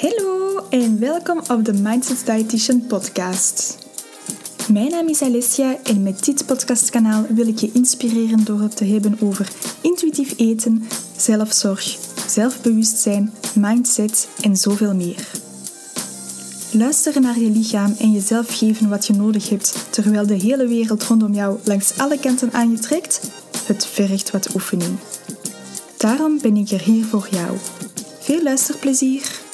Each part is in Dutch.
Hallo en welkom op de Mindset Dietitian podcast. Mijn naam is Alessia en met dit podcastkanaal wil ik je inspireren door het te hebben over intuïtief eten, zelfzorg, zelfbewustzijn, mindset en zoveel meer. Luisteren naar je lichaam en jezelf geven wat je nodig hebt terwijl de hele wereld rondom jou langs alle kanten aan je trekt, het vergt wat oefening. Daarom ben ik er hier voor jou. Veel luisterplezier!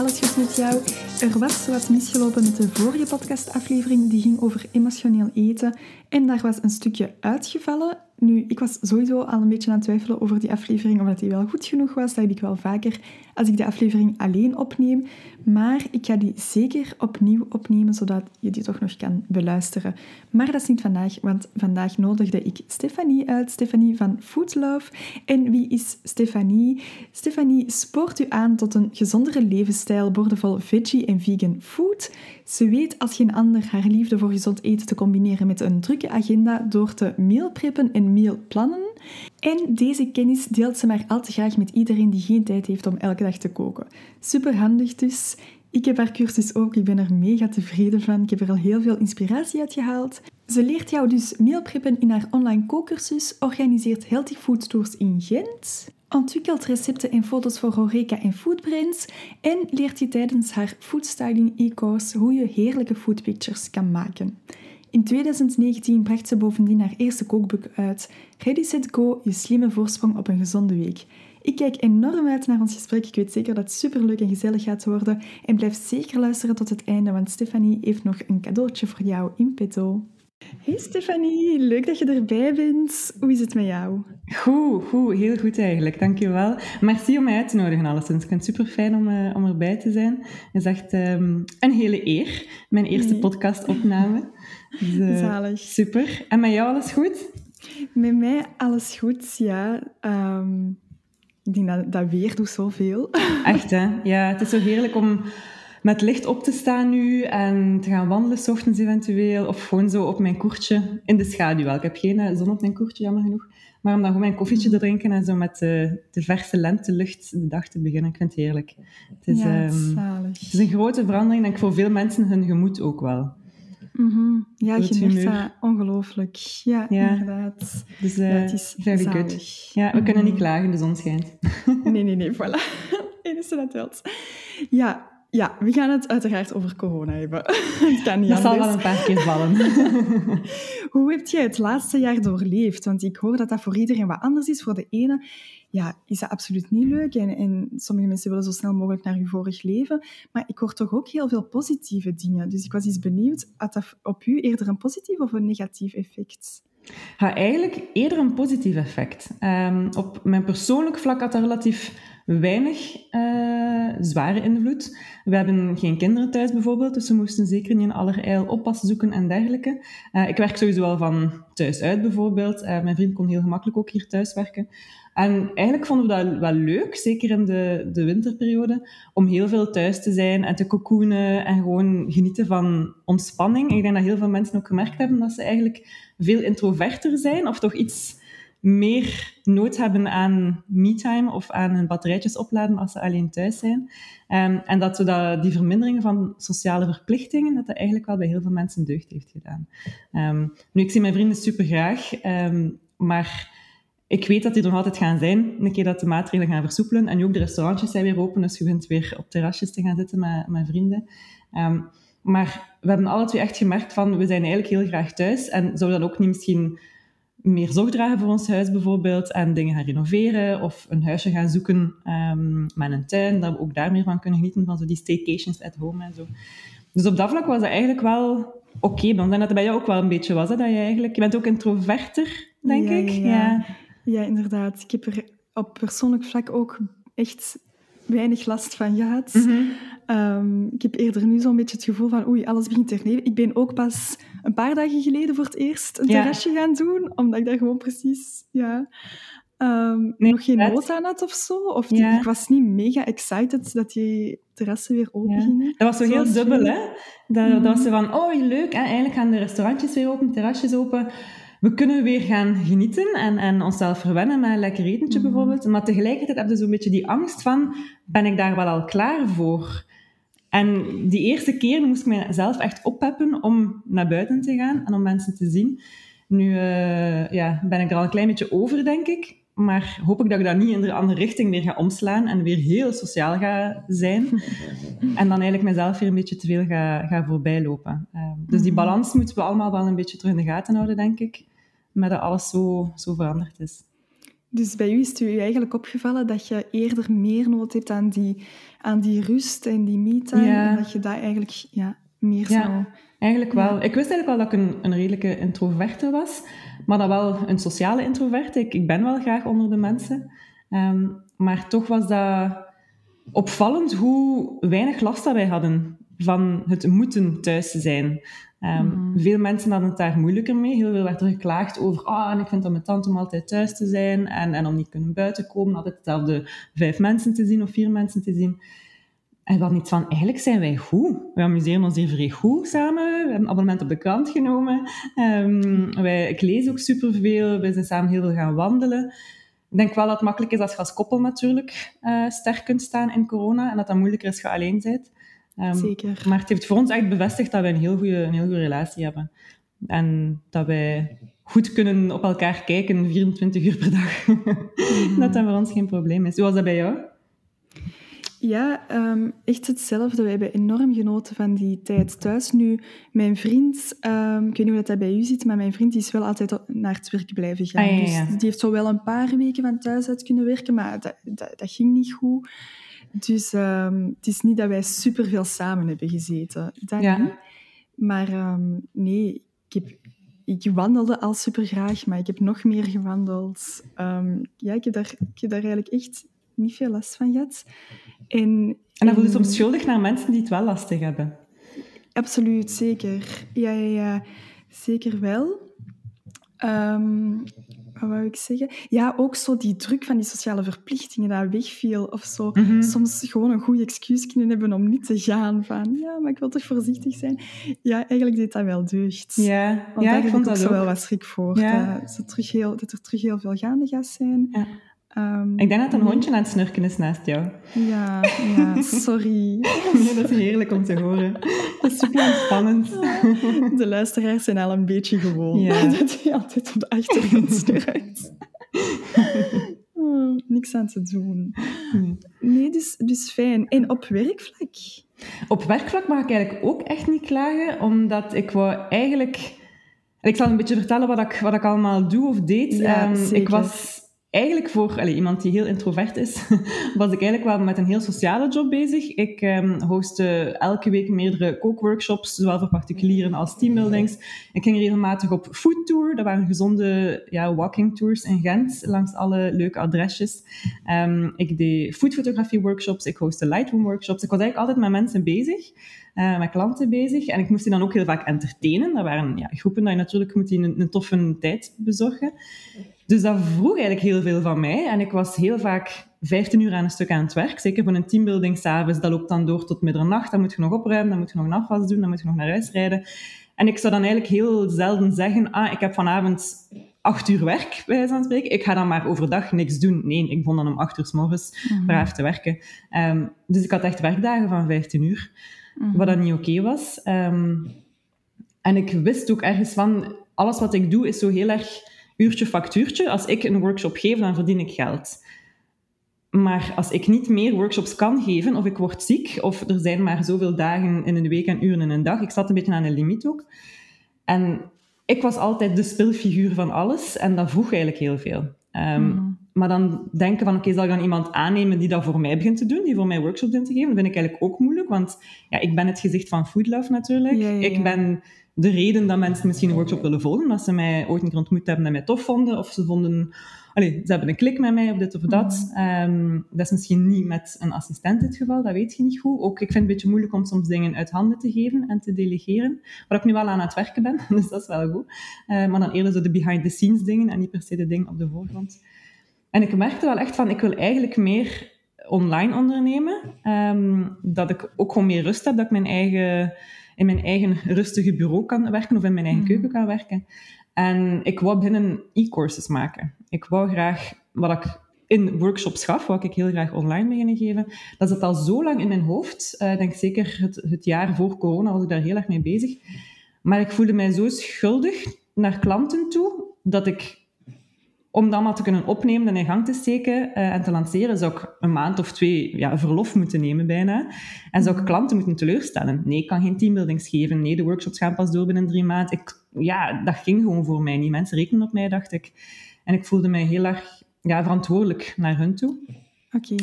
Alles goed met jou. Er was wat misgelopen met de vorige podcastaflevering, die ging over emotioneel eten. En daar was een stukje uitgevallen. Nu, ik was sowieso al een beetje aan het twijfelen over die aflevering, omdat die wel goed genoeg was. Dat heb ik wel vaker als ik de aflevering alleen opneem. Maar ik ga die zeker opnieuw opnemen, zodat je die toch nog kan beluisteren. Maar dat is niet vandaag, want vandaag nodigde ik Stefanie uit. Stefanie van Food Love. En wie is Stefanie? Stefanie spoort u aan tot een gezondere levensstijl, boordevol veggie en vegan food. Ze weet als geen ander haar liefde voor gezond eten te combineren met een drukke agenda door te meal preppen en mealplannen. En deze kennis deelt ze maar al te graag met iedereen die geen tijd heeft om elke dag te koken. Super handig dus. Ik heb haar cursus ook, ik ben er mega tevreden van. Ik heb er al heel veel inspiratie uit gehaald. Ze leert jou dus meal preppen in haar online kookcursus, organiseert healthy food tours in Gent, ontwikkelt recepten en foto's voor Horeca en Foodbrands en leert je tijdens haar foodstyling e-course hoe je heerlijke foodpictures kan maken. In 2019 bracht ze bovendien haar eerste kookboek uit, Ready Set Go, je slimme voorsprong op een gezonde week. Ik kijk enorm uit naar ons gesprek. Ik weet zeker dat het superleuk en gezellig gaat worden. En blijf zeker luisteren tot het einde, want Stefanie heeft nog een cadeautje voor jou in petto. Hey Stefanie, leuk dat je erbij bent. Hoe is het met jou? Goed, goed, heel goed eigenlijk. Dankjewel. Merci om mij uit te nodigen alleszins. Ik vind het super fijn om, uh, om erbij te zijn. Het is echt um, een hele eer, mijn eerste nee. podcastopname. Dus, uh, Zalig. Super. En met jou alles goed? Met mij alles goed, ja. Um, ik denk dat dat weer doet zoveel. Echt hè? Ja, het is zo heerlijk om met licht op te staan nu en te gaan wandelen, s ochtends eventueel. Of gewoon zo op mijn koertje in de schaduw wel. Ik heb geen zon op mijn koertje, jammer genoeg. Maar om dan gewoon mijn koffietje te drinken en zo met de, de verse lentelucht de dag te beginnen. Ik vind het heerlijk. Het is, ja, um, zalig. het is een grote verandering, denk ik, voor veel mensen hun gemoed ook wel. Mm -hmm. Ja, je merkt dat ongelooflijk. Ja, ja, inderdaad. Dus uh, ja, het is very zalig. good. Ja, we mm -hmm. kunnen niet klagen, de zon schijnt. nee, nee, nee, voilà. Enige dat telt. Ja, ja, we gaan het uiteraard over corona hebben. Het kan niet dat anders. zal wel een paar keer vallen. Hoe heb jij het laatste jaar doorleefd? Want ik hoor dat dat voor iedereen wat anders is. Voor de ene ja, is dat absoluut niet leuk. En, en sommige mensen willen zo snel mogelijk naar hun vorig leven. Maar ik hoor toch ook heel veel positieve dingen. Dus ik was eens benieuwd, had dat op u eerder een positief of een negatief effect? Ja, eigenlijk eerder een positief effect. Um, op mijn persoonlijk vlak had dat relatief weinig uh, zware invloed. We hebben geen kinderen thuis bijvoorbeeld, dus we moesten zeker niet in allerijl oppas zoeken en dergelijke. Uh, ik werk sowieso al van thuis uit bijvoorbeeld. Uh, mijn vriend kon heel gemakkelijk ook hier thuis werken. En eigenlijk vonden we dat wel leuk, zeker in de, de winterperiode, om heel veel thuis te zijn en te cocoonen en gewoon genieten van ontspanning. Ik denk dat heel veel mensen ook gemerkt hebben dat ze eigenlijk veel introverter zijn, of toch iets meer nood hebben aan me-time of aan hun batterijtjes opladen als ze alleen thuis zijn. Um, en dat, we dat die vermindering van sociale verplichtingen, dat dat eigenlijk wel bij heel veel mensen deugd heeft gedaan. Um, nu, ik zie mijn vrienden super graag, um, maar ik weet dat die er nog altijd gaan zijn, een keer dat de maatregelen gaan versoepelen. En nu ook de restaurantjes zijn weer open, dus je kunt weer op terrasjes te gaan zitten met, met vrienden. maar we hebben alle twee echt gemerkt van, we zijn eigenlijk heel graag thuis en zouden dan ook niet misschien meer zorg dragen voor ons huis bijvoorbeeld en dingen gaan renoveren of een huisje gaan zoeken um, met een tuin, dat we ook daar meer van kunnen genieten, van zo die staycations at home en zo. Dus op dat vlak was dat eigenlijk wel oké. Okay, want dat het bij jou ook wel een beetje was, hè, dat je eigenlijk... Je bent ook introverter, denk ja, ik. Ja, ja. ja, inderdaad. Ik heb er op persoonlijk vlak ook echt weinig last van gehad. Mm -hmm. um, ik heb eerder nu zo'n beetje het gevoel van oei, alles begint te herleven. Ik ben ook pas een paar dagen geleden voor het eerst een Ja. terrasje gaan doen, omdat ik daar gewoon precies ja, um, Nee, nog geen nood aan had of zo. Of die- Ja. ik was niet mega excited dat die terrassen weer open Ja. gingen. Dat was zo heel dubbel, hè? Dat, Mhm. dat was zo van, oh, leuk, hè? eigenlijk gaan de restaurantjes weer open, terrasjes open. we kunnen weer gaan genieten en, en onszelf verwennen met een lekker etentje Mhm. bijvoorbeeld. Maar tegelijkertijd heb je zo'n beetje die angst van, ben ik daar wel al klaar voor? En die eerste keer moest ik mezelf echt oppeppen om naar buiten te gaan en om mensen te zien. Nu eh, ja, ben ik er al een klein beetje over, denk ik. Maar hoop ik dat ik dat niet in de andere richting weer ga omslaan en weer heel sociaal ga zijn. en dan eigenlijk mezelf weer een beetje te veel ga, ga voorbijlopen. Eh, dus die Mhm. balans moeten we allemaal wel een beetje terug in de gaten houden, denk ik. Met dat alles zo, zo veranderd is. Dus bij u is het u eigenlijk opgevallen dat je eerder meer nood hebt aan die, aan die rust en die me-time. Ja. En dat je dat eigenlijk ja, meer Ja. zou... Eigenlijk wel. Ik wist eigenlijk wel dat ik een, een redelijke introverte was, maar dat wel een sociale introverte. Ik, ik ben wel graag onder de mensen. Ehm, maar toch was dat opvallend hoe weinig last dat wij hadden van het moeten thuis te zijn. Ehm, Mhm. Veel mensen hadden het daar moeilijker mee. Heel veel werd er geklaagd over ah, en ik vind dat mijn tante om altijd thuis te zijn en, en om niet kunnen buiten komen, altijd dezelfde vijf mensen te zien of vier mensen te zien. En dan iets van, eigenlijk zijn wij goed. We amuseren ons hier vrij goed samen. We hebben een abonnement op de krant genomen. Ehm, wij, ik lees ook superveel. We zijn samen heel veel gaan wandelen. Ik denk wel dat het makkelijk is als je als koppel natuurlijk eh, sterk kunt staan in corona. En dat dat moeilijker is als je alleen bent. Ehm, Zeker. Maar het heeft voor ons echt bevestigd dat wij een heel goede, een heel goede relatie hebben. En dat wij goed kunnen op elkaar kijken 24 uur per dag. dat dat voor ons geen probleem is. Hoe was dat bij jou? Ja, ehm, echt hetzelfde. We hebben enorm genoten van die tijd thuis. Nu, mijn vriend, ehm, ik weet niet hoe dat bij u zit, maar mijn vriend die is wel altijd naar het werk blijven gaan. Ah, ja, ja. Dus die heeft zo wel een paar weken van thuis uit kunnen werken, maar dat, dat, dat ging niet goed. Dus ehm, het is niet dat wij superveel samen hebben gezeten. Dat Ja. niet. Maar ehm, nee, ik, heb, ik wandelde al super graag, maar ik heb nog meer gewandeld. Ehm, ja, ik heb, daar, ik heb daar eigenlijk echt niet veel last van gehad. En, En dan voel je soms schuldig naar mensen die het wel lastig hebben. Absoluut, zeker. Ja, ja, ja. Zeker wel. Ehm, wat wou ik zeggen? Ja, ook zo die druk van die sociale verplichtingen dat wegviel. Of zo Mhm. soms gewoon een goed excuus kunnen hebben om niet te gaan. Van, ja, maar ik wil toch voorzichtig zijn. Ja, eigenlijk deed dat wel deugd. Ja, Want ja ik vond ik ook dat zo wel ook. wat schrik voor. Ja. Dat, ze terug heel, dat er terug heel veel gaande gaat zijn. Ja. Ehm, Ik denk dat een nee. hondje aan het snurken is naast jou. Ja, ja, sorry. Ja, dat is heerlijk om te horen. Dat is super ontspannend. De luisteraars zijn al een beetje gewoon. Ja. Dat hij altijd op de achtergrond snurkt. Oh, niks aan te doen. Nee, dus, dus fijn. En op werkvlak? Op werkvlak mag ik eigenlijk ook echt niet klagen, omdat ik wou eigenlijk... Ik zal een beetje vertellen wat ik, wat ik allemaal doe of deed. Ja, zeker. ik was eigenlijk voor iemand die heel introvert is, was ik eigenlijk wel met een heel sociale job bezig. Ik ehm hostte elke week meerdere kookworkshops, zowel voor particulieren als teambuildings. Ik ging regelmatig op foodtour. Dat waren gezonde ja, walking tours in Gent, langs alle leuke adresjes. Ehm, ik deed foodfotografie workshops, ik hostte Lightroom workshops. Ik was eigenlijk altijd met mensen bezig, eh, met klanten bezig. En ik moest die dan ook heel vaak entertainen. Dat waren ja, groepen dat je natuurlijk moet die een toffe tijd bezorgen. Dus dat vroeg eigenlijk heel veel van mij. En ik was heel vaak 15 uur aan een stuk aan het werk. Zeker voor een teambuilding s'avonds. Dat loopt dan door tot middernacht. Dan moet je nog opruimen, dan moet je nog een afwas doen, dan moet je nog naar huis rijden. En ik zou dan eigenlijk heel zelden zeggen, ah, ik heb vanavond acht uur werk, bij wijze van spreken. Ik ga dan maar overdag niks doen. Nee, ik begon dan om acht uur s morgens braaf te werken. Ehm, dus ik had echt werkdagen van 15 uur, wat dan niet oké was. Ehm, en ik wist ook ergens van, alles wat ik doe is zo heel erg uurtje factuurtje. Als ik een workshop geef, dan verdien ik geld. Maar als ik niet meer workshops kan geven, of ik word ziek, of er zijn maar zoveel dagen in een week en uren in een dag, ik zat een beetje aan een limiet ook. En ik was altijd de speelfiguur van alles, en dat vroeg eigenlijk heel veel. Ehm, Mhm. Maar dan denken van, oké, zal ik dan iemand aannemen die dat voor mij begint te doen, die voor mij workshops begint te geven? Dat vind ik eigenlijk ook moeilijk, want ja, ik ben het gezicht van Food Love natuurlijk. Ja, ja, ja. Ik ben de reden dat mensen misschien een workshop willen volgen, dat ze mij ooit een keer ontmoet hebben en mij tof vonden, of ze vonden... Allee, ze hebben een klik met mij, of dit of dat. Ehm, dat is misschien niet met een assistent het geval, dat weet je niet goed. Ook, ik vind het een beetje moeilijk om soms dingen uit handen te geven en te delegeren, waar ik nu wel aan het werken ben, dus dat is wel goed. Eh, maar dan eerder zo de behind-the-scenes dingen en niet per se de dingen op de voorgrond. En ik merkte wel echt van, ik wil eigenlijk meer online ondernemen. Ehm, dat ik ook gewoon meer rust heb, dat ik mijn eigen in mijn eigen rustige bureau kan werken of in mijn eigen Mhm. keuken kan werken. En ik wou binnen e-courses maken. Ik wou graag, wat ik in workshops gaf, wou ik heel graag online beginnen geven. Dat zat al zo lang in mijn hoofd. Eh, Ik denk zeker het, het jaar voor corona was ik daar heel erg mee bezig. Maar ik voelde mij zo schuldig naar klanten toe, dat ik, om dat allemaal te kunnen opnemen en in gang te steken eh, en te lanceren, zou ik een maand of twee ja, verlof moeten nemen bijna. En zou ik klanten moeten teleurstellen. Nee, ik kan geen teambuildings geven. Nee, de workshops gaan pas door binnen drie maanden. Ik, ja, dat ging gewoon voor mij niet. Mensen rekenen op mij, dacht ik. En ik voelde mij heel erg ja, verantwoordelijk naar hun toe. Oké.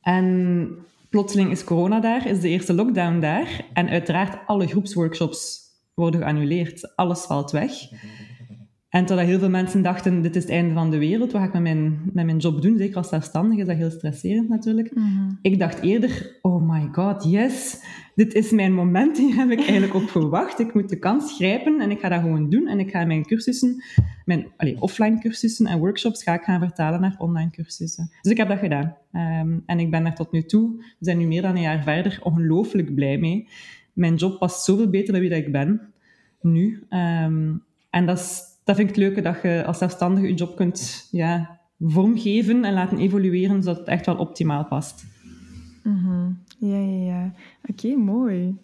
En plotseling is corona daar, is de eerste lockdown daar. En uiteraard, alle groepsworkshops worden geannuleerd. Alles valt weg. En totdat heel veel mensen dachten, dit is het einde van de wereld, wat ga ik met mijn, met mijn job doen? Zeker als zelfstandige is dat heel stresserend natuurlijk. Mhm. Ik dacht eerder, oh my god, yes, dit is mijn moment, hier heb ik eigenlijk op gewacht. Ik moet de kans grijpen en ik ga dat gewoon doen. En ik ga mijn cursussen, mijn allee, offline cursussen en workshops, ga ik gaan vertalen naar online cursussen. Dus ik heb dat gedaan. Ehm, en ik ben daar tot nu toe, we zijn nu meer dan een jaar verder, ongelooflijk blij mee. Mijn job past zoveel beter bij wie dat ik ben, nu. Ehm, en dat, is, dat vind ik het leuke, dat je als zelfstandige je job kunt ja, vormgeven en laten evolueren, zodat het echt wel optimaal past. Mhm. Ja, ja, ja. Oké, mooi.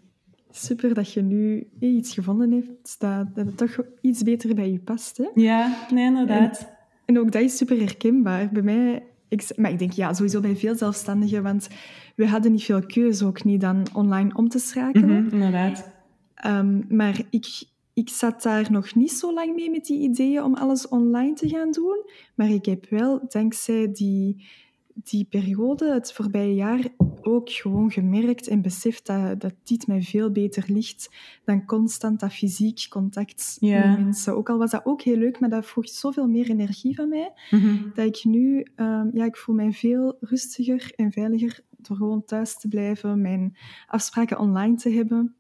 Super dat je nu iets gevonden hebt dat, dat het toch iets beter bij je past. Hè? Ja, nee, inderdaad. En ook dat is super herkenbaar. Bij mij, ik, maar ik denk ja, sowieso bij veel zelfstandigen, want we hadden niet veel keuze ook niet dan online om te schakelen. Mhm, inderdaad. Ehm, maar ik, ik zat daar nog niet zo lang mee met die ideeën om alles online te gaan doen. Maar ik heb wel, dankzij die, die periode, het voorbije jaar, ook gewoon gemerkt en beseft dat, dat dit mij veel beter ligt dan constant dat fysiek contact met mensen. Ook al was dat ook heel leuk, maar dat vroeg zoveel meer energie van mij, Mhm. dat ik nu, ehm, ja, ik voel mij veel rustiger en veiliger door gewoon thuis te blijven, mijn afspraken online te hebben.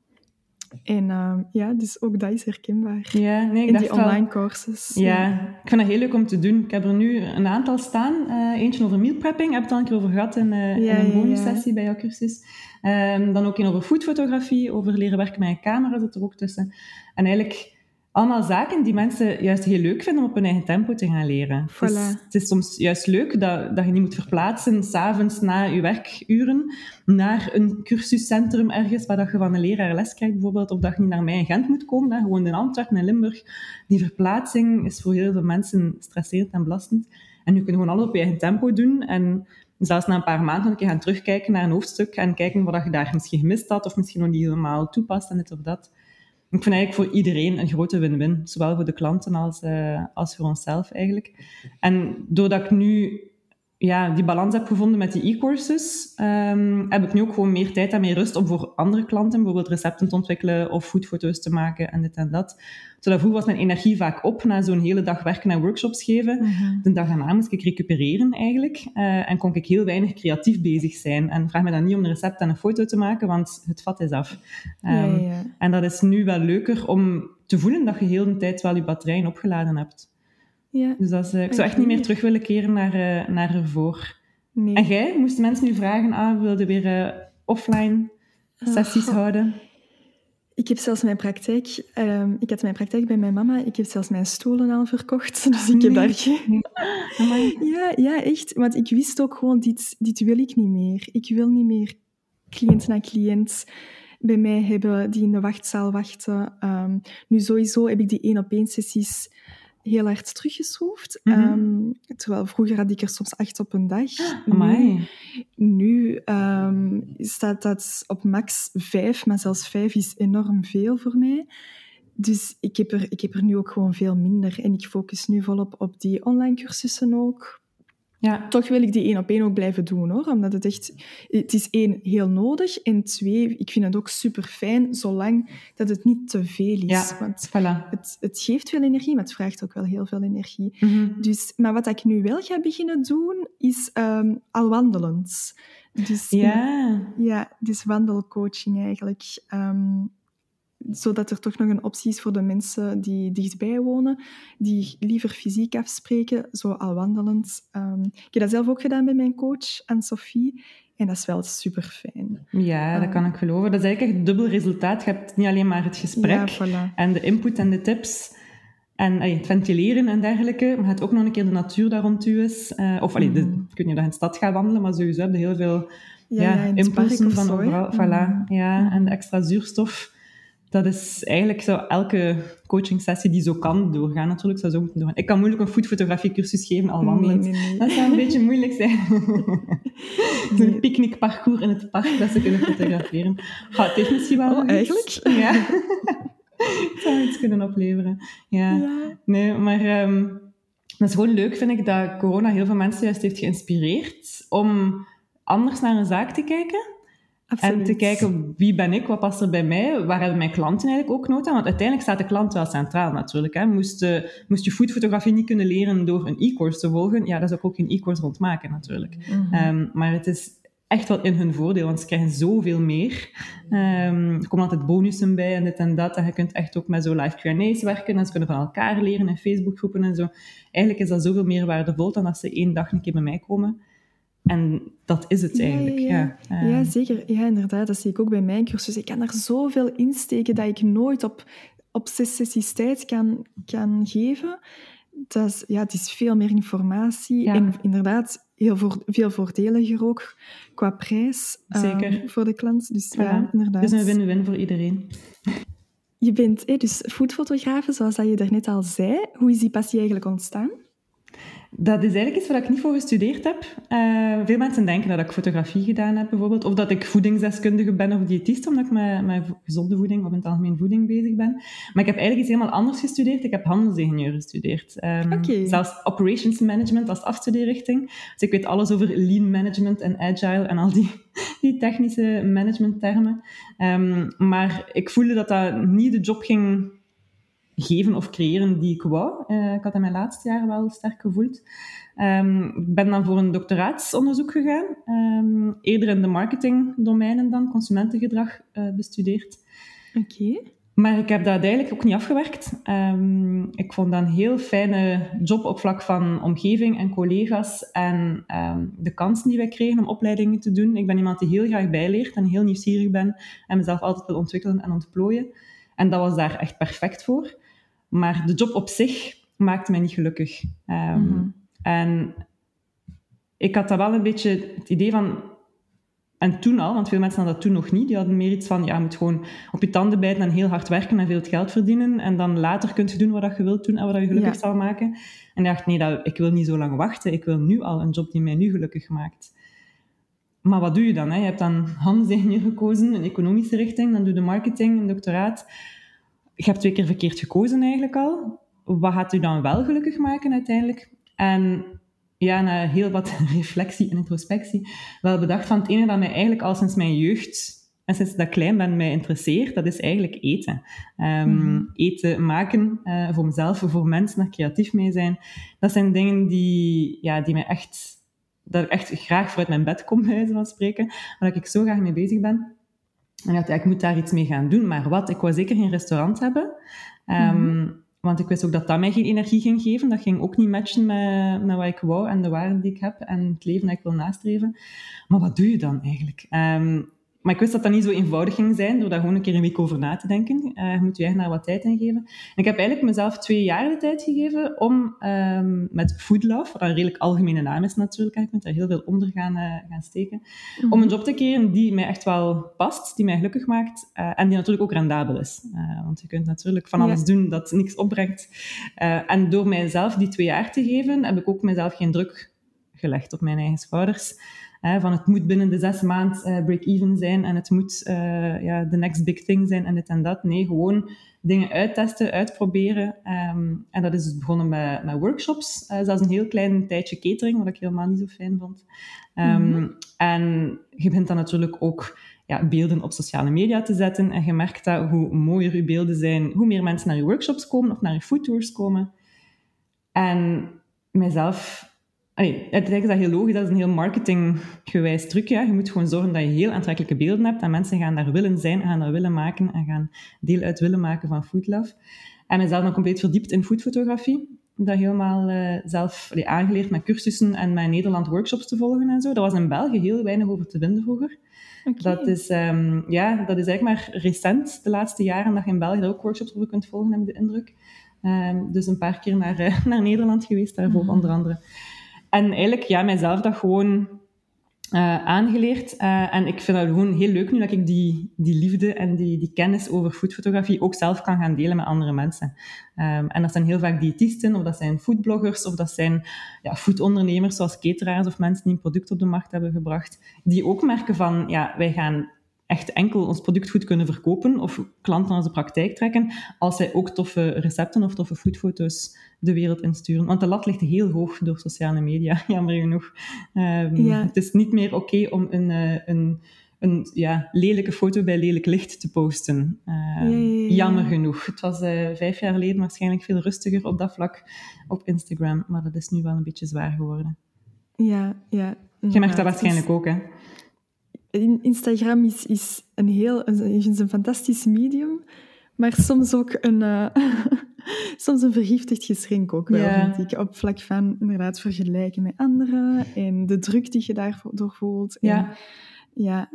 En ehm, ja, dus ook dat is herkenbaar. Ja, nee, ik In die online courses. Ja, ik vind dat heel leuk om te doen. Ik heb er nu een aantal staan. Eh, eentje over meal prepping, heb ik het al een keer over gehad in, eh, Ja, in een ja, ja. bonussessie bij jouw cursus. Ehm, dan ook een over foodfotografie, over leren werken met een camera zit er ook tussen. En eigenlijk allemaal zaken die mensen juist heel leuk vinden om op hun eigen tempo te gaan leren. Het, is, Voilà. het is soms juist leuk dat, dat je niet moet verplaatsen s'avonds na je werkuren naar een cursuscentrum ergens waar dat je van een leraar les krijgt bijvoorbeeld, of dat je niet naar mij in Gent moet komen, gewoon in Antwerpen en Limburg. Die verplaatsing is voor heel veel mensen stresserend en belastend. En nu kun je gewoon alles op je eigen tempo doen en zelfs na een paar maanden een keer gaan terugkijken naar een hoofdstuk en kijken wat je daar misschien gemist had of misschien nog niet helemaal toepast en dit of dat. Ik vind eigenlijk voor iedereen een grote win-win. Zowel voor de klanten als, eh, als voor onszelf eigenlijk. En doordat ik nu ja, die balans heb gevonden met die e-courses, ehm, heb ik nu ook gewoon meer tijd en meer rust om voor andere klanten bijvoorbeeld recepten te ontwikkelen of foodfoto's te maken en dit en dat. Zodat vroeger was mijn energie vaak op na zo'n hele dag werken en workshops geven. Mhm. De dag daarna moest ik recupereren eigenlijk. eh, en kon ik heel weinig creatief bezig zijn. En vraag me dan niet om een recept en een foto te maken, want het vat is af. Ehm, ja, ja. En dat is nu wel leuker om te voelen dat je heel de tijd wel je batterijen opgeladen hebt. Ja. Dus dat is, eh, ik zou echt niet meer terug willen keren naar, eh, naar ervoor. Nee. En jij, moesten mensen nu vragen, ah, we wilden weer eh, offline sessies Oh. houden? Ik heb zelfs mijn praktijk... ehm, ik had mijn praktijk bij mijn mama. Ik heb zelfs mijn stoelen al verkocht. Dus ik heb daar geen... Ja, ja, echt. Want ik wist ook gewoon, dit, dit wil ik niet meer. Ik wil niet meer cliënt na cliënt bij mij hebben die in de wachtzaal wachten. Ehm, nu sowieso heb ik die één-op-één sessies heel hard teruggeschroefd. Mhm. Ehm, terwijl vroeger had ik er soms acht op een dag. Nu, Amai. nu ehm, staat dat op max vijf, maar zelfs vijf is enorm veel voor mij. Dus ik heb, er, ik heb er nu ook gewoon veel minder. En ik focus nu volop op die online cursussen ook. Ja, Toch wil ik die één op één ook blijven doen hoor. Omdat het echt. Het is één, heel nodig. En twee, ik vind het ook super fijn, zolang dat het niet te veel is. Ja. Want voilà. het, het geeft veel energie, maar het vraagt ook wel heel veel energie. Mhm. Dus, maar wat ik nu wel ga beginnen doen, is ehm, al wandelend. Dus, Ja, ja, dus wandelcoaching eigenlijk. Ehm, zodat er toch nog een optie is voor de mensen die dichtbij wonen, die liever fysiek afspreken, zo al wandelend. Ehm, ik heb dat zelf ook gedaan bij mijn coach, Anne-Sophie. En dat is wel super fijn. Ja, dat kan ik geloven. Dat is eigenlijk echt dubbel resultaat. Je hebt niet alleen maar het gesprek Ja, voilà. en de input en de tips en allee, het ventileren en dergelijke, maar je hebt ook nog een keer de natuur daar rond u is. Eh, of allee, de, Mhm. ik weet niet of je in de stad gaat wandelen, maar sowieso heb je heel veel Ja, ja, het impulsen of van overal. Voilà, ja, en de extra zuurstof. Dat is eigenlijk zo elke coaching sessie die zo kan doorgaan natuurlijk. Zou zo moeten doorgaan. Ik kan moeilijk een foodfotografie cursus geven al wandelend. Nee, nee, nee. Dat zou een beetje moeilijk zijn. Zo'n picknickparcours in het park dat ze kunnen fotograferen. Ga, het heeft misschien wel Oh, iets. eigenlijk? Ja. Het zou iets kunnen opleveren. Ja. Ja. Nee, maar het is gewoon leuk, vind ik, dat corona heel veel mensen juist heeft geïnspireerd om anders naar een zaak te kijken. Absoluut. En te kijken wie ben ik, wat past er bij mij, waar hebben mijn klanten eigenlijk ook nood aan. Want uiteindelijk staat de klant wel centraal natuurlijk. Hè. Moest, eh, moest je foodfotografie niet kunnen leren door een e-course te volgen, ja, daar zou ik ook geen e-course rond maken natuurlijk. Mhm. Ehm, maar het is echt wel in hun voordeel, want ze krijgen zoveel meer. Ehm, er komen altijd bonussen bij en dit en dat. En je kunt echt ook met zo live Q&A's werken en ze kunnen van elkaar leren in Facebookgroepen en zo. Eigenlijk is dat zoveel meer waardevol dan als ze één dag een keer bij mij komen. En dat is het eigenlijk. ja, Ja, ja. Ja, zeker. Ja, inderdaad. Dat zie ik ook bij mijn cursus. Ik kan daar zoveel insteken dat ik nooit op, op tijd kan, kan geven. Dat is, ja, het is veel meer informatie. En inderdaad, heel voor, veel voordeliger ook qua prijs ehm, Zeker. voor de klant. Dus ja, inderdaad. Dus een win-win voor iedereen. Je bent hè, dus foodfotografe, zoals dat je daarnet al zei. Hoe is die passie eigenlijk ontstaan? Dat is eigenlijk iets waar ik niet voor gestudeerd heb. Eh, veel mensen denken dat ik fotografie gedaan heb, bijvoorbeeld. Of dat ik voedingsdeskundige ben of diëtist, omdat ik met, met gezonde voeding of in het algemeen voeding bezig ben. Maar ik heb eigenlijk iets helemaal anders gestudeerd. Ik heb handelsingenieur gestudeerd. Ehm. Zelfs operations management als afstudeerrichting. Dus ik weet alles over lean management en agile en al die, die technische managementtermen. Ehm, maar ik voelde dat dat niet de job ging geven of creëren die ik wou. Eh, ik had in mijn laatste jaar wel sterk gevoeld. Ehm, ik ben dan voor een doctoraatsonderzoek gegaan. Ehm, eerder in de marketingdomeinen dan, consumentengedrag eh, bestudeerd. Oké. Maar ik heb dat eigenlijk ook niet afgewerkt. Ehm, ik vond dat een heel fijne job op vlak van omgeving en collega's en de kansen die wij kregen om opleidingen te doen. Ik ben iemand die heel graag bijleert en heel nieuwsgierig ben en mezelf altijd wil ontwikkelen en ontplooien. En dat was daar echt perfect voor. Maar de job op zich maakte mij niet gelukkig. Ehm, Mhm. En ik had dat wel een beetje het idee van... En toen al, want veel mensen hadden dat toen nog niet. Die hadden meer iets van, ja, je moet gewoon op je tanden bijten en heel hard werken en veel geld verdienen. En dan later kun je doen wat je wilt doen en wat je gelukkig Ja. zal maken. En ik dacht, nee, dat, ik wil niet zo lang wachten. Ik wil nu al een job die mij nu gelukkig maakt. Maar wat doe je dan? Hè? Je hebt dan handelsingenieur gekozen, een economische richting. Dan doe je marketing, een doctoraat. Je hebt twee keer verkeerd gekozen eigenlijk al. Wat gaat u dan wel gelukkig maken uiteindelijk? En ja, na heel wat reflectie en introspectie, wel bedacht van het ene dat mij eigenlijk al sinds mijn jeugd en sinds dat ik klein ben mij interesseert, dat is eigenlijk eten. Mhm. Eten maken eh, voor mezelf, voor mensen, daar creatief mee zijn. Dat zijn dingen die, ja, die mij echt, dat ik echt graag vooruit mijn bed kom, bij wijze van spreken, waar ik zo graag mee bezig ben. En ik dacht, ja, ik moet daar iets mee gaan doen. Maar wat? Ik wou zeker geen restaurant hebben. Ehm, Want ik wist ook dat dat mij geen energie ging geven. Dat ging ook niet matchen met, met wat ik wou en de waarden die ik heb en het leven dat ik wil nastreven. Maar wat doe je dan eigenlijk? Ehm, maar ik wist dat dat niet zo eenvoudig ging zijn, door daar gewoon een keer een week over na te denken. Eh, je moet je eigen daar wat tijd in geven. En ik heb eigenlijk mezelf twee jaar de tijd gegeven om ehm, met Food Love, wat een redelijk algemene naam is natuurlijk, en ik moet daar heel veel onder gaan, eh, gaan steken, om een job te keren die mij echt wel past, die mij gelukkig maakt eh, en die natuurlijk ook rendabel is. Want je kunt natuurlijk van Ja. alles doen dat niks opbrengt. En door mijzelf die twee jaar te geven, heb ik ook mezelf geen druk gelegd op mijn eigen schouders. Hè, van het moet binnen de zes maanden eh, break-even zijn en het moet eh, ja, the next big thing zijn en dit en dat. Nee, gewoon dingen uittesten, uitproberen. Ehm, en dat is dus begonnen met, met workshops. Eh, zelfs een heel klein tijdje catering, wat ik helemaal niet zo fijn vond. Ehm, Mhm. En je begint dan natuurlijk ook ja, beelden op sociale media te zetten. En je merkt dat hoe mooier je beelden zijn, hoe meer mensen naar je workshops komen of naar je foodtours komen. En mijzelf... Allee, uiteindelijk is dat heel logisch, dat is een heel marketinggewijs trucje. Je moet gewoon zorgen dat je heel aantrekkelijke beelden hebt en mensen gaan daar willen zijn gaan dat willen maken en gaan deel uit willen maken van Food Love. En mezelf dan compleet verdiept in foodfotografie. dat helemaal uh, zelf allee, aangeleerd met cursussen en met Nederland workshops te volgen en zo. Daar was in België heel weinig over te vinden vroeger. Dat, is, um, ja, dat is eigenlijk maar recent, de laatste jaren, dat je in België ook workshops over kunt volgen, heb ik de indruk. Um, dus een paar keer naar, uh, naar Nederland geweest, daarvoor mm onder andere. En eigenlijk, ja, mijzelf dat gewoon uh, aangeleerd. Uh, en ik vind het gewoon heel leuk nu dat ik die, die liefde en die, die kennis over foodfotografie ook zelf kan gaan delen met andere mensen. Um, en dat zijn heel vaak diëtisten, of dat zijn foodbloggers, of dat zijn ja, foodondernemers zoals cateraars of mensen die een product op de markt hebben gebracht, die ook merken van, ja, wij gaan echt enkel ons product goed kunnen verkopen of klanten naar onze praktijk trekken, als zij ook toffe recepten of toffe foodfoto's de wereld insturen. Want de lat ligt heel hoog door sociale media, jammer genoeg. Um, Het is niet meer oké om een, uh, een, een ja, lelijke foto bij lelijk licht te posten. Uh, jammer genoeg. Het was uh, vijf jaar geleden waarschijnlijk veel rustiger op dat vlak op Instagram, maar dat is nu wel een beetje zwaar geworden. Ja, ja. Je merkt dat waarschijnlijk ook, hè? Instagram is, is een heel is een fantastisch medium, maar soms ook een, uh, soms een vergiftigd geschenk ook wel, vind ik. Op vlak van inderdaad vergelijken met anderen en de druk die je daardoor voelt. En, ja. ja.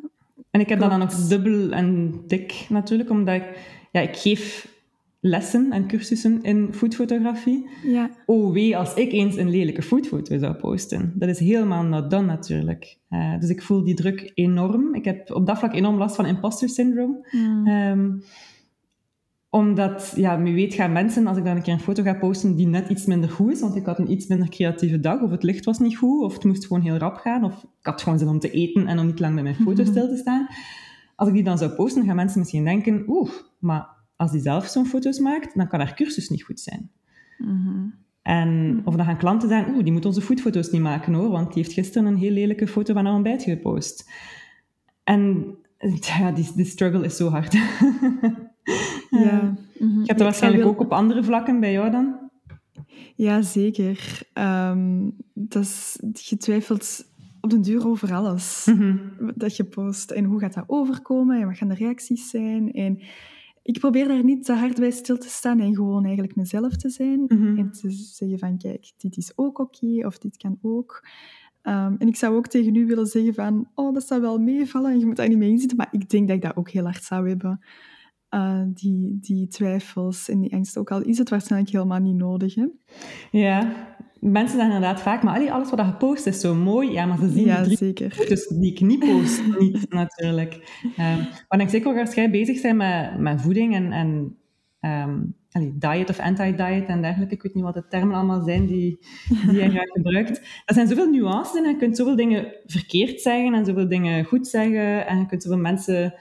En ik heb dat dan nog dubbel en dik natuurlijk, omdat ik, ja, ik geef lessen en cursussen in foodfotografie. Ja. Oh wee, als ik eens een lelijke foodfoto zou posten. Dat is helemaal not done natuurlijk. Uh, dus ik voel die druk enorm. Ik heb op dat vlak enorm last van imposter syndrome. Mm. Um, omdat, ja, wie weet gaan mensen, als ik dan een keer een foto ga posten die net iets minder goed is, want ik had een iets minder creatieve dag, of het licht was niet goed, of het moest gewoon heel rap gaan, of ik had gewoon zin om te eten en om niet lang bij mijn foto stil te staan. Als ik die dan zou posten, gaan mensen misschien denken, oeh, maar als die zelf zo'n foto's maakt, dan kan haar cursus niet goed zijn. Mm-hmm. En, of dan gaan klanten zeggen, oeh, die moet onze foodfoto's niet maken hoor, want die heeft gisteren een heel lelijke foto van haar ontbijt gepost. En ja, die, die struggle is zo hard. ja. Mm-hmm. Je hebt dat waarschijnlijk ook op andere vlakken bij jou dan? Ja, zeker. Um, dat is, je twijfelt op den duur over alles dat je post. En hoe gaat dat overkomen? En wat gaan de reacties zijn? En ik probeer daar niet te hard bij stil te staan en gewoon eigenlijk mezelf te zijn. Mm-hmm. En te zeggen van, kijk, dit is ook oké, of dit kan ook. Um, en ik zou ook tegen u willen zeggen van, oh, dat zou wel meevallen en je moet daar niet mee inzitten. Maar ik denk dat ik dat ook heel hard zou hebben. Uh, die, die twijfels en die angst, ook al is het waarschijnlijk helemaal niet nodig. Hè? Ja, mensen zeggen inderdaad vaak, maar allee, alles wat je post is zo mooi. Ja, maar ze zien ja, drie zeker. foto's die ik niet post niet, natuurlijk. Um, maar ik zeker als jij bezig bent met, met voeding en, en um, allee, diet of anti-diet en dergelijke, ik weet niet wat de termen allemaal zijn die, die je graag gebruikt. Er zijn zoveel nuances en je kunt zoveel dingen verkeerd zeggen en zoveel dingen goed zeggen en je kunt zoveel mensen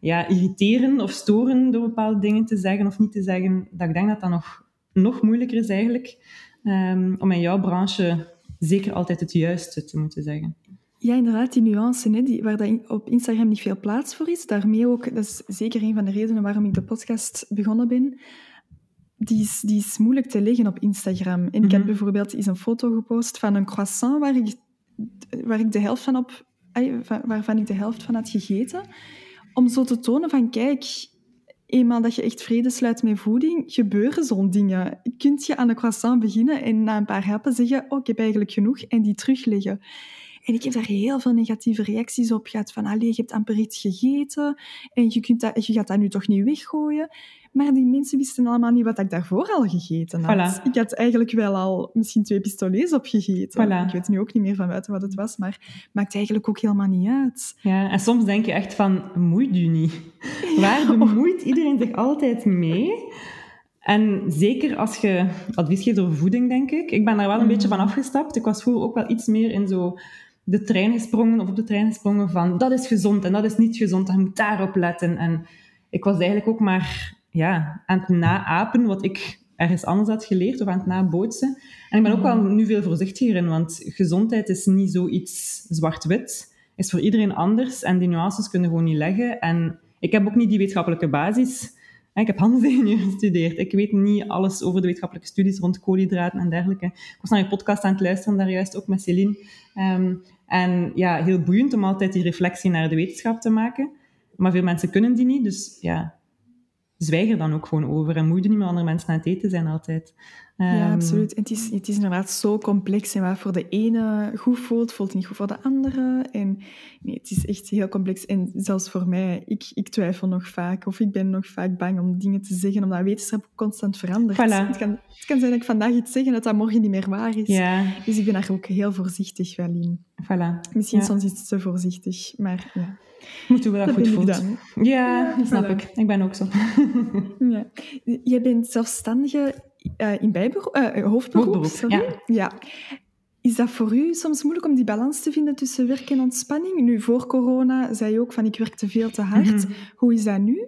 ja, irriteren of storen door bepaalde dingen te zeggen of niet te zeggen, dat ik denk dat dat nog, nog moeilijker is eigenlijk um, om in jouw branche zeker altijd het juiste te moeten zeggen. Ja, inderdaad, die nuance, hè, die, waar dat op Instagram niet veel plaats voor is. Daarmee ook, dat is zeker een van de redenen waarom ik de podcast begonnen ben. Die is, die is moeilijk te leggen op Instagram. En ik heb bijvoorbeeld eens een foto gepost van een croissant waar ik, waar ik de helft van op, waarvan ik de helft van had gegeten. Om zo te tonen van, kijk, eenmaal dat je echt vrede sluit met voeding, gebeuren zo'n dingen. Kunt je aan een croissant beginnen en na een paar happen zeggen, oh, ik heb eigenlijk genoeg, en die terugleggen. En ik heb daar heel veel negatieve reacties op gehad. Van, allee, je hebt amper iets gegeten en je, kunt dat, je gaat dat nu toch niet weggooien. Maar die mensen wisten allemaal niet wat ik daarvoor al gegeten had. Voilà. Ik had eigenlijk wel al misschien twee pistolets opgegeten. Voilà. Ik weet nu ook niet meer van buiten wat het was, maar maakt eigenlijk ook helemaal niet uit. Ja, en soms denk je echt van, moeit u niet? Waar bemoeit iedereen zich altijd mee? En zeker als je advies geeft over voeding, denk ik. Ik ben daar wel een beetje van afgestapt. Ik was vroeger ook wel iets meer in zo de trein gesprongen of op de trein gesprongen van dat is gezond en dat is niet gezond, je moet daarop letten. En ik was eigenlijk ook maar ja, aan het naapen wat ik ergens anders had geleerd of aan het nabootsen. En ik ben ook wel nu veel voorzichtiger in, want gezondheid is niet zoiets zwart-wit. Is voor iedereen anders en die nuances kunnen gewoon niet leggen. En ik heb ook niet die wetenschappelijke basis. Ik heb handelsingenieur gestudeerd. Ik weet niet alles over de wetenschappelijke studies rond koolhydraten en dergelijke. Ik was naar je podcast aan het luisteren, daar juist ook met Celine. Um, en ja, heel boeiend om altijd die reflectie naar de wetenschap te maken. Maar veel mensen kunnen die niet, dus ja, zwijg er dan ook gewoon over. En moet je niet met andere mensen aan het eten zijn altijd. Ja, Ehm, absoluut. En het is, het is inderdaad zo complex. En wat voor de ene goed voelt, voelt niet goed voor de andere. En nee, het is echt heel complex. En zelfs voor mij, ik, ik twijfel nog vaak. Of ik ben nog vaak bang om dingen te zeggen, omdat wetenschap constant verandert. Voilà. Het, kan, het kan zijn dat ik vandaag iets zeg en dat dat morgen niet meer waar is. Ja, Dus ik ben daar ook heel voorzichtig wel in. voilà. Misschien Ja. soms iets te voorzichtig, maar ja, Moeten we dat, dat goed dan. Ja, Ja, snap voilà. ik. Ik ben ook zo. Ja. Jij bent zelfstandige eh, in bijberoep, eh, hoofdberoep. Ja. Is dat voor u soms moeilijk om die balans te vinden tussen werk en ontspanning? Nu, voor corona zei je ook van ik werk te veel te hard. Mhm. Hoe is dat nu?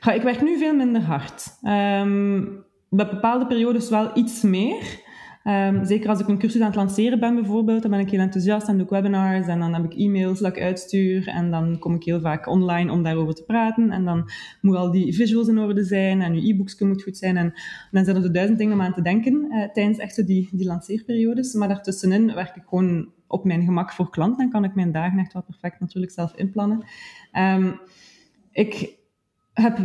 Ja, ik werk nu veel minder hard. Ehm bij bepaalde periodes wel iets meer. Ehm, zeker als ik een cursus aan het lanceren ben bijvoorbeeld, dan ben ik heel enthousiast en doe ik webinars en dan heb ik e-mails dat ik uitstuur en dan kom ik heel vaak online om daarover te praten en dan moet al die visuals in orde zijn en je e-bookje moet goed zijn en dan zijn er duizend dingen om aan te denken eh, tijdens echt die, die lanceerperiodes. Maar daartussenin werk ik gewoon op mijn gemak voor klanten en kan ik mijn dagen echt wel perfect natuurlijk zelf inplannen. Ehm, ik heb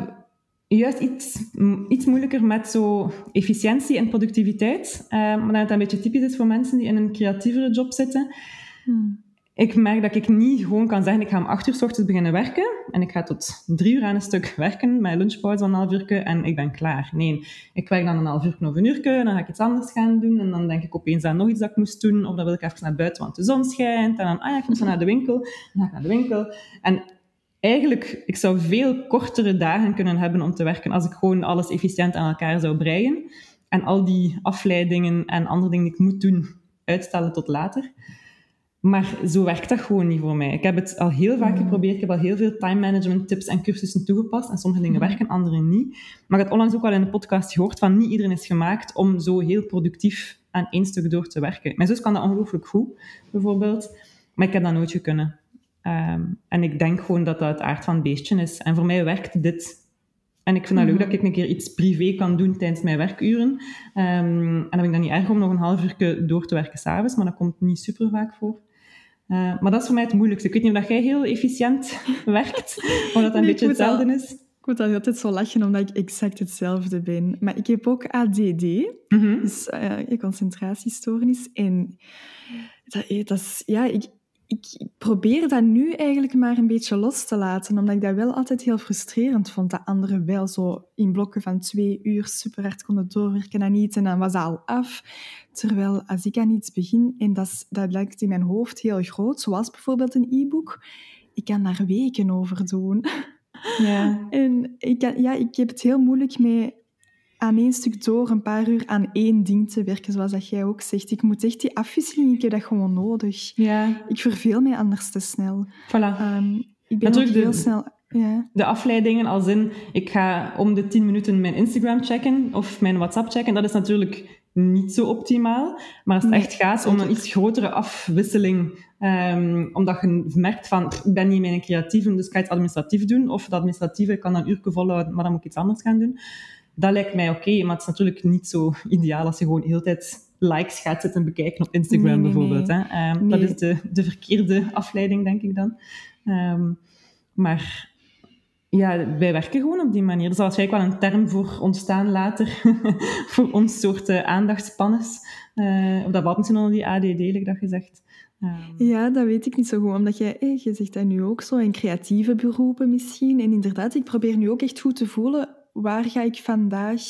juist iets, iets moeilijker met zo efficiëntie en productiviteit. Eh, maar dat het een beetje typisch is voor mensen die in een creatievere job zitten. Ik merk dat ik niet gewoon kan zeggen, ik ga om acht uur s ochtends beginnen werken en ik ga tot drie uur aan een stuk werken, met lunchpauze van een half uur en ik ben klaar. Nee, ik werk dan een half uur of een uur en dan ga ik iets anders gaan doen en dan denk ik opeens aan nog iets dat ik moest doen of dan wil ik even naar buiten, want de zon schijnt en dan, ah ja, ik moet naar de winkel, dan ga ik naar de winkel. En eigenlijk, ik zou veel kortere dagen kunnen hebben om te werken als ik gewoon alles efficiënt aan elkaar zou breien en al die afleidingen en andere dingen die ik moet doen uitstellen tot later. Maar zo werkt dat gewoon niet voor mij. Ik heb het al heel vaak geprobeerd. Ik heb al heel veel time management tips en cursussen toegepast. En sommige dingen werken, andere niet. Maar ik had onlangs ook al in de podcast gehoord van niet iedereen is gemaakt om zo heel productief aan één stuk door te werken. Mijn zus kan dat ongelooflijk goed, bijvoorbeeld. Maar ik heb dat nooit kunnen. Ehm, en ik denk gewoon dat dat het aard van het beestje is. En voor mij werkt dit. En ik vind het leuk dat ik een keer iets privé kan doen tijdens mijn werkuren. Ehm, en dan vind ik dat niet erg om nog een half uur door te werken s'avonds, maar dat komt niet super vaak voor. Eh, maar dat is voor mij het moeilijkste. Ik weet niet of jij heel efficiënt werkt, of dat een Nee, beetje hetzelfde is. Ik moet altijd zo lachen, omdat ik exact hetzelfde ben. Maar ik heb ook ADD, Mhm. dus eh concentratiestoornis. En dat, eh, dat is, ja, ik, ik, probeer dat nu eigenlijk maar een beetje los te laten, omdat ik dat wel altijd heel frustrerend vond, dat anderen wel zo in blokken van twee uur super hard konden doorwerken aan iets en dan was dat al af. Terwijl als ik aan iets begin, en dat, is, dat lijkt in mijn hoofd heel groot, zoals bijvoorbeeld een e-book, ik kan daar weken over doen. Ja. En ik, kan- ja, ik heb het heel moeilijk mee aan één stuk door een paar uur aan één ding te werken, zoals dat jij ook zegt. Ik moet echt die afwisseling, ik heb dat gewoon nodig. ja, Ik verveel mij anders te snel. voilà. Ehm, ik ben ook Natuurlijk de- heel snel... Ja. De afleidingen als in, ik ga om de 10 minuten mijn Instagram checken of mijn WhatsApp checken, dat is natuurlijk niet zo optimaal. Maar als het Nee, echt gaat om een iets grotere afwisseling, ehm, omdat je merkt van, ik ben niet mijn creatieve, dus ik ga het administratief doen, of dat administratieve kan dan een uur volhouden, maar dan moet ik iets anders gaan doen. Dat lijkt mij oké, maar het is natuurlijk niet zo ideaal als je gewoon de hele tijd likes gaat zitten bekijken op Instagram Nee, nee, bijvoorbeeld. nee. Hè? Ehm, Dat is de, de verkeerde afleiding, denk ik dan. Ehm, maar ja, wij werken gewoon op die manier. Er zal waarschijnlijk wel een term voor ontstaan later, voor ons soort eh, aandachtspannes. Eh, of dat valt misschien onder die ADD, like dat gezegd. Ehm, ja, dat weet ik niet zo goed, omdat jij, eh, je zegt dat nu ook zo, in creatieve beroepen misschien. En inderdaad, ik probeer nu ook echt goed te voelen, waar ga ik vandaag...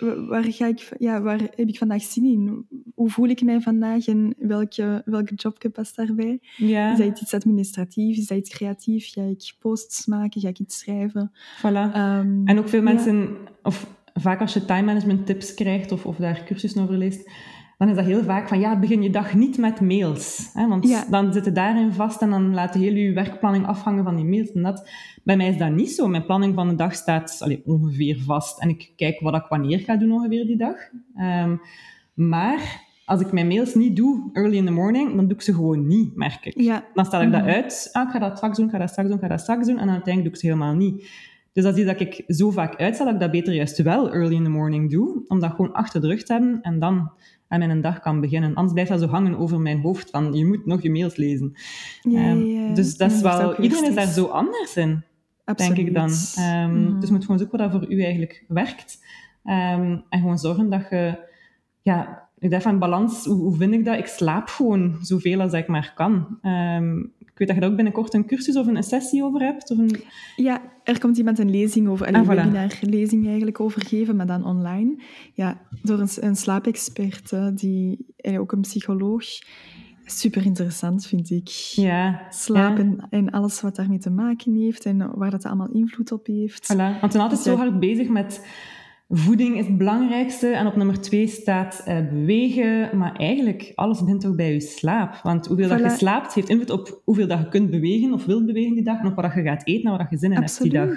wa- Waar, ga ik, ja, waar heb ik vandaag zin in? Hoe voel ik mij vandaag en welke, welke jobje past daarbij? ja, Is dat iets administratief? Is dat iets creatief? Ga ik posts maken? Ga ik iets schrijven? voilà. Ehm, En ook veel ja. mensen, of vaak als je time management tips krijgt of, of daar cursussen over leest, dan is dat heel vaak van ja, begin je dag niet met mails. Hè, want Ja. dan zit je daarin vast en dan laat je heel je werkplanning afhangen van die mails en dat. Bij mij is dat niet zo. Mijn planning van de dag staat allee, ongeveer vast en ik kijk wat ik wanneer ga doen ongeveer die dag. Ehm, maar als ik mijn mails niet doe early in the morning, dan doe ik ze gewoon niet, merk ik. Ja. Dan stel ik dat Mhm. uit. Ah, ik ga dat straks doen, ik ga dat straks doen, ik ga dat straks doen. En dan uiteindelijk doe ik ze helemaal niet. Dus dat is iets dat ik zo vaak uitstel, dat ik dat beter juist wel early in the morning doe. Om dat gewoon achter de rug te hebben en dan aan mijn dag kan beginnen. Anders blijft dat zo hangen over mijn hoofd van je moet nog je mails lezen. Ja, Ehm, ja. Dus dat is wel... Iedereen is daar zo anders in. denk ik dan. Ehm, dus je moet gewoon zoeken wat voor u eigenlijk werkt. Ehm, en gewoon zorgen dat je... Ja, ik dacht van balans, hoe, hoe, vind ik dat? Ik slaap gewoon zoveel als ik maar kan. Um, ik weet dat je daar ook binnenkort een cursus of een sessie over hebt. Of een... Ja, er komt iemand een lezing over, een ah, voilà. lezing eigenlijk over geven, maar dan online. Ja, door een, een slaapexpert, die, en ook een psycholoog. Super interessant, vind ik. Ja. Slapen en alles wat daarmee te maken heeft en waar dat allemaal invloed op heeft. Voilà. Want we zijn altijd dus zo hard bezig met Voeding is het belangrijkste en op nummer twee staat uh, bewegen. Maar eigenlijk, alles begint toch bij je slaap. Want hoeveel dat je slaapt, heeft invloed op hoeveel dat je kunt bewegen of wilt bewegen die dag. En op wat je gaat eten en wat je zin in Absoluut. hebt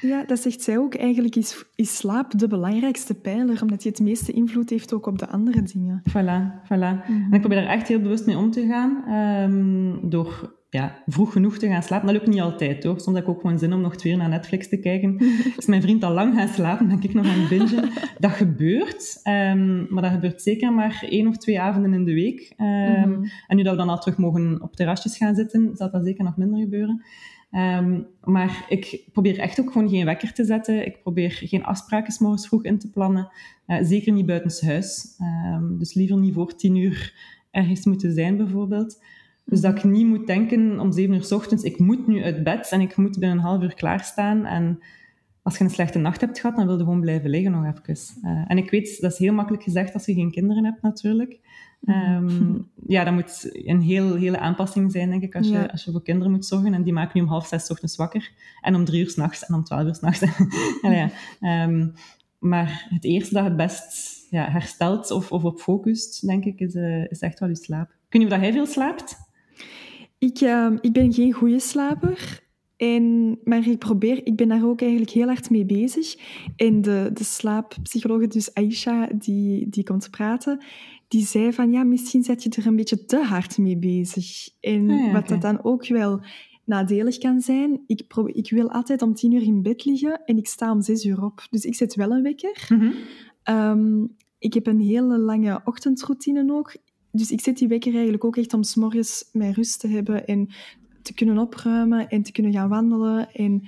die dag. Ja, dat zegt zij ook. Eigenlijk is, is slaap de belangrijkste pijler, omdat je het meeste invloed heeft ook op de andere dingen. Voilà, voilà. Mhm. En ik probeer daar echt heel bewust mee om te gaan. Um, door ja, vroeg genoeg te gaan slapen. Dat lukt niet altijd, hoor. Soms heb ik ook gewoon zin om nog twee uur naar Netflix te kijken. Is mijn vriend al lang gaan slapen, dan ik nog aan het bingen. Dat gebeurt, um, maar dat gebeurt zeker maar één of twee avonden in de week. Um, mm-hmm. En nu dat we dan al terug mogen op terrasjes gaan zitten, zal dat zeker nog minder gebeuren. Um, maar ik probeer echt ook gewoon geen wekker te zetten. Ik probeer geen afspraken morgens vroeg in te plannen. Uh, zeker niet buitenshuis. Dus liever niet voor tien uur ergens moeten zijn, bijvoorbeeld. Dus dat ik niet moet denken om zeven uur s ochtends, ik moet nu uit bed en ik moet binnen een half uur klaarstaan. En als je een slechte nacht hebt gehad, dan wil je gewoon blijven liggen nog even. Uh, en ik weet, dat is heel makkelijk gezegd als je geen kinderen hebt natuurlijk. Um, ja, dat moet een heel, hele aanpassing zijn, denk ik, als je, als je voor kinderen moet zorgen. En die maken nu om half zes ochtends wakker. En om drie uur s'nachts en om twaalf uur s'nachts. ja. um, maar het eerste dat het best ja, herstelt of, of op focust, denk ik, is, uh, is echt wel je slaap. Kun je dat hij veel slaapt? Ik, uh, ik ben geen goede slaper. En, maar ik probeer, ik ben daar ook eigenlijk heel hard mee bezig. En de, de slaappsycholoog, dus Aisha, die, die komt praten, die zei van ja, misschien zet je er een beetje te hard mee bezig. En ah wat dat dan ook wel nadelig kan zijn, ik, ik wil altijd om tien uur in bed liggen en ik sta om zes uur op. Dus ik zet wel een wekker. Mm -hmm. ik heb een hele lange ochtendroutine ook dus ik zet die wekker eigenlijk ook echt om s morgens mijn rust te hebben en te kunnen opruimen en te kunnen gaan wandelen en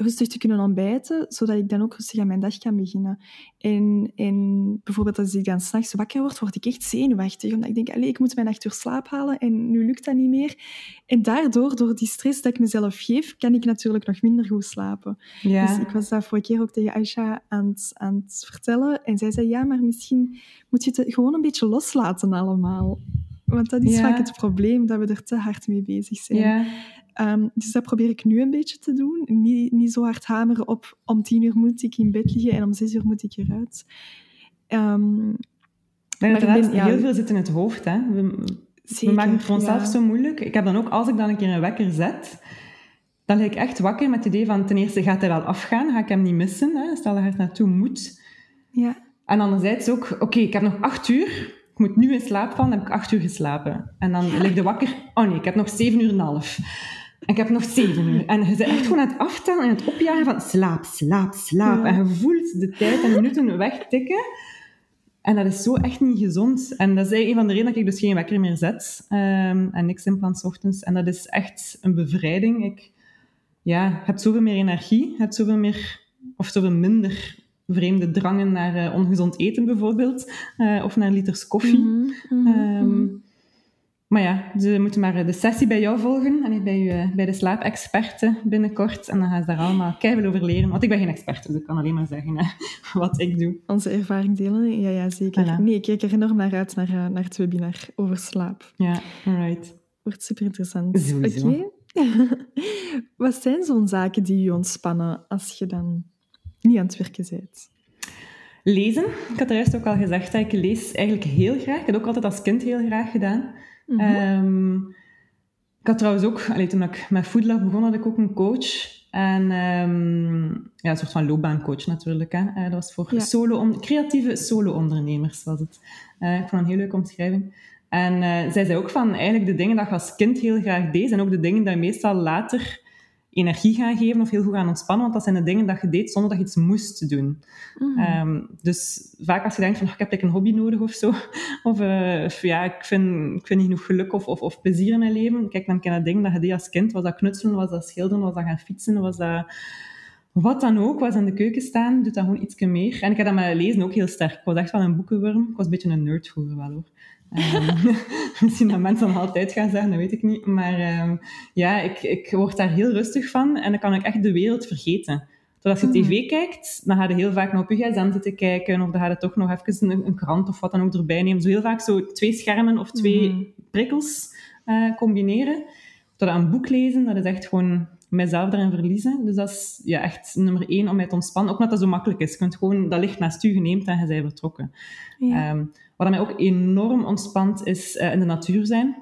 rustig te kunnen ontbijten, zodat ik dan ook rustig aan mijn dag kan beginnen. En, en bijvoorbeeld als ik dan s'nachts wakker word, word ik echt zenuwachtig. Omdat ik denk, allez, ik moet mijn acht uur slaap halen en nu lukt dat niet meer. En daardoor, door die stress dat ik mezelf geef, kan ik natuurlijk nog minder goed slapen. Ja. Dus ik was dat vorige keer ook tegen Aisha aan het, aan het vertellen. En zij zei, ja, maar misschien moet je het gewoon een beetje loslaten allemaal. Want dat is vaak het probleem, dat we er te hard mee bezig zijn. Ja. Um, dus dat probeer ik nu een beetje te doen. Niet, niet zo hard hameren op om tien uur moet ik in bed liggen en om zes uur moet ik eruit. Um, maar ben, ja, heel veel zit in het hoofd. Hè? We, zeker, we maken het voor onszelf zo moeilijk. Ik heb dan ook, als ik dan een keer een wekker zet, dan lig ik echt wakker met het idee van ten eerste gaat hij wel afgaan, ga ik hem niet missen. Hè? Stel dat hij er naartoe moet. Ja. En anderzijds ook, oké, ik heb nog acht uur. Ik moet nu in slaap vallen, dan heb ik acht uur geslapen. En dan lig ik wakker, oh nee, ik heb nog zeven uur en een half. En ik heb nog zeven uur. En je bent echt gewoon aan het aftellen en het opjagen van slaap, slaap, slaap. En je voelt de tijd en minuten wegtikken. En dat is zo echt niet gezond. En dat is een van de redenen dat ik dus geen wekker meer zet. Um, en niks in plan ochtends. En dat is echt een bevrijding. Ik ja, heb zoveel meer energie, heb zoveel meer, of zoveel minder vreemde drangen naar uh, ongezond eten bijvoorbeeld. Uh, of naar liters koffie. Mm -hmm, maar ja, ze moeten maar de sessie bij jou volgen en bij, je, bij de slaapexperten binnenkort. En dan gaan ze daar allemaal keihard over leren. Want ik ben geen expert, dus ik kan alleen maar zeggen hè, wat ik doe. Onze ervaring delen? Ja, ja zeker. Nee, ik kijk er enorm naar uit, naar, eh, naar het webinar over slaap. Ja, alright. Wordt super interessant. Oké. wat zijn zo'n zaken die je ontspannen als je dan niet aan het werken bent? Lezen. Ik had er juist ook al gezegd dat ik lees eigenlijk heel graag. Ik heb ook altijd als kind heel graag gedaan. Mhm. Ehm, ik had trouwens ook, allee, toen ik met Foodlab begon, had ik ook een coach. En um, ja, een soort van loopbaancoach natuurlijk. Hè. Uh, dat was voor solo creatieve solo-ondernemers. Was het. Uh, ik vond een heel leuke omschrijving. En uh, zij zei ook van eigenlijk de dingen dat je als kind heel graag deed, en ook de dingen die je meestal later energie gaan geven of heel goed gaan ontspannen, want dat zijn de dingen dat je deed zonder dat je iets moest doen. Mhm. Ehm, dus vaak als je denkt van, "Ah, ik heb like, een hobby nodig of zo, of, eh, of ja, ik vind, ik vind niet genoeg geluk of, of, of plezier in mijn leven, kijk, dan ken je dingen dat je deed als kind. Was dat knutselen, was dat schilderen, was dat gaan fietsen, was dat wat dan ook, was in de keuken staan, doet dat gewoon iets meer. En ik heb dat met lezen ook heel sterk. Ik was echt wel een boekenworm. Ik was een beetje een nerd vroeger wel, hoor. Ehm, misschien dat mensen dan altijd gaan zeggen, dat weet ik niet. Maar ehm, ja, ik, ik word daar heel rustig van en dan kan ik echt de wereld vergeten. Terwijl als je Mhm. tv kijkt, dan ga je heel vaak nog op je gsm zitten kijken of dan ga je toch nog even een, een krant of wat dan ook erbij nemen. Zo heel vaak zo twee schermen of twee Mhm. prikkels eh, combineren. Terwijl een boek lezen, dat is echt gewoon mijzelf daarin verliezen. Dus dat is ja, echt nummer één om mij te ontspannen. Ook omdat dat zo makkelijk is. Je kunt gewoon, dat ligt naast u, je neemt en je bent vertrokken. Ja. Ehm, wat mij ook enorm ontspant, is eh, in de natuur zijn.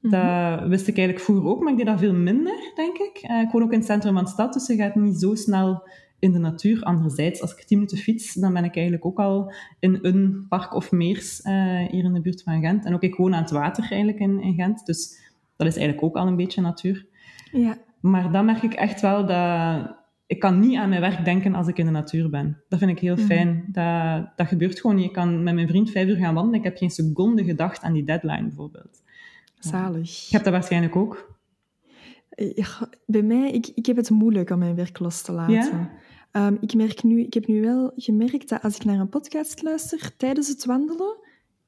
Mhm. Dat wist ik eigenlijk vroeger ook, maar ik deed dat veel minder, denk ik. Eh, ik woon ook in het centrum van de stad, dus je gaat niet zo snel in de natuur. Anderzijds, als ik tien minuten fiets, dan ben ik eigenlijk ook al in een park of meers eh, hier in de buurt van Gent. En ook ik woon aan het water eigenlijk in, in Gent, dus dat is eigenlijk ook al een beetje natuur. ja. Maar dan merk ik echt wel dat ik kan niet aan mijn werk denken als ik in de natuur ben. Dat vind ik heel Mhm. fijn. Dat, dat gebeurt gewoon. Je kan met mijn vriend vijf uur gaan wandelen. Ik heb geen seconde gedacht aan die deadline bijvoorbeeld. Zalig. Je hebt dat waarschijnlijk ook. Ja, bij mij, ik, ik heb het moeilijk om mijn werk los te laten. Ja? Ehm, ik, merk nu, ik heb nu wel gemerkt dat als ik naar een podcast luister tijdens het wandelen,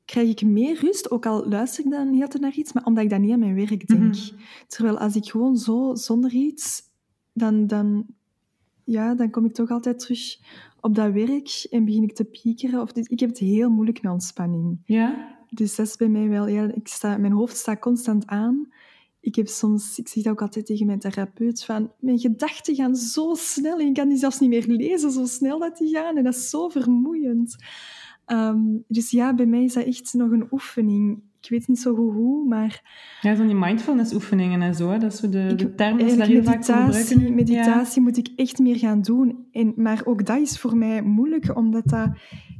krijg ik meer rust, ook al luister ik dan heel te naar iets, maar omdat ik dan niet aan mijn werk denk. Mhm. Terwijl als ik gewoon zo zonder iets, dan, dan, ja, dan kom ik toch altijd terug op dat werk en begin ik te piekeren. Of, dus ik heb het heel moeilijk met ontspanning. Ja? Dus dat is bij mij wel, ja, ik sta, mijn hoofd staat constant aan. Ik heb soms, ik zeg dat ook altijd tegen mijn therapeut, van mijn gedachten gaan zo snel en ik kan die zelfs niet meer lezen, zo snel dat die gaan. En dat is zo vermoeiend. Ehm, dus ja, bij mij is dat echt nog een oefening. Ik weet niet zo goed hoe, maar Ja, zo'n die mindfulness oefeningen en zo. hè. Dat is zo de, ik, de ze daar heel vaak meditatie, gebruiken. meditatie moet ik echt meer gaan doen. En, maar ook dat is voor mij moeilijk, omdat dat,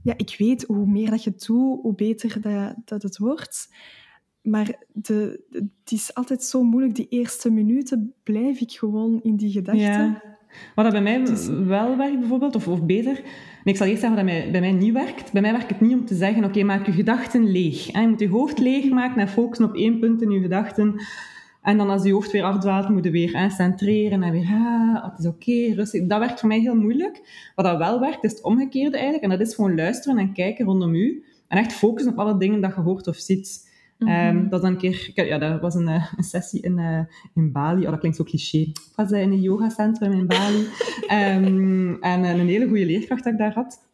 ja, ik weet hoe meer dat je het doet, hoe beter dat, dat het wordt. Maar de, de- het is altijd zo moeilijk. Die eerste minuten blijf ik gewoon in die gedachten. Ja. Wat dat bij mij wel werkt, bijvoorbeeld, of, of beter... Nee, ik zal eerst zeggen wat dat mij, bij mij niet werkt. Bij mij werkt het niet om te zeggen, oké, maak je gedachten leeg. hè. Je moet je hoofd leegmaken en focussen op één punt in je gedachten. En dan als je hoofd weer afdwaalt, moet je weer hè, centreren en weer, ah, het is oké, rustig. Dat werkt voor mij heel moeilijk. Wat dat wel werkt, is het omgekeerde eigenlijk. En dat is gewoon luisteren en kijken rondom u. En echt focussen op alle dingen dat je hoort of ziet. Ehm, dat dan een keer, ja, dat was een, eh, een sessie in, eh, in Bali. Oh, dat klinkt zo cliché. Ik was eh, in een yogacentrum in Bali. Ehm, en een hele goede leerkracht dat ik daar had.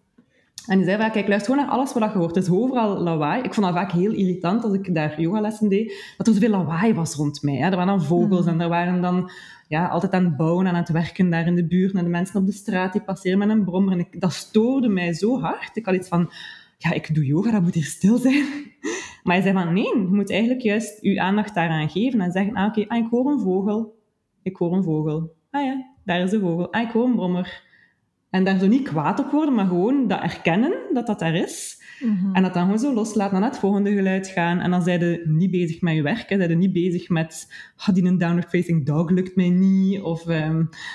En die zei vaak, kijk, luister gewoon naar alles wat je hoort. Het is overal lawaai. Ik vond dat vaak heel irritant als ik daar yogalessen deed, dat er zoveel lawaai was rond mij. Hè. Er waren dan vogels Mhm. en er waren dan ja, altijd aan het bouwen en aan het werken daar in de buurt. En de mensen op de straat die passeren met een brommer. En ik, dat stoorde mij zo hard. Ik had iets van, ja, ik doe yoga, dat moet hier stil zijn. Maar hij zei van, nee, je moet eigenlijk juist je aandacht daaraan geven en zeggen, ah, oké, ah, ik hoor een vogel. Ik hoor een vogel. Ah ja, daar is een vogel. Ah, ik hoor een brommer. En daar zo niet kwaad op worden, maar gewoon dat erkennen dat dat daar is. Mhm. En dat dan gewoon zo loslaten, naar het volgende geluid gaan. En dan zijn je niet bezig met je werk. Hè. Zijn je niet bezig met, ah, die een downward facing dog lukt mij niet. Of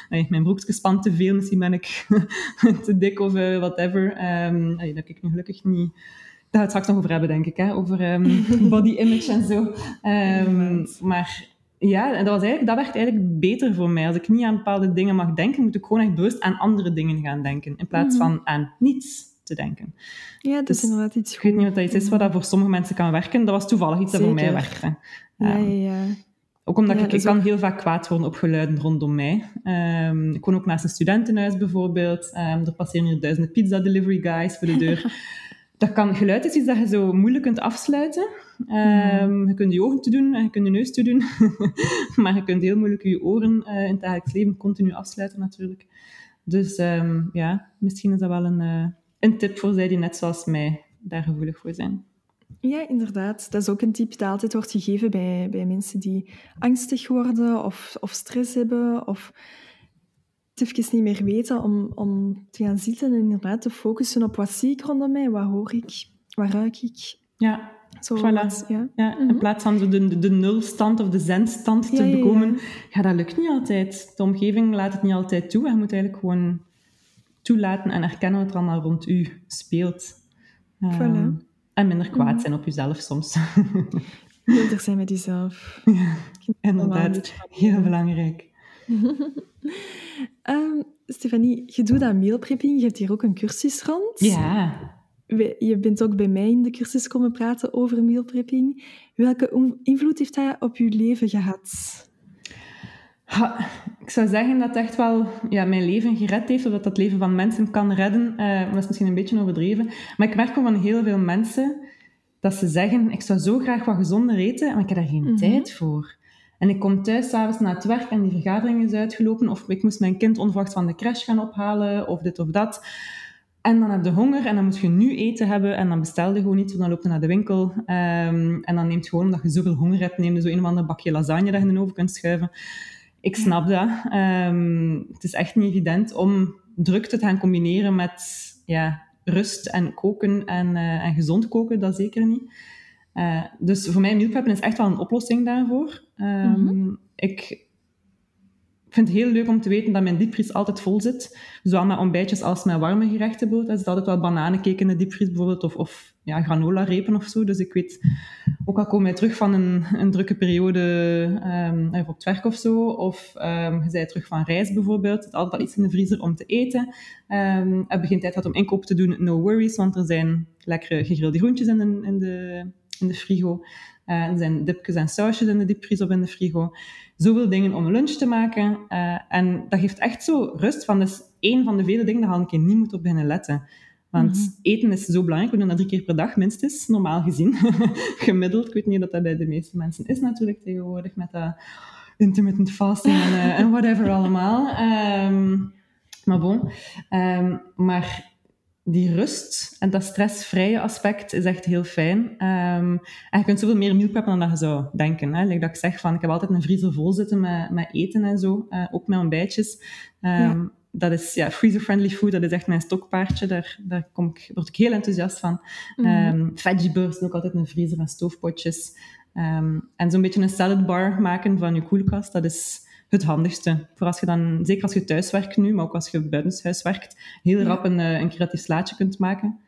nee, mijn broekje spant te veel, misschien ben ik te dik of eh, whatever. Ehm nee, dat ik nu gelukkig niet... We het straks nog over hebben, denk ik. Hè? Over ehm, body image en zo. Ehm, maar ja, en dat, was eigenlijk, dat werkt eigenlijk beter voor mij. Als ik niet aan bepaalde dingen mag denken, moet ik gewoon echt bewust aan andere dingen gaan denken. In plaats Mhm. van aan niets te denken. ja, dat is dus inderdaad iets Ik weet niet of dat iets is wat dat voor sommige mensen kan werken. Dat was toevallig iets dat voor mij werkte. Ja, Ehm, ja, ja. ook omdat Ja, ik, ik kan ook- heel vaak kwaad worden op geluiden rondom mij. Ik woon ook naast een studentenhuis bijvoorbeeld. Ehm, er passeren hier duizenden pizza delivery guys voor de deur. dat kan, geluid is iets dat je zo moeilijk kunt afsluiten. Ehm, Je kunt je ogen te doen en je kunt je neus te doen. maar je kunt heel moeilijk je oren eh, in het dagelijks leven continu afsluiten natuurlijk. Dus ehm, ja, misschien is dat wel een, eh, een tip voor zij die net zoals mij daar gevoelig voor zijn. Ja, inderdaad. Dat is ook een tip dat altijd wordt gegeven bij, bij mensen die angstig worden of, of stress hebben of het even niet meer weten om, om te gaan zitten en inderdaad te focussen op wat zie ik rondom mij, wat hoor ik, wat ruik ik. Ja, Zo Voilà. wat, ja. Ja, Mhm. In plaats van zo de, de, de nulstand of de zenstand te Ja, ja, ja. bekomen. Ja, dat lukt niet altijd. De omgeving laat het niet altijd toe. Je moet eigenlijk gewoon toelaten en erkennen wat er allemaal rond u speelt. Ehm. En minder kwaad Mhm. zijn op jezelf soms. Milder zijn met jezelf. Inderdaad, heel belangrijk. Ehm, Stefanie, je doet aan meal prepping. Je hebt hier ook een cursus rond. Ja, Je bent ook bij mij in de cursus komen praten over meal prepping. Welke invloed heeft dat op je leven gehad? Ha, ik zou zeggen dat het echt wel ja, mijn leven gered heeft, of dat het leven van mensen kan redden. Maar dat is misschien een beetje overdreven. Maar ik merk gewoon van heel veel mensen dat ze zeggen, ik zou zo graag wat gezonder eten, maar ik heb daar geen Mhm. tijd voor. En ik kom thuis s'avonds na het werk en die vergadering is uitgelopen, of ik moest mijn kind onverwachts van de crash gaan ophalen, of dit of dat. En dan heb je honger en dan moet je nu eten hebben en dan bestel je gewoon iets, of dan loop je naar de winkel ehm, en dan neemt gewoon, omdat je zoveel honger hebt, neem je zo een of ander bakje lasagne dat je in de oven kunt schuiven. Ik snap dat. Ehm, het is echt niet evident om drukte te gaan combineren met ja, rust en koken en, eh, en gezond koken, dat zeker niet. Eh, dus voor mij, meal preppen is echt wel een oplossing daarvoor. Ehm, Ik vind het heel leuk om te weten dat mijn diepvries altijd vol zit. Zowel met ontbijtjes als met warme gerechten. bijvoorbeeld. Er zit altijd wel bananencake in de diepvries bijvoorbeeld, of, of ja, granola-repen of zo. Dus ik weet, ook al kom je terug van een, een drukke periode even op het werk of zo, of ehm, je bent terug van reis bijvoorbeeld, er zit altijd wel iets in de vriezer om te eten. Ehm heb je geen tijd gehad om inkoop te doen, no worries, want er zijn lekkere gegrilde groentjes in de, in de, in de frigo. Eh, er zijn dipjes en sausjes in de diepvries of in de frigo. Zoveel dingen om lunch te maken. Eh, en dat geeft echt zo rust van, dat is één van de vele dingen dat je een keer niet moet op beginnen letten. Want Mhm. eten is zo belangrijk. We doen dat drie keer per dag minstens, normaal gezien. Gemiddeld. Ik weet niet of dat bij de meeste mensen is natuurlijk tegenwoordig, met dat intermittent fasting en, eh, whatever allemaal. Ehm, maar bon. Ehm, maar die rust en dat stressvrije aspect is echt heel fijn. Ehm, en je kunt zoveel meer meal preppen dan dat je zou denken. Hè. Like dat ik zeg, van, ik heb altijd een vriezer vol zitten met, met eten en zo. eh, ook met ontbijtjes. Ja. Dat is ja, freezer-friendly food, dat is echt mijn stokpaardje. Daar, daar kom ik, word ik heel enthousiast van. Mhm. Ehm veggie bursts ook altijd in de vriezer en stoofpotjes. Ehm, en zo'n beetje een salad bar maken van je koelkast, dat is het handigste. Voor als je dan, zeker als je thuis werkt nu, maar ook als je buitenshuis werkt, heel rap een, eh, een creatief slaatje kunt maken.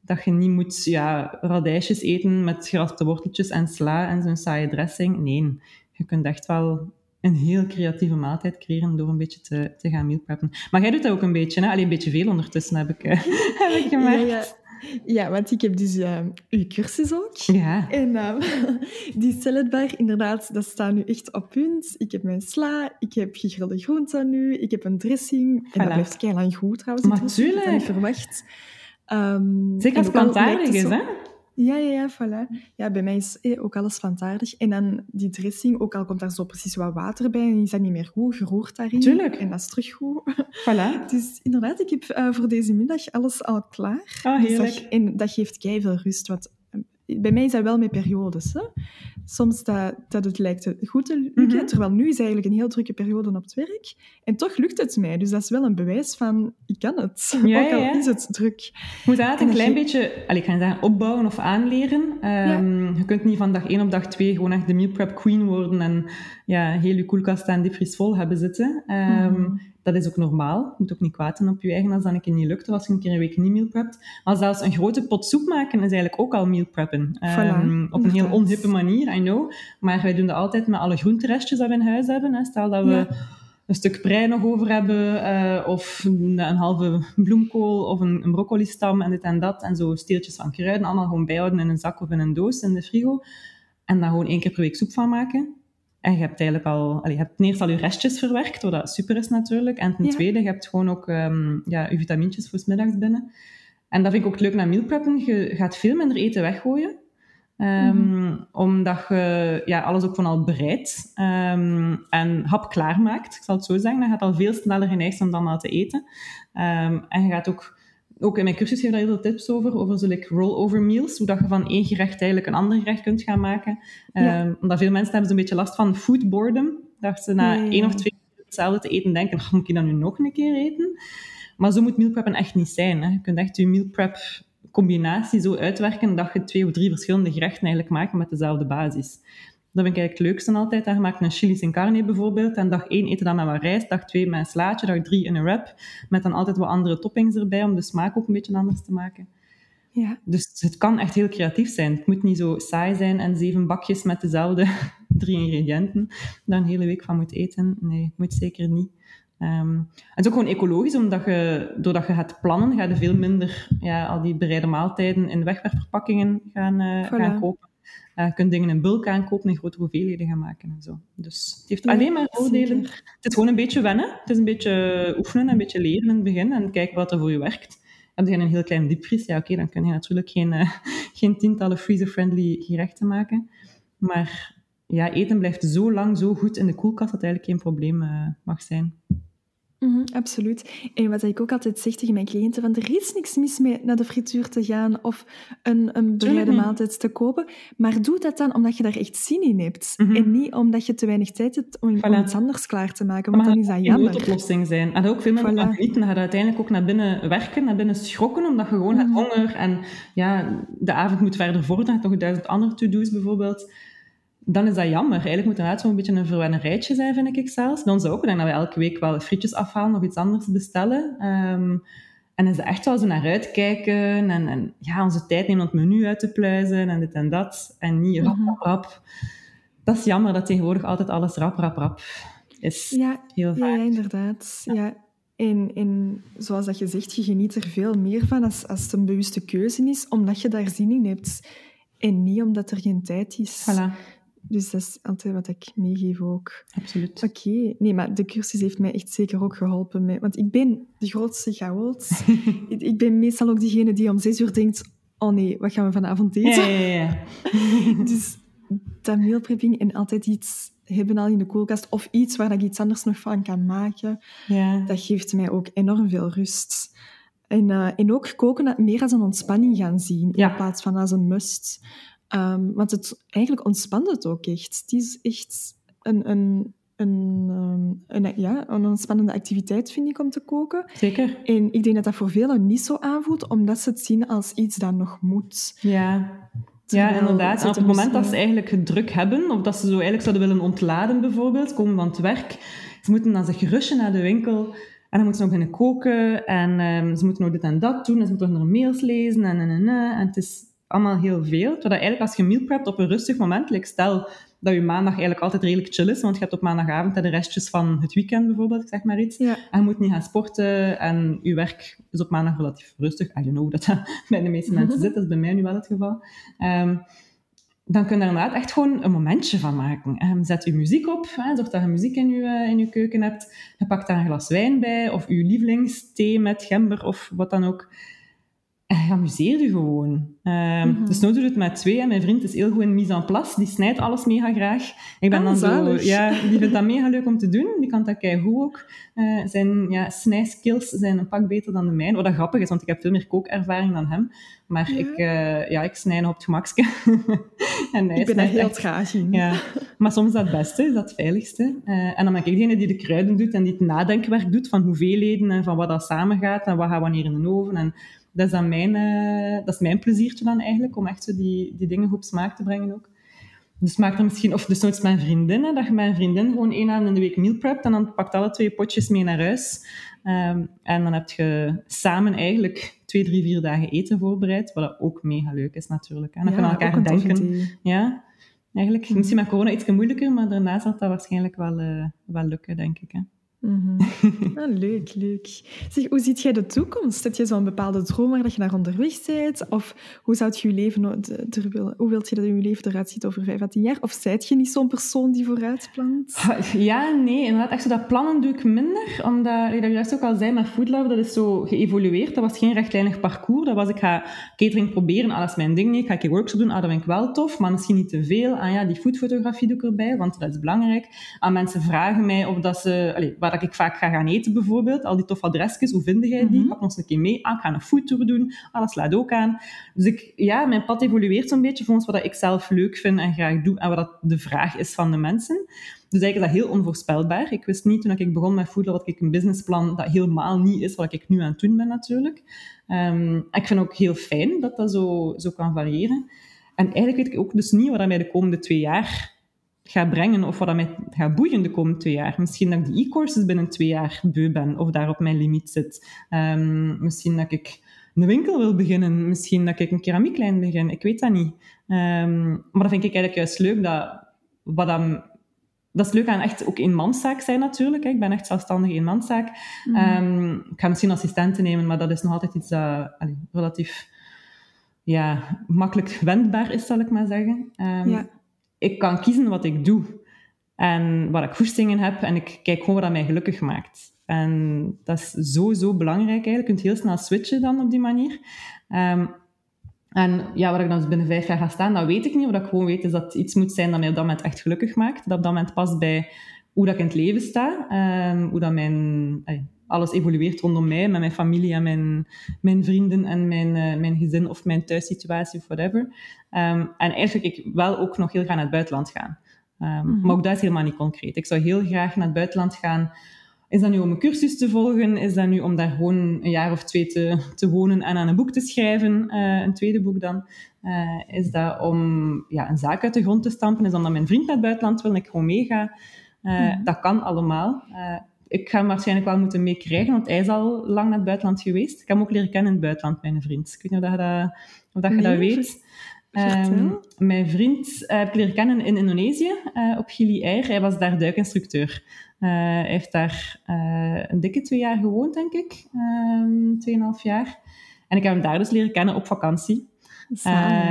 Dat je niet moet ja, radijsjes eten met geraspte worteltjes en sla en zo'n saaie dressing. Nee, je kunt echt wel een heel creatieve maaltijd creëren door een beetje te, te gaan meal preppen. Maar jij doet dat ook een beetje, hè? Alleen een beetje veel ondertussen, heb ik, eh, heb ik gemerkt. ja. ja, want ik heb dus eh, uw cursus ook. ja. En ehm, die saladbar, inderdaad, dat staat nu echt op punt. Ik heb mijn sla, ik heb gegrilde groenten nu, ik heb een dressing. En dat blijft keilang goed trouwens. Dressing. Ik had dat niet verwacht. Ehm, Zeker als plantaardig is, hè? Ja, ja, ja, voilà. Ja, bij mij is eh, ook alles plantaardig. En dan die dressing, ook al komt daar zo precies wat water bij, en is dat niet meer goed, geroerd daarin. Tuurlijk. En dat is terug goed. Voilà. Dus inderdaad, ik heb eh, voor deze middag alles al klaar. Oh, Dus heerlijk. dat, en dat geeft kei veel rust. Want bij mij is dat wel met periodes. Hè? Soms dat, dat het lijkt goed te lukken, Mhm. terwijl nu is eigenlijk een heel drukke periode op het werk. En toch lukt het mij. Dus dat is wel een bewijs van, ik kan het. Ja, Ook al ja, is het druk. Je moet dat En een klein je- beetje, allez, ik ga zeggen opbouwen of aanleren. Ehm, Je kunt niet van dag 1 op dag 2 gewoon echt de meal prep queen worden en ja, heel je koelkast en diepvries vol hebben zitten. Ehm, Mhm. Dat is ook normaal. Je moet ook niet kwaad zijn op je eigen als dat een keer niet lukt of als je een keer een week niet meal prept. Maar zelfs een grote pot soep maken is eigenlijk ook al meal preppen. Ehm, op een heel onhippe manier, I know. Maar wij doen dat altijd met alle groenterestjes dat we in huis hebben. Hè. Stel dat we Ja. een stuk prei nog over hebben, eh, of een, een halve bloemkool, of een, een broccolistam en dit en dat. En zo steeltjes van kruiden, allemaal gewoon bijhouden in een zak of in een doos in de frigo. En dan gewoon één keer per week soep van maken. En je hebt eigenlijk al, allee, je hebt ten eerste al je restjes verwerkt, wat dat super is natuurlijk. En ten Ja. tweede, je hebt gewoon ook ehm, ja, je vitamintjes voor middags binnen. En dat vind ik ook leuk naar meal preppen. Je gaat veel minder eten weggooien. Ehm, Omdat je ja, alles ook van al bereidt ehm, en hap klaarmaakt. Ik zal het zo zeggen. Dan gaat al veel sneller geneigd om dan al te eten. En je gaat ook... Ook in mijn cursus geef ik daar heel veel tips over, over zo like rollover meals, hoe dat je van één gerecht eigenlijk een ander gerecht kunt gaan maken. Ja. Ehm, omdat veel mensen hebben zo'n beetje last van food boredom, dat ze na één of twee keer hetzelfde te eten denken, "Oh, moet ik dat nu nog een keer eten? Maar zo moet meal preppen echt niet zijn. Hè. Je kunt echt je meal prep combinatie zo uitwerken dat je twee of drie verschillende gerechten eigenlijk maakt met dezelfde basis. Dat vind ik eigenlijk het leukste altijd. Dan maak je een chili sin carne bijvoorbeeld. En dag één eten dan met wat rijst, dag twee met een slaatje, dag drie in een wrap. Met dan altijd wat andere toppings erbij om de smaak ook een beetje anders te maken. Ja. Dus het kan echt heel creatief zijn. Het moet niet zo saai zijn en zeven bakjes met dezelfde drie ingrediënten daar een hele week van moet eten. Nee, moet zeker niet. Um, het is ook gewoon ecologisch, omdat je, doordat je gaat plannen, ga je veel minder ja, al die bereide maaltijden in wegwerpverpakkingen gaan, uh, gaan kopen. Uh, je kunt dingen in bulk aankopen en grote hoeveelheden gaan maken en zo. Dus het heeft alleen maar voordelen. Het is gewoon een beetje wennen. Het is een beetje oefenen, een beetje leren in het begin en kijken wat er voor je werkt. Heb je een heel klein diepvries, ja oké, dan kun je natuurlijk geen, uh, geen tientallen freezer-friendly gerechten maken. Maar ja, eten blijft zo lang zo goed in de koelkast dat het eigenlijk geen probleem uh, mag zijn. Mm absoluut. En wat ik ook altijd zeg tegen mijn cliënten, van er is niks mis mee naar de frituur te gaan of een, een bereide maaltijd te kopen, maar doe dat dan omdat je daar echt zin in hebt. Mm -hmm. En niet omdat je te weinig tijd hebt om, voilà. om iets anders klaar te maken, want maar dan is dat jammer. Het een oplossing zijn. En ook veel mensen voilà. genieten, dan gaat uiteindelijk ook naar binnen werken, naar binnen schrokken, omdat je gewoon -hmm. hebt honger en ja, de avond moet verder voortgaan, nog duizend andere to-do's bijvoorbeeld dan is dat jammer. Eigenlijk moet het inderdaad zo'n beetje een verwennerijtje zijn, vind ik zelfs. Bij ons ook. Ik denk dat we elke week wel frietjes afhalen of iets anders bestellen. Um, en is echt wel zo naar uitkijken en, en ja, onze tijd nemen om het menu uit te pluizen en dit en dat. En niet rap, rap, rap. Dat is jammer dat tegenwoordig altijd alles rap, rap, rap is. Ja, heel vaak. ja inderdaad. Ja. En, en zoals dat je zegt, je geniet er veel meer van als, als het een bewuste keuze is, omdat je daar zin in hebt. En niet omdat er geen tijd is. Voilà. Dus dat is altijd wat ik meegeef ook. Absoluut. Oké. Okay. Nee, maar de cursus heeft mij echt zeker ook geholpen. Met, want ik ben de grootste chaot. ik ben meestal ook diegene die om zes uur denkt... Oh nee, wat gaan we vanavond eten? Ja, ja, ja. dus dat mealprepping en altijd iets hebben al in de koelkast of iets waar ik iets anders nog van kan maken, ja. dat geeft mij ook enorm veel rust. En, uh, en ook koken meer als een ontspanning gaan zien, in plaats van als een must. Um, want het, eigenlijk ontspant het ook echt. Het is echt een, een, een, um, een, ja, een ontspannende activiteit, vind ik, om te koken. Zeker. En ik denk dat dat voor velen niet zo aanvoelt, omdat ze het zien als iets dat nog moet. Ja. Ja, inderdaad. En op het moment dat ze eigenlijk het druk hebben, of dat ze zo eigenlijk zouden willen ontladen bijvoorbeeld, komen van het werk, ze moeten dan zich rushen naar de winkel en dan moeten ze nog beginnen koken en um, ze moeten nog dit en dat doen en ze moeten nog mails lezen en, en, en, en. en het is allemaal heel veel. Terwijl eigenlijk als je meal prept op een rustig moment, like stel dat je maandag eigenlijk altijd redelijk chill is, want je hebt op maandagavond de restjes van het weekend bijvoorbeeld, zeg maar iets. Ja. En je moet niet gaan sporten en je werk is op maandag relatief rustig. I don't know dat dat bij de meeste mensen zit, dat is bij mij nu wel het geval. Um, dan kun je er inderdaad echt gewoon een momentje van maken. Um, zet je muziek op, hè, zorg dat je muziek in je, uh, in je keuken hebt. Je pakt daar een glas wijn bij, of je lievelingsthee met gember of wat dan ook amuseer je gewoon. Um, mm -hmm. Dus nu doe het met twee. En mijn vriend is heel goed in mise en place. Die snijdt alles mega graag. Ik ben ah, dan zalig. zo... Ja, die vindt dat mega leuk om te doen. Die kan dat keigoed ook. Uh, zijn ja, snijskills zijn een pak beter dan de mijne. Wat dat grappig is, want ik heb veel meer kookervaring dan hem. Maar Ja. ik, uh, ja, ik snij nog op het gemakske. en Ik ben snijdt heel traag in. ja, maar soms is dat het beste, is dat het veiligste. Eh, en dan ben ik degene die de kruiden doet en die het nadenkwerk doet van hoeveelheden en van wat dat samengaat en wat gaat wanneer in de oven. En dat is, dan mijn, eh, dat is mijn pleziertje dan eigenlijk, om echt zo die, die dingen goed op smaak te brengen ook. Dus maak er misschien, of dus nooit een vriendin, hè, dat je een vriendin gewoon één avond in de week meal prept en dan pakt alle twee potjes mee naar huis. Ehm, en dan heb je samen eigenlijk twee, drie, vier dagen eten voorbereid, wat ook mega leuk is natuurlijk. En dan kunnen we elkaar denken. Ja, eigenlijk. Mhm. Misschien met corona iets moeilijker, maar daarna zal dat waarschijnlijk wel, eh, wel lukken, denk ik. Hè. Mhm. Ah, leuk, leuk. Hoe ziet jij de toekomst? Heb je zo'n bepaalde droom waar dat je naar onderweg bent? Of hoe zou je leven, er wil- hoe wilt je dat je leven eruit ziet over vijf à tien jaar? Of zijt je niet zo'n persoon die vooruit plant? Ja, nee, inderdaad. Echt zo dat plannen doe ik minder, omdat, dat je juist ook al zei, met Food Love, dat is zo geëvolueerd. Dat was geen rechtlijnig parcours. Dat was, ik ga catering proberen, dat is mijn ding. Ik ga een workshop doen, ah, dat vind ik wel tof, maar misschien niet te veel. Ah ja, die foodfotografie doe ik erbij, want dat is belangrijk. Ah, mensen vragen mij of dat ze, allee, waar dat ik vaak ga gaan eten bijvoorbeeld, al die toffe adresjes, hoe vind jij die? Mhm. Pak ons een keer mee. Ah, ik ga een foodtour doen. Ah, dat slaat ook aan. Dus ik, ja, mijn pad evolueert zo'n beetje volgens wat dat ik zelf leuk vind en graag doe en wat dat de vraag is van de mensen. Dus eigenlijk is dat heel onvoorspelbaar. Ik wist niet toen ik begon met voedelen wat ik een businessplan dat helemaal niet is wat ik nu aan het doen ben natuurlijk. Um, ik vind ook heel fijn dat dat zo, zo kan variëren. En eigenlijk weet ik ook dus niet wat dat mij de komende twee jaar gaat brengen of wat dat mij gaat boeien de komende twee jaar. Misschien dat ik die e-courses binnen twee jaar beu ben of daar op mijn limiet zit. Um, misschien dat ik een winkel wil beginnen. Misschien dat ik een keramieklijn begin. Ik weet dat niet. Um, maar dat vind ik eigenlijk juist leuk. Dat, wat dan, dat is leuk aan echt ook eenmanszaak zijn natuurlijk. Ik ben echt zelfstandig eenmanszaak. Mm. Um, ik ga misschien assistenten nemen, maar dat is nog altijd iets dat allee, relatief ja, makkelijk wendbaar is, zal ik maar zeggen. Um, ja. Ik kan kiezen wat ik doe en waar ik goestingen heb en ik kijk gewoon wat mij gelukkig maakt. En dat is zo, zo belangrijk eigenlijk. Je kunt heel snel switchen dan op die manier. Um, en ja, waar ik dan dus binnen vijf jaar ga staan, dat weet ik niet. Wat ik gewoon weet is dat iets moet zijn dat mij op dat moment echt gelukkig maakt. Dat op dat moment past bij hoe dat ik in het leven sta. Um, hoe dat mijn, alles evolueert rondom mij, met mijn familie en mijn, mijn vrienden en mijn, uh, mijn gezin of mijn thuissituatie of whatever. Um, en eigenlijk ik wel ook nog heel graag naar het buitenland gaan. Um, mm -hmm. Maar ook dat is helemaal niet concreet. Ik zou heel graag naar het buitenland gaan is dat nu om een cursus te volgen? Is dat nu om daar gewoon een jaar of twee te, te wonen en aan een boek te schrijven? Uh, een tweede boek dan. Uh, is dat om ja, een zaak uit de grond te stampen? Is dat omdat mijn vriend naar het buitenland wil en ik gewoon meega? Uh, hmm. Dat kan allemaal. Ik ga hem waarschijnlijk wel moeten meekrijgen, want hij is al lang naar het buitenland geweest. Ik heb hem ook leren kennen in het buitenland, mijn vriend. Ik weet niet of, dat, of dat je nee, dat weet. Um, mijn vriend uh, heb ik leren kennen in Indonesië, uh, op Gili Air. Hij was daar duikinstructeur. Uh, hij heeft daar een dikke twee jaar gewoond, denk ik. Um, tweeënhalf jaar. En ik heb hem daar dus leren kennen op vakantie.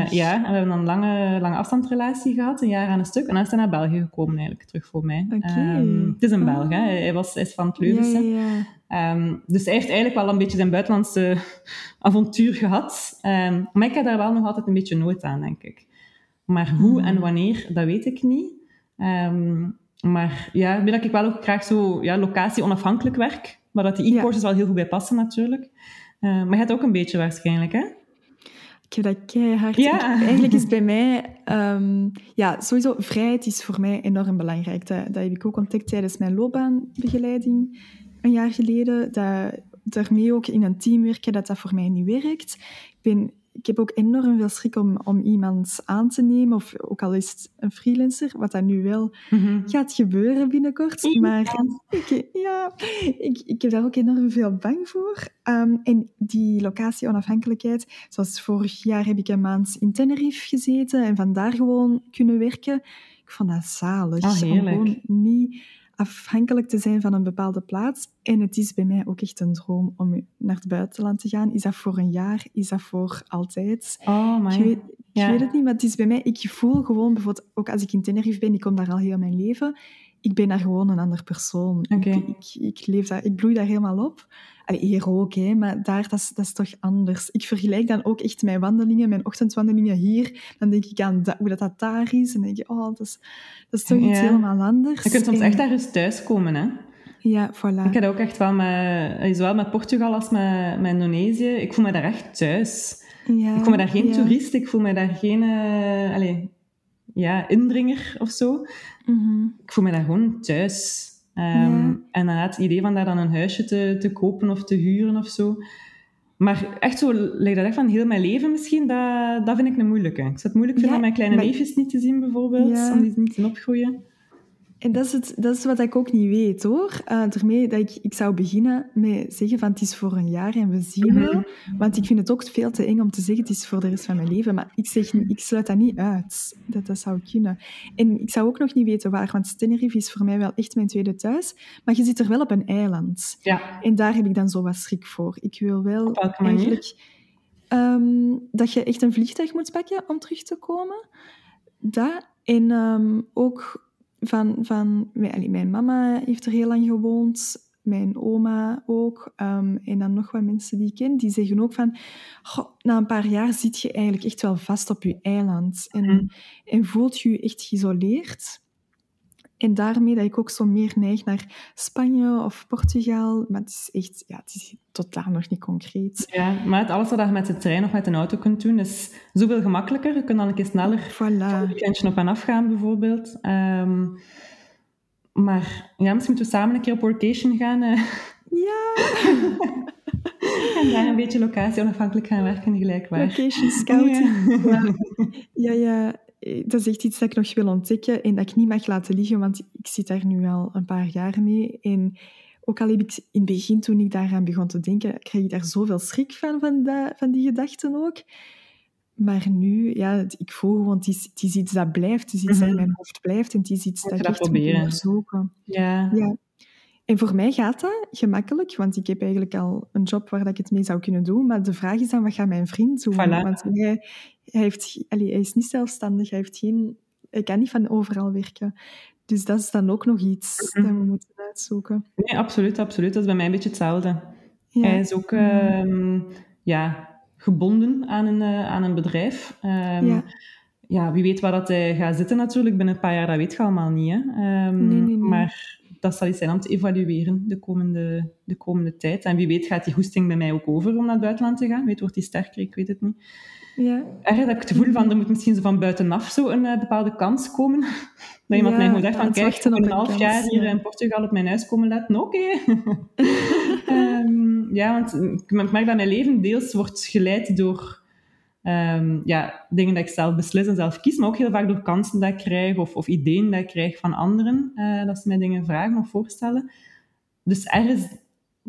Ja, en we hebben een lange, lange afstandsrelatie gehad, een jaar aan een stuk. En dan is hij naar België gekomen eigenlijk, terug voor mij. Okay. Um, het is een Belg, hè. Hij, was, hij is van het Leuvense. Ja. Um, dus hij heeft eigenlijk wel een beetje zijn buitenlandse avontuur gehad. Um, maar ik heb daar wel nog altijd een beetje nood aan, denk ik. Maar hoe en hmm. wanneer, dat weet ik niet. Maar ja, wil ik wel ook graag zo ja, locatie-onafhankelijk werk. Maar dat die e-courses ja. wel heel goed bij passen, natuurlijk. Uh, maar je hebt ook een beetje waarschijnlijk, hè? Ik heb dat keihard. Ja. Eigenlijk is bij mij... Um, ja, sowieso, vrijheid is voor mij enorm belangrijk. Dat, dat heb ik ook ontdekt tijdens mijn loopbaanbegeleiding een jaar geleden, dat daarmee ook in een team werken, dat dat voor mij niet werkt. Ik, ben, ik heb ook enorm veel schrik om, om iemand aan te nemen, of ook al is het een freelancer, wat dat nu wel mm-hmm. gaat gebeuren binnenkort. Maar ik, ja, ik, ik heb daar ook enorm veel bang voor. Um, en die locatie-onafhankelijkheid, zoals vorig jaar heb ik een maand in Tenerife gezeten en vandaar gewoon kunnen werken. Ik vond dat zalig. Oh, om gewoon niet afhankelijk te zijn van een bepaalde plaats. En het is bij mij ook echt een droom om naar het buitenland te gaan. Is dat voor een jaar? Is dat voor altijd? Oh, my. Ik, weet, ik weet het niet, maar het is bij mij... Ik voel gewoon, bijvoorbeeld, ook als ik in Tenerife ben, ik kom daar al heel mijn leven, ik ben daar gewoon een ander persoon. Okay. Ik, ik, ik, leef daar, ik bloei daar helemaal op. Hier ook, hè, maar daar, dat is, dat is toch anders. Ik vergelijk dan ook echt mijn wandelingen, mijn ochtendwandelingen hier. Dan denk ik aan dat, hoe dat, dat daar is. En denk je, oh, dat is, dat is toch iets helemaal anders. Je kunt soms en... echt daar eens thuiskomen, hè? Ja, voilà. Ik heb ook echt wel met, zowel met Portugal als met, met Indonesië, ik voel me daar echt thuis. Ja, ik voel me daar geen ja. toerist, ik voel me daar geen... Uh, allez, ja, indringer of zo. Mm-hmm. Ik voel me daar gewoon thuis. Um, ja. En dan het idee van daar dan een huisje te, te kopen of te huren of zo. Maar echt zo, lijkt dat echt van heel mijn leven misschien, dat, dat vind ik een moeilijke. Ik zou het moeilijk vinden ja, om mijn kleine maar... neefjes niet te zien, bijvoorbeeld. Ja. Om die niet te zien opgroeien. En dat is, het, dat is wat ik ook niet weet, hoor. Uh, daarmee dat ik, ik zou beginnen met zeggen van het is voor een jaar en we zien wel. Mm -hmm. Want ik vind het ook veel te eng om te zeggen het is voor de rest van mijn leven. Maar ik, zeg, ik sluit dat niet uit, dat dat zou kunnen. En ik zou ook nog niet weten waar, want Tenerife is voor mij wel echt mijn tweede thuis. Maar je zit er wel op een eiland. Ja. En daar heb ik dan zo wat schrik voor. Ik wil wel eigenlijk... Um, dat je echt een vliegtuig moet pakken om terug te komen. Dat. En um, ook van, van mijn, mijn mama heeft er heel lang gewoond, mijn oma ook, um, en dan nog wat mensen die ik ken, die zeggen ook van, goh, na een paar jaar zit je eigenlijk echt wel vast op je eiland en, Mm. en voelt je je echt geïsoleerd. En daarmee dat ik ook zo meer neig naar Spanje of Portugal. Maar het is echt, ja, het is totaal nog niet concreet. Ja, maar het, alles wat je met de trein of met een auto kunt doen, is zoveel gemakkelijker. Je kunt dan een keer sneller Voilà. een weekendje op en af gaan, bijvoorbeeld. Um, maar ja, misschien moeten we samen een keer op workation gaan. Uh. Ja! en daar een beetje locatie onafhankelijk gaan werken, gelijkbaar. Location scouting. Ja. ja, ja, dat is echt iets dat ik nog wil ontdekken en dat ik niet mag laten liggen, want ik zit daar nu al een paar jaar mee. En ook al heb ik in het begin, toen ik daaraan begon te denken, kreeg ik daar zoveel schrik van, van, dat, van die gedachten ook. Maar nu, ja, ik voel gewoon, het is, het is iets dat blijft, het is iets dat in mijn hoofd blijft en het is iets dat ik echt proberen. moet onderzoeken. Ja. ja. En voor mij gaat dat gemakkelijk, want ik heb eigenlijk al een job waar ik het mee zou kunnen doen. Maar de vraag is dan, wat gaat mijn vriend doen? Want hij, hij, heeft, allee, hij is niet zelfstandig, hij, heeft geen, hij kan niet van overal werken. Dus dat is dan ook nog iets mm dat we moeten uitzoeken. Nee, absoluut, absoluut. Dat is bij mij een beetje hetzelfde. Ja. Hij is ook uh, ja, gebonden aan een, uh, aan een bedrijf. Um, ja. ja. wie weet waar dat hij gaat zitten natuurlijk. Binnen een paar jaar, dat weet je allemaal niet. Hè? Um, nee, nee, nee. Maar dat zal iets zijn om te evalueren de komende, de komende tijd. En wie weet gaat die goesting bij mij ook over om naar het buitenland te gaan. Weet, wordt die sterker? Ik weet het niet. Ja. Erg heb ik het gevoel van, er moet misschien zo van buitenaf zo een uh, bepaalde kans komen. dat iemand mij gewoon zegt van, kijk, ik een half jaar hier in Portugal op mijn huis komen letten. Oké. um, ja, want ik merk dat mijn leven deels wordt geleid door um, ja, dingen dat ik zelf beslis en zelf kies, maar ook heel vaak door kansen dat ik krijg of, of ideeën dat ik krijg van anderen, uh, dat ze mij dingen vragen of voorstellen. Dus ergens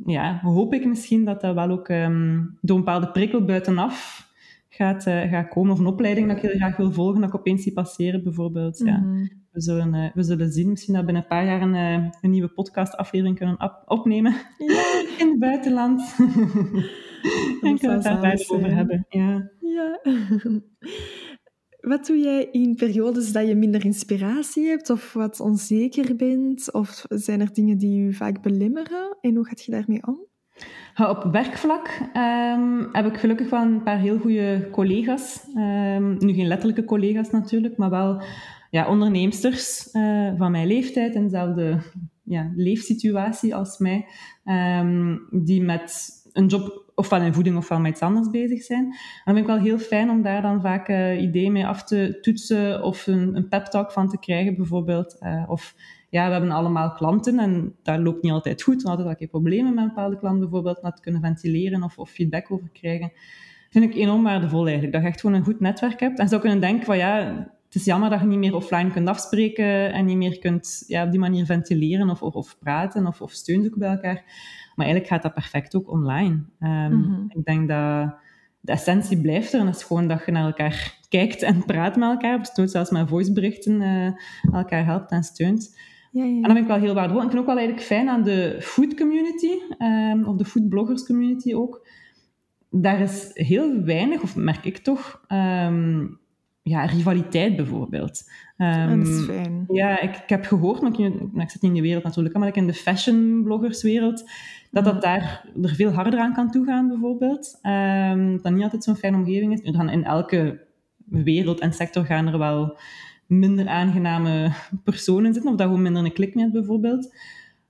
ja, hoop ik misschien dat dat wel ook um, door een bepaalde prikkel buitenaf gaat, uh, gaat komen. Of een opleiding dat ik heel graag wil volgen, dat ik opeens zie passeren bijvoorbeeld. ja. Mhm. we, zullen, uh, we zullen zien. Misschien dat we binnen een paar jaar een, een nieuwe podcastaflevering kunnen op opnemen ja. in het buitenland. en kunnen we het daar over hebben. Ja. ja. Wat doe jij in periodes dat je minder inspiratie hebt of wat onzeker bent? Of zijn er dingen die je vaak belemmeren? En hoe gaat je daarmee om? Op werkvlak um, heb ik gelukkig wel een paar heel goede collega's. Um, nu geen letterlijke collega's natuurlijk, maar wel ja, onderneemsters uh, van mijn leeftijd en dezelfde ja, leefsituatie als mij, um, die met een job ofwel in voeding ofwel met iets anders bezig zijn. En dan vind ik wel heel fijn om daar dan vaak uh, ideeën mee af te toetsen of een, een pep talk van te krijgen bijvoorbeeld. Uh, of ja, we hebben allemaal klanten en daar loopt niet altijd goed. We hadden altijd problemen met een bepaalde klant bijvoorbeeld, dat te kunnen ventileren of, of feedback over krijgen. Vind ik enorm waardevol eigenlijk, dat je echt gewoon een goed netwerk hebt. En zou kunnen denken van ja, het is jammer dat je niet meer offline kunt afspreken en niet meer kunt ja, op die manier ventileren of, of, of praten of, of steun zoeken bij elkaar. Maar eigenlijk gaat dat perfect ook online. Um, Ik denk dat de essentie blijft er en dat is gewoon dat je naar elkaar kijkt en praat met elkaar. Of zelfs met voiceberichten uh, elkaar helpt en steunt. Ja, ja. En dat vind ik wel heel waardevol. En ik vind ook wel eigenlijk fijn aan de food community, um, of de foodbloggers community ook. Daar is heel weinig, of merk ik toch, um, ja, rivaliteit bijvoorbeeld. Um, dat is fijn. Ja, ik, ik heb gehoord, maar ik, ik zit niet in de wereld natuurlijk, maar ik in de fashionbloggerswereld, dat dat daar er veel harder aan kan toegaan bijvoorbeeld. Dat niet altijd zo'n fijne omgeving is. Dan in elke wereld en sector gaan er wel minder aangename personen zitten, of dat gewoon minder een klik met bijvoorbeeld.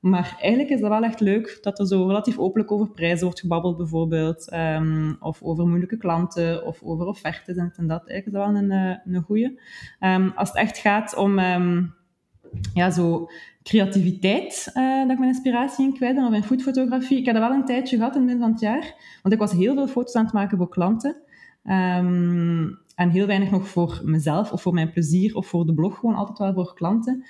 Maar eigenlijk is dat wel echt leuk dat er zo relatief openlijk over prijzen wordt gebabbeld, bijvoorbeeld. Um, of over moeilijke klanten, of over offertes en, dat. Eigenlijk is dat wel een, eh, een goeie. Um, als het echt gaat om um, ja, zo creativiteit, uh, dat ik mijn inspiratie in kwijt ben, of in foodfotografie. Ik heb dat wel een tijdje gehad in het midden van het jaar. Want ik was heel veel foto's aan het maken voor klanten. En heel weinig nog voor mezelf, of voor mijn plezier, of voor de blog. Gewoon altijd wel voor klanten.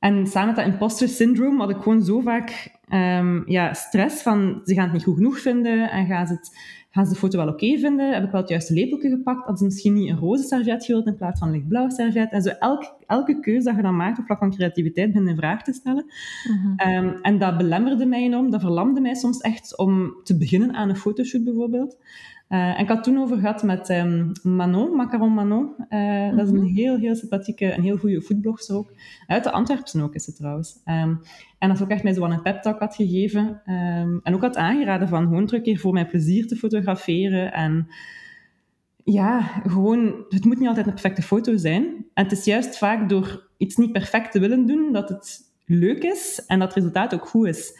En samen met dat imposter syndrome had ik gewoon zo vaak um, ja, stress van ze gaan het niet goed genoeg vinden en gaan ze, het, gaan ze de foto wel oké vinden? Heb ik wel het juiste lepeltje gepakt? Hadden ze misschien niet een roze servet gewild in plaats van een lichtblauwe servet? En zo elk, elke keuze dat je dan maakt op vlak van creativiteit ben in vraag te stellen. Mm -hmm. um, en dat belemmerde mij enorm, dat verlamde mij soms echt om te beginnen aan een fotoshoot bijvoorbeeld. Uh, en ik had toen over gehad met um, Manon, Macaron Manon. Uh, Dat is een mhm. heel, heel sympathieke en heel goede foodblogster ook. Uit de Antwerpsen ook is ze trouwens. Um, en dat ze ook echt mij zo een pep talk had gegeven. Um, en ook had aangeraden van gewoon terug keer voor mijn plezier te fotograferen. En ja, gewoon, het moet niet altijd een perfecte foto zijn. En het is juist vaak door iets niet perfect te willen doen, dat het leuk is en dat het resultaat ook goed is.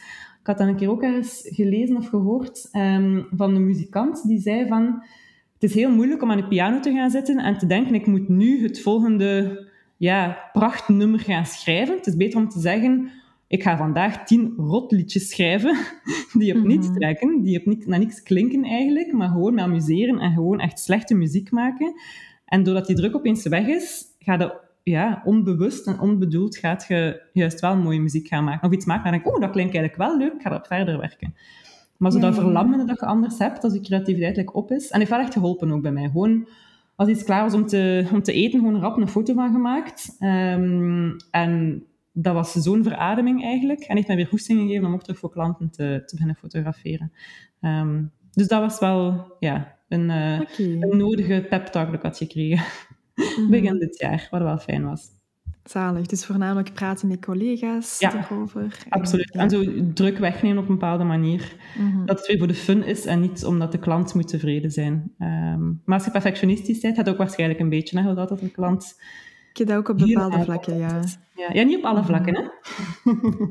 Ik had dan een keer ook ergens gelezen of gehoord um, van een muzikant die zei van... Het is heel moeilijk om aan de piano te gaan zitten en te denken, ik moet nu het volgende ja, prachtnummer gaan schrijven. Het is beter om te zeggen, ik ga vandaag tien rotliedjes schrijven die op niets Mhm. trekken, die op niks, naar niks klinken eigenlijk, maar gewoon me amuseren en gewoon echt slechte muziek maken. En doordat die druk opeens weg is, ga je ja, onbewust en onbedoeld gaat je juist wel mooie muziek gaan maken. Of iets maken en denk ik, oh, dat klinkt eigenlijk wel leuk, ik ga erop verder werken. Maar zo dat ja, ja. verlammende dat je anders hebt, als je creativiteit like, op is. En heeft wel echt geholpen ook bij mij. Gewoon, als iets klaar was om te, om te eten, gewoon rap een foto van gemaakt. Ehm, en dat was zo'n verademing eigenlijk. En heeft mij weer goesting gegeven om ook terug voor klanten te, te beginnen fotograferen. Ehm, dus dat was wel ja, een, eh, een nodige pep talk dat ik had gekregen. Mhm. Begin dit jaar, wat wel fijn was. Zalig. Dus voornamelijk praten met collega's Ja, Absoluut. En zo druk wegnemen op een bepaalde manier. Mhm. Dat het weer voor de fun is en niet omdat de klant moet tevreden zijn. Ehm, maar als je perfectionistisch bent, had ook waarschijnlijk een beetje, hè, dat dat een klant... Ik heb dat ook op bepaalde vlakken, ja. Ja, ja, niet op alle vlakken, hè.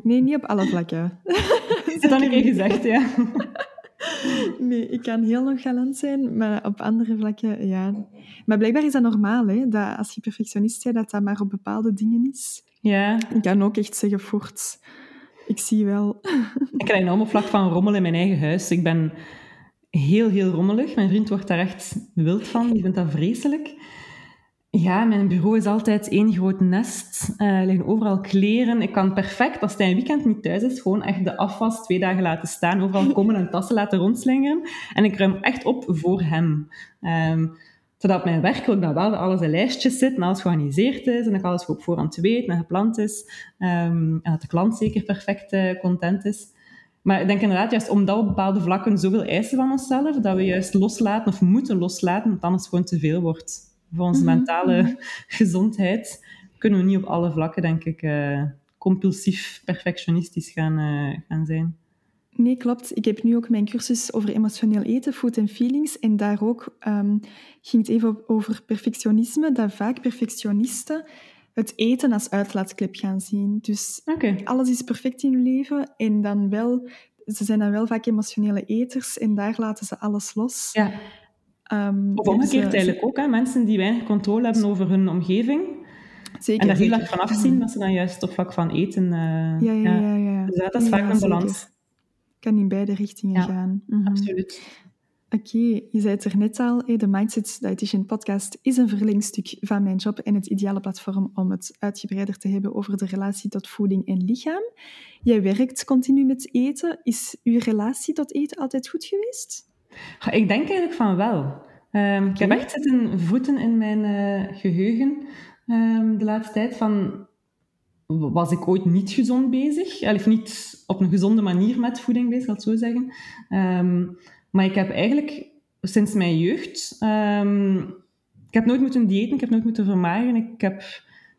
Nee, niet op alle vlakken. Is dat een keer gezegd, ja. Nee, ik kan heel nonchalant zijn, maar op andere vlakken, ja. Maar blijkbaar is dat normaal, hè? Dat als je perfectionist bent, dat dat maar op bepaalde dingen is. Ja, Ik kan ook echt zeggen, voort. Ik zie wel. ik krijg enorm op vlak van rommel in mijn eigen huis. Ik ben heel, heel rommelig. Mijn vriend wordt daar echt wild van. Die vindt dat vreselijk. Ja, mijn bureau is altijd één groot nest. Eh, Er liggen overal kleren. Ik kan perfect, als hij een weekend niet thuis is, gewoon echt de afwas twee dagen laten staan. Overal komen en tassen laten rondslingeren. En ik ruim echt op voor hem. Ehm, zodat mijn werk ook dan wel alles in lijstjes zit en alles georganiseerd is en dat ik alles op voorhand weet en gepland is. Ehm, en dat de klant zeker perfect eh, content is. Maar ik denk inderdaad, juist omdat we op bepaalde vlakken zoveel eisen van onszelf, dat we juist loslaten of moeten loslaten, want anders gewoon te veel wordt. Voor onze Mhm, mentale gezondheid kunnen we niet op alle vlakken, denk ik, eh, compulsief perfectionistisch gaan, eh, gaan zijn. Nee, klopt. Ik heb nu ook mijn cursus over emotioneel eten, food en feelings. En daar ook ehm, ging het even over perfectionisme, dat vaak perfectionisten het eten als uitlaatklep gaan zien. Dus alles is perfect in hun leven en dan wel... Ze zijn dan wel vaak emotionele eters en daar laten ze alles los. Ja. Ehm, Of omgekeerd eigenlijk ook. Hè? Mensen die weinig controle hebben over hun omgeving Zeker, en daar heel erg van afzien, dat ze dan juist op vlak van eten... eh, Ja, ja, ja. ja. Dus dat is vaak een balans. Kan in beide richtingen gaan. Mhm. Absoluut. Oké, je zei het er net al, de Mindset Dietitian podcast is een verlengstuk van mijn job en het ideale platform om het uitgebreider te hebben over de relatie tot voeding en lichaam. Jij werkt continu met eten. Is uw relatie tot eten altijd goed geweest? Ik denk eigenlijk van wel. Ehm, Ik heb echt zitten voeten in mijn eh, geheugen ehm, de laatste tijd van... Was ik ooit niet gezond bezig? Of niet op een gezonde manier met voeding bezig, zal ik het zo zeggen. Ehm, maar ik heb eigenlijk sinds mijn jeugd... ik heb nooit moeten diëten, ik heb nooit moeten vermageren. Ik heb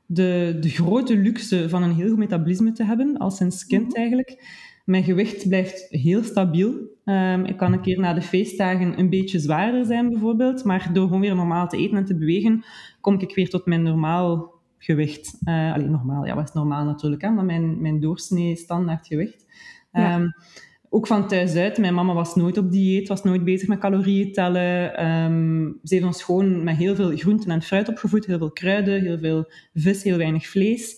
de, de grote luxe van een heel goed metabolisme te hebben, al sinds kind Mhm. eigenlijk. Mijn gewicht blijft heel stabiel. Ehm, ik kan een keer na de feestdagen een beetje zwaarder zijn, bijvoorbeeld. Maar door gewoon weer normaal te eten en te bewegen, kom ik weer tot mijn normaal gewicht. Eh alleen normaal, ja, wat is normaal natuurlijk, hè? maar mijn, mijn doorsnee standaard gewicht. Ja. Ehm, ook van thuis uit. Mijn mama was nooit op dieet, was nooit bezig met calorieën tellen. Ehm, ze heeft ons gewoon met heel veel groenten en fruit opgevoed. Heel veel kruiden, heel veel vis, heel weinig vlees.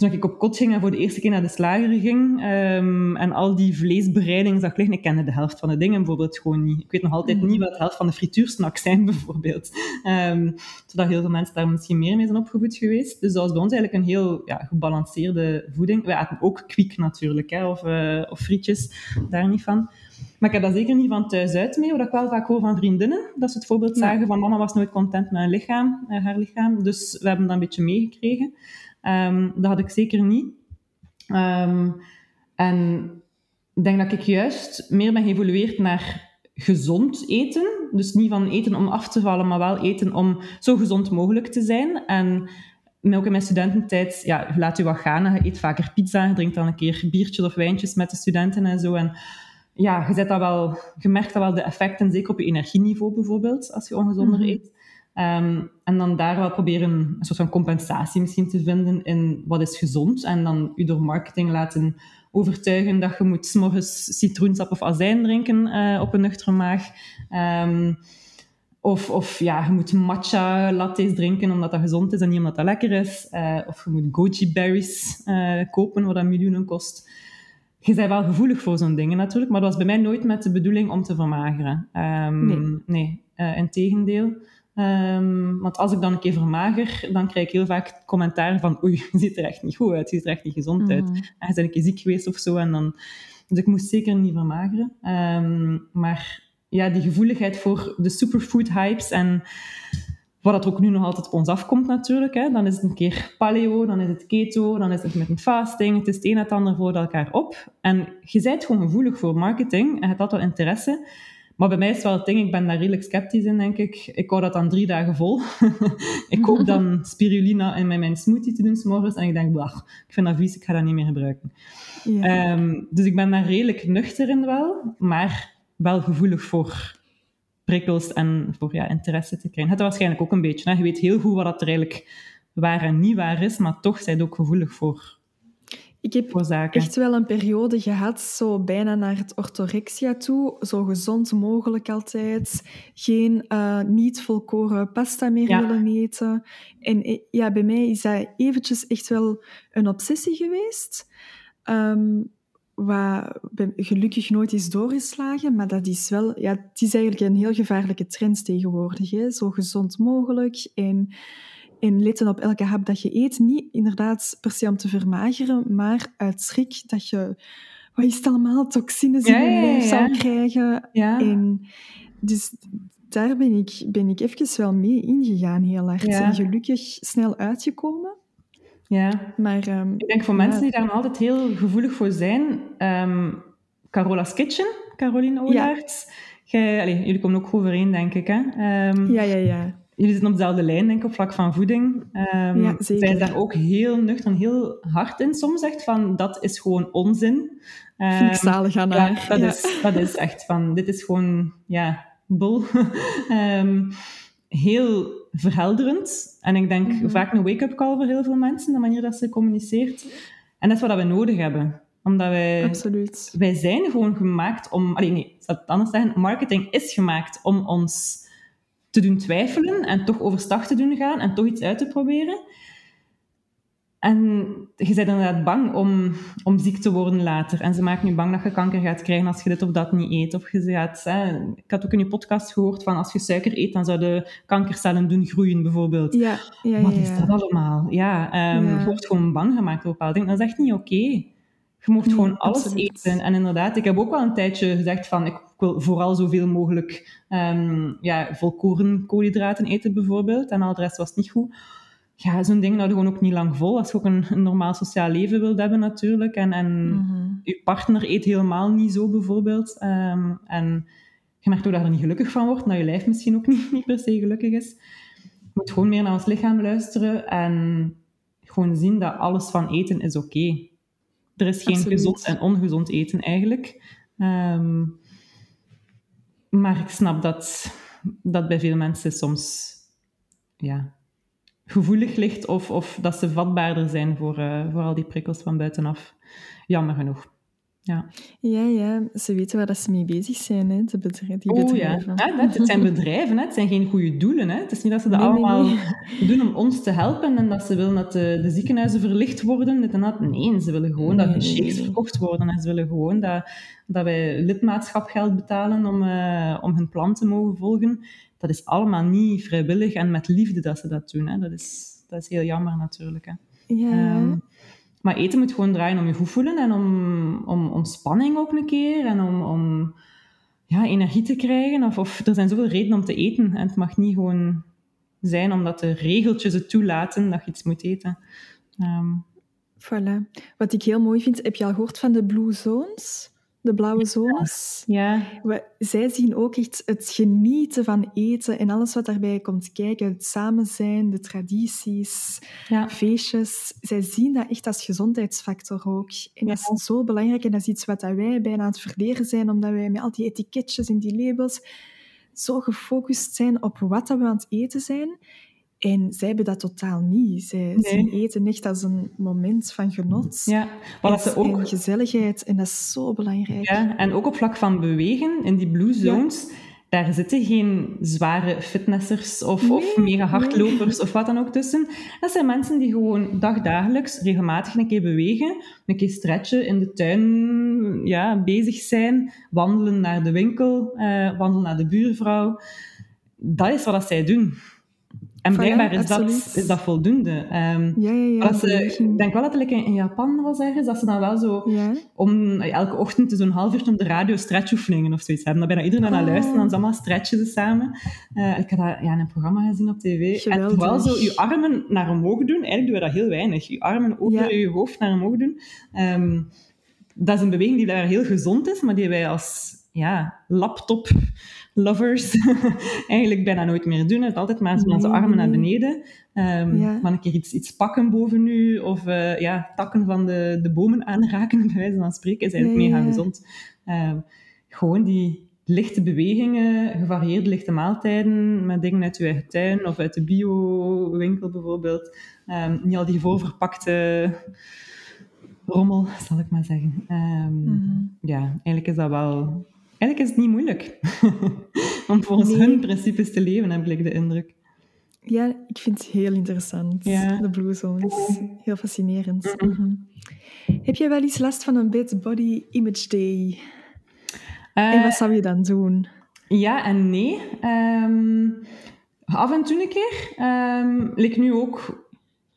Toen ik op kot ging en voor de eerste keer naar de slager ging ehm, en al die vleesbereidingen zag liggen, ik kende de helft van de dingen bijvoorbeeld gewoon niet. Ik weet nog altijd niet wat de helft van de frituursnacks zijn, bijvoorbeeld. Ehm, zodat heel veel mensen daar misschien meer mee zijn opgevoed geweest. Dus dat was bij ons eigenlijk een heel ja, gebalanceerde voeding. We aten ook kwiek natuurlijk, hè, of, eh, of frietjes, daar niet van. Maar ik heb dat zeker niet van thuis uit mee, wat ik wel vaak hoor van vriendinnen. Dat ze het voorbeeld zagen van mama was nooit content met haar lichaam, eh, haar lichaam. Dus we hebben dat een beetje meegekregen. Ehm, dat had ik zeker niet. Ehm, en ik denk dat ik juist meer ben geëvolueerd naar gezond eten. Dus niet van eten om af te vallen, maar wel eten om zo gezond mogelijk te zijn. En ook in mijn studententijd, ja, je laat je wat gaan. Je eet vaker pizza, je drinkt dan een keer biertjes of wijntjes met de studenten en zo. En ja, je, zet dat wel, je merkt dat wel de effecten, zeker op je energieniveau bijvoorbeeld, als je ongezonder Mhm. eet. Ehm, en dan daar wel proberen een soort van compensatie misschien te vinden in wat is gezond. En dan je door marketing laten overtuigen dat je moet 's morgens citroensap of azijn drinken eh, op een nuchtere maag. Ehm, of, of ja, je moet matcha lattes drinken omdat dat gezond is en niet omdat dat lekker is. Uh, of je moet goji berries uh, kopen, wat dat miljoenen kost. Je bent wel gevoelig voor zo'n dingen natuurlijk, maar dat was bij mij nooit met de bedoeling om te vermageren. Um, nee. nee uh, integendeel. Um, want als ik dan een keer vermager, dan krijg ik heel vaak commentaar van oei, je ziet er echt niet goed uit, je ziet er echt niet gezond uit. Mm. En je bent een keer ziek geweest of zo. En dan... Dus ik moest zeker niet vermageren. Um, maar ja, die gevoeligheid voor de superfood hypes en wat dat ook nu nog altijd op ons afkomt natuurlijk. Hè. Dan is het een keer paleo, dan is het keto, dan is het met een fasting. Het is het een en het ander voor elkaar op. En je bent gewoon gevoelig voor marketing en je hebt dat wel interesse. Maar bij mij is het wel het ding, ik ben daar redelijk sceptisch in, denk ik. Ik hou dat dan drie dagen vol. ik koop dan spirulina in mijn, mijn smoothie te doen s'morgens. En ik denk, bah, ik vind dat vies, ik ga dat niet meer gebruiken. Ja. Um, dus ik ben daar redelijk nuchter in wel. Maar wel gevoelig voor prikkels en voor ja, interesse te krijgen. Het waarschijnlijk ook een beetje. Hè? Je weet heel goed wat dat er eigenlijk waar en niet waar is, maar toch zijn ook gevoelig voor ik heb echt wel een periode gehad, zo bijna naar het orthorexia toe. Zo gezond mogelijk altijd. Geen uh, niet volkoren pasta meer willen eten. En eh, ja, bij mij is dat eventjes echt wel een obsessie geweest. Um, wat gelukkig nooit is doorgeslagen, maar dat is wel... Ja, het is eigenlijk een heel gevaarlijke trend tegenwoordig. Hè? Zo gezond mogelijk en, en letten op elke hap dat je eet. Niet inderdaad per se om te vermageren, maar uit schrik dat je... Wat is het allemaal? Toxines in je lijf zou krijgen. En dus daar ben ik, ben ik even wel mee ingegaan, heel hard. En gelukkig snel uitgekomen. Ja, maar... Um, ik denk voor mensen die daar altijd heel gevoelig voor zijn... Um, Carola's Kitchen, Caroline Oelaerts. Ja. jullie komen ook overeen, denk ik, hè? Um, ja, ja, ja. Jullie zitten op dezelfde lijn, denk ik, op vlak van voeding. Um, ja, zeker. Zij is daar ook heel nuchter en heel hard in soms zegt van, dat is gewoon onzin. Um, Vind ik zalig aan haar. Ja, dat, Is, dat is echt van, dit is gewoon, ja, bol. um, heel verhelderend. En ik denk mhm. vaak een wake-up call voor heel veel mensen, de manier dat ze communiceert. En dat is wat we nodig hebben. Omdat wij... Absoluut. Wij zijn gewoon gemaakt om... Allee, nee, ik zal het anders zeggen. Marketing is gemaakt om ons te doen twijfelen en toch overstag te doen gaan en toch iets uit te proberen. En je bent inderdaad bang om, om ziek te worden later. En ze maken je bang dat je kanker gaat krijgen als je dit of dat niet eet. Of je gaat, hè, ik had ook in je podcast gehoord van als je suiker eet, dan zouden kankercellen doen groeien, bijvoorbeeld. Ja, ja, Wat is dat allemaal? Ja, um, je wordt gewoon bang gemaakt door bepaalde dingen. Dat is echt niet oké. Je mocht gewoon alles eten. En inderdaad, ik heb ook wel een tijdje gezegd van ik wil vooral zoveel mogelijk um, ja, volkoren koolhydraten eten, bijvoorbeeld. En al de rest was niet goed ja, zo'n ding houden gewoon ook niet lang vol. Als je ook een, normaal sociaal leven wilt hebben natuurlijk. En, en mhm. je partner eet helemaal niet zo bijvoorbeeld. Um, en je merkt ook dat je er niet gelukkig van wordt. Dat je lijf misschien ook niet, niet per se gelukkig is. Je moet gewoon meer naar ons lichaam luisteren. En gewoon zien dat alles van eten is oké. Er is geen gezond en ongezond eten eigenlijk. Um, maar ik snap dat, dat bij veel mensen soms ja, gevoelig ligt of, of dat ze vatbaarder zijn voor, uh, voor al die prikkels van buitenaf. Jammer genoeg. Ja. ja, ja, ze weten waar dat ze mee bezig zijn, hè, de bedrijven, die oh, bedrijven. Ja. ja. het zijn bedrijven, hè. het zijn geen goede doelen. Hè. Het is niet dat ze dat allemaal doen om ons te helpen en dat ze willen dat de, de ziekenhuizen verlicht worden. Dit en dat. Nee, ze willen gewoon dat de shakes verkocht worden en ze willen gewoon dat, dat wij lidmaatschapgeld betalen om, uh, om hun plan te mogen volgen dat is allemaal niet vrijwillig en met liefde dat ze dat doen. Hè. Dat, is, dat is heel jammer natuurlijk. Hè. Ja. Um, maar eten moet gewoon draaien om je goed voelen en om, om ontspanning ook een keer en om, om ja, energie te krijgen. Of, of er zijn zoveel redenen om te eten en het mag niet gewoon zijn omdat de regeltjes het toelaten dat je iets moet eten. Um, voilà. Wat ik heel mooi vind, heb je al gehoord van de Blue Zones? De blauwe zones. Ja. We, zij zien ook echt het genieten van eten en alles wat daarbij komt kijken. Het samen zijn, de tradities, ja. feestjes. Zij zien dat echt als gezondheidsfactor ook. En dat is zo belangrijk en dat is iets wat wij bijna aan het verleren zijn, omdat wij met al die etiketjes en die labels zo gefocust zijn op wat we aan het eten zijn. En zij hebben dat totaal niet. Zij zien eten echt als een moment van genot. Ja, wat en, ook... gezelligheid. En dat is zo belangrijk. Ja, en ook op vlak van bewegen, in die blue zones, daar zitten geen zware fitnessers of, of mega hardlopers of wat dan ook tussen. Dat zijn mensen die gewoon dagdagelijks regelmatig een keer bewegen, een keer stretchen, in de tuin ja, bezig zijn, wandelen naar de winkel, uh, wandelen naar de buurvrouw. Dat is wat zij doen. En blijkbaar is, dat, is dat voldoende. Um, ja, ja, ja. Ze, ik denk wel dat het in, Japan was ergens, dat ze dan wel zo om elke ochtend zo'n half uur op de radio stretchoefeningen of zoiets hebben. Dan je iedereen oh. luisteren, dan ze allemaal stretchen ze samen. Uh, ik had dat ja, in een programma gezien op tv. Geweldig. En zo je armen naar omhoog doen. Eigenlijk doen we dat heel weinig. Je armen over je hoofd naar omhoog doen. Um, dat is een beweging die daar heel gezond is, maar die wij als ja, laptop lovers eigenlijk bijna nooit meer doen. Het altijd maar met onze armen naar beneden. Um, Maar een keer iets, iets pakken boven u of uh, ja, takken van de, de bomen aanraken, bij wijze van spreken, is eigenlijk mega gezond. Um, gewoon die lichte bewegingen, gevarieerde lichte maaltijden met dingen uit uw eigen tuin of uit de bio-winkel bijvoorbeeld. Um, niet al die voorverpakte rommel, zal ik maar zeggen. Mm Ja, eigenlijk is dat wel Eigenlijk is het niet moeilijk om volgens hun principes te leven, heb ik de indruk. Ja, ik vind het heel interessant, de Blue Zones. Heel fascinerend. Mhm. Heb jij wel eens last van een bit body image day? en wat eh, zou je dan doen? Ja en nee. Ehm, af en toe een keer. Um, nu ook...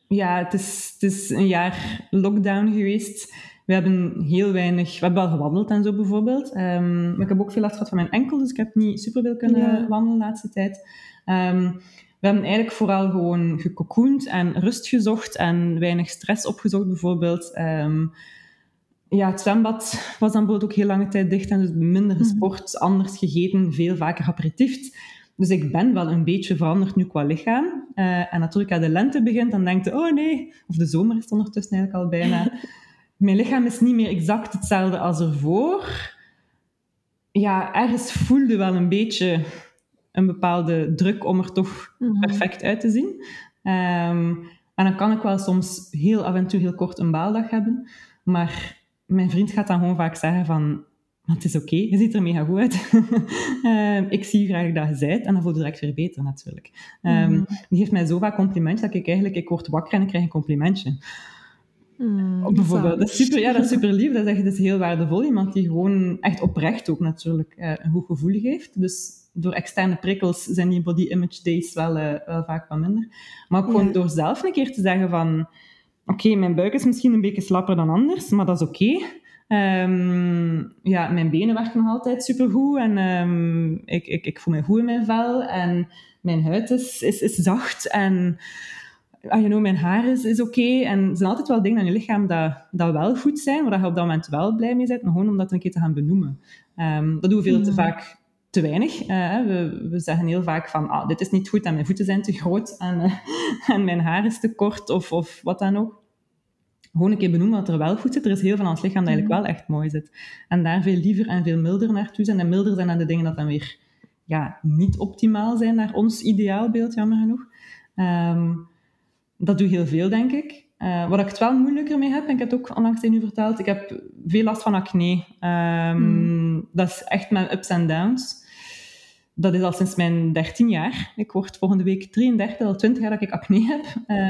Ja, het is, het is een jaar lockdown geweest. We hebben heel weinig... We hebben wel gewandeld en zo bijvoorbeeld. Um, maar ik heb ook veel last gehad van mijn enkel, dus ik heb niet superveel kunnen wandelen de laatste tijd. Um, we hebben eigenlijk vooral gewoon gecocoend en rust gezocht en weinig stress opgezocht bijvoorbeeld. Um, ja, het zwembad was dan bijvoorbeeld ook heel lange tijd dicht en dus minder mhm. gesport, anders gegeten, veel vaker aperitiefd. Dus ik ben wel een beetje veranderd nu qua lichaam. Uh, en natuurlijk als de lente begint, dan denkt je, oh nee, of de zomer is ondertussen eigenlijk al bijna. mijn lichaam is niet meer exact hetzelfde als ervoor. Ja, ergens voelde wel een beetje een bepaalde druk om er toch mhm. perfect uit te zien. Um, en dan kan ik wel soms heel af en toe heel kort een baaldag hebben. Maar mijn vriend gaat dan gewoon vaak zeggen van... Het is oké, je ziet er mega goed uit. um, ik zie graag dat je zijt. En dan voel je direct weer beter, natuurlijk. Um, Die geeft mij zo vaak complimentjes dat ik eigenlijk... Ik word wakker en ik krijg een complimentje. Mm, bijvoorbeeld. Dat is, super, ja, dat is super lief. Dat is echt heel waardevol. Iemand die gewoon echt oprecht ook natuurlijk uh, een goed gevoel heeft. Dus door externe prikkels zijn die body image days wel, uh, wel vaak wat minder. Maar ook gewoon door zelf een keer te zeggen van... Oké, mijn buik is misschien een beetje slapper dan anders, maar dat is oké. Okay. Um, ja, mijn benen werken nog altijd supergoed en um, ik, ik, ik voel me goed in mijn vel en mijn huid is, is, is zacht en ah, you know, mijn haar is, is oké. En er zijn altijd wel dingen aan je lichaam dat, dat wel goed zijn, waar je op dat moment wel blij mee bent, maar gewoon om dat een keer te gaan benoemen. Um, dat doen we veel te mm. vaak te weinig. Uh, we, we zeggen heel vaak van, ah, dit is niet goed en mijn voeten zijn te groot en, uh, en mijn haar is te kort of, of wat dan ook. Gewoon een keer benoemen wat er wel goed zit. Er is heel veel aan het lichaam dat eigenlijk mm. wel echt mooi zit. En daar veel liever en veel milder naartoe zijn. En milder zijn aan de dingen dat dan weer ja, niet optimaal zijn naar ons ideaalbeeld, jammer genoeg. Um, dat doe heel veel, denk ik. Uh, wat ik het wel moeilijker mee heb, en ik heb het ook onlangs tegen u verteld, ik heb veel last van acne. Um, Dat is echt mijn ups en downs. Dat is al sinds mijn 13 jaar. Ik word volgende week 33, al 20 jaar dat ik acne heb.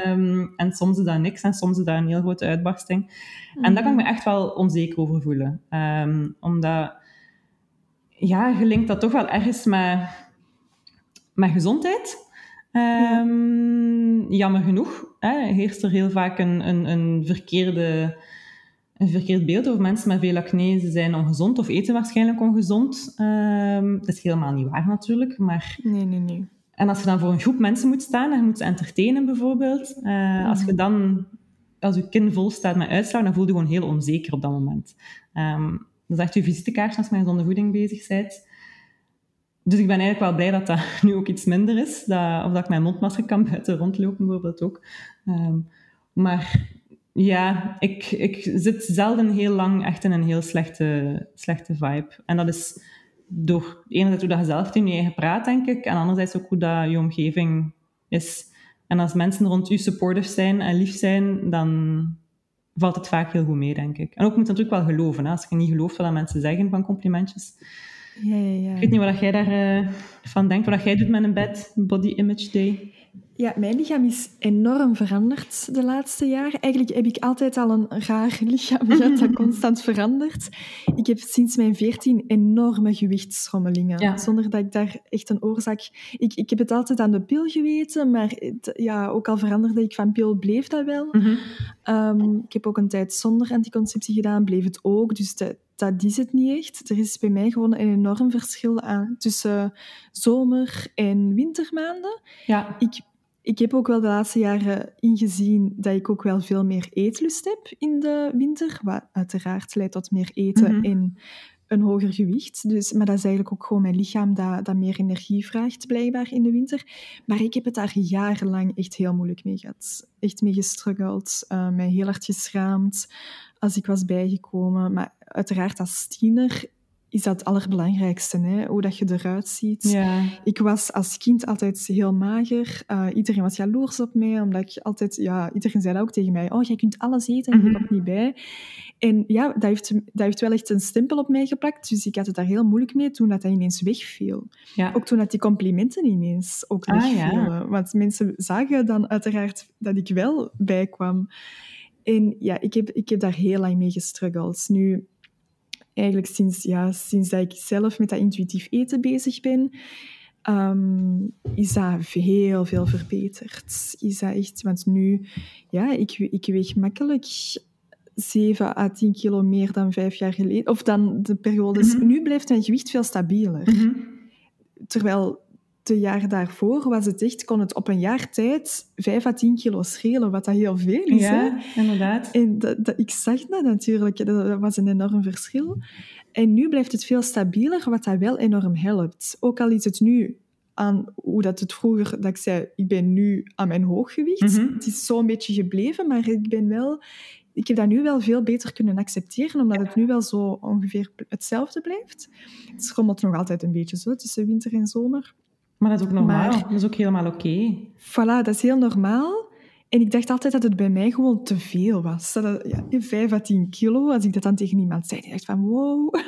Um, en soms is dat niks en soms is dat een heel grote uitbarsting. En daar kan ik me hmm. echt wel onzeker over voelen. Um, omdat, ja, je linkt dat toch wel ergens met, met gezondheid. Um, Jammer genoeg hè, heerst er heel vaak een, een, een, verkeerde, een verkeerd beeld over mensen met veel acne. Ze zijn ongezond of eten waarschijnlijk ongezond. Um, dat is helemaal niet waar natuurlijk. Maar... Nee, nee, nee. En als je dan voor een groep mensen moet staan en je moet ze entertainen bijvoorbeeld, uh, als je dan als je kin vol staat met uitslag, dan voel je gewoon heel onzeker op dat moment. Um, dat is echt je visitekaart als je met gezonde voeding bezig bent. Dus ik ben eigenlijk wel blij dat dat nu ook iets minder is. Dat, of dat ik mijn mondmasker kan buiten rondlopen, bijvoorbeeld ook. Ehm, maar ja, ik, ik zit zelden heel lang echt in een heel slechte, slechte vibe. En dat is door enerzijds hoe dat je zelf in je eigen praat, denk ik. En anderzijds ook hoe dat je omgeving is. En als mensen rond u supportive zijn en lief zijn, dan valt het vaak heel goed mee, denk ik. En ook moet je natuurlijk wel geloven. Hè? Als je niet gelooft wat mensen zeggen van complimentjes, Ja, ja, ja. Ik weet niet wat jij daarvan van denkt, wat jij doet met een bed, Body Image Day. Ja, mijn lichaam is enorm veranderd de laatste jaren. Eigenlijk heb ik altijd al een raar lichaam gehad dat constant verandert. Ik heb sinds mijn veertien enorme gewichtsschommelingen. Zonder dat ik daar echt een oorzaak... Ik, ik heb het altijd aan de pil geweten, maar het, ja, ook al veranderde ik van pil, bleef dat wel. Mhm. Ehm, ik heb ook een tijd zonder anticonceptie gedaan, bleef het ook. Dus dat is het niet echt. Er is bij mij gewoon een enorm verschil aan, tussen zomer- en wintermaanden. Ja. Ik ik heb ook wel de laatste jaren ingezien dat ik ook wel veel meer eetlust heb in de winter. Wat uiteraard leidt tot meer eten Mhm. en een hoger gewicht. Dus, maar dat is eigenlijk ook gewoon mijn lichaam dat, dat meer energie vraagt, blijkbaar, in de winter. Maar ik heb het daar jarenlang echt heel moeilijk mee gehad. Echt mee gestruggeld, uh, mij heel hard geschaamd als ik was bijgekomen. Maar uiteraard als tiener is dat het allerbelangrijkste, hè? hoe dat je eruit ziet. Ja. Ik was als kind altijd heel mager. Uh, iedereen was jaloers op mij, omdat ik altijd... Ja, iedereen zei dat ook tegen mij. Oh, jij kunt alles eten en je Mhm. komt niet bij. En ja, dat heeft, dat heeft wel echt een stempel op mij geplakt. Dus ik had het daar heel moeilijk mee toen dat, dat ineens wegviel. Ja. Ook toen dat die complimenten ineens ook Ah, wegvielen. ja. Want mensen zagen dan uiteraard dat ik wel bijkwam. En ja, ik heb, ik heb daar heel lang mee gestruggeld. Nu, eigenlijk sinds, ja, sinds dat ik zelf met dat intuïtief eten bezig ben, ehm, is dat heel veel verbeterd. Is dat echt, want nu, ja, ik, ik weeg makkelijk 7 à 10 kilo meer dan vijf jaar geleden. Of dan de periodes. Mhm. Nu blijft mijn gewicht veel stabieler. Mhm. Terwijl de jaren daarvoor was het echt, kon het op een jaar tijd 5 à 10 kilo schelen, wat dat heel veel is. hè? Ja, inderdaad. En dat, dat- ik zag dat natuurlijk, dat, dat was een enorm verschil. En nu blijft het veel stabieler, wat dat wel enorm helpt. Ook al is het nu aan hoe dat het vroeger, dat ik zei, ik ben nu aan mijn hooggewicht. Mhm. Het is zo'n beetje gebleven, maar ik ben wel... Ik heb dat nu wel veel beter kunnen accepteren, omdat het nu wel zo ongeveer hetzelfde blijft. Het schommelt nog altijd een beetje zo tussen winter en zomer. Maar dat is ook normaal. Maar- Dat is ook helemaal oké. Voilà, dat is heel normaal. En ik dacht altijd dat het bij mij gewoon te veel was. Dat ja, 5 à 10 kilo, als ik dat dan tegen iemand zei, die dacht van wow.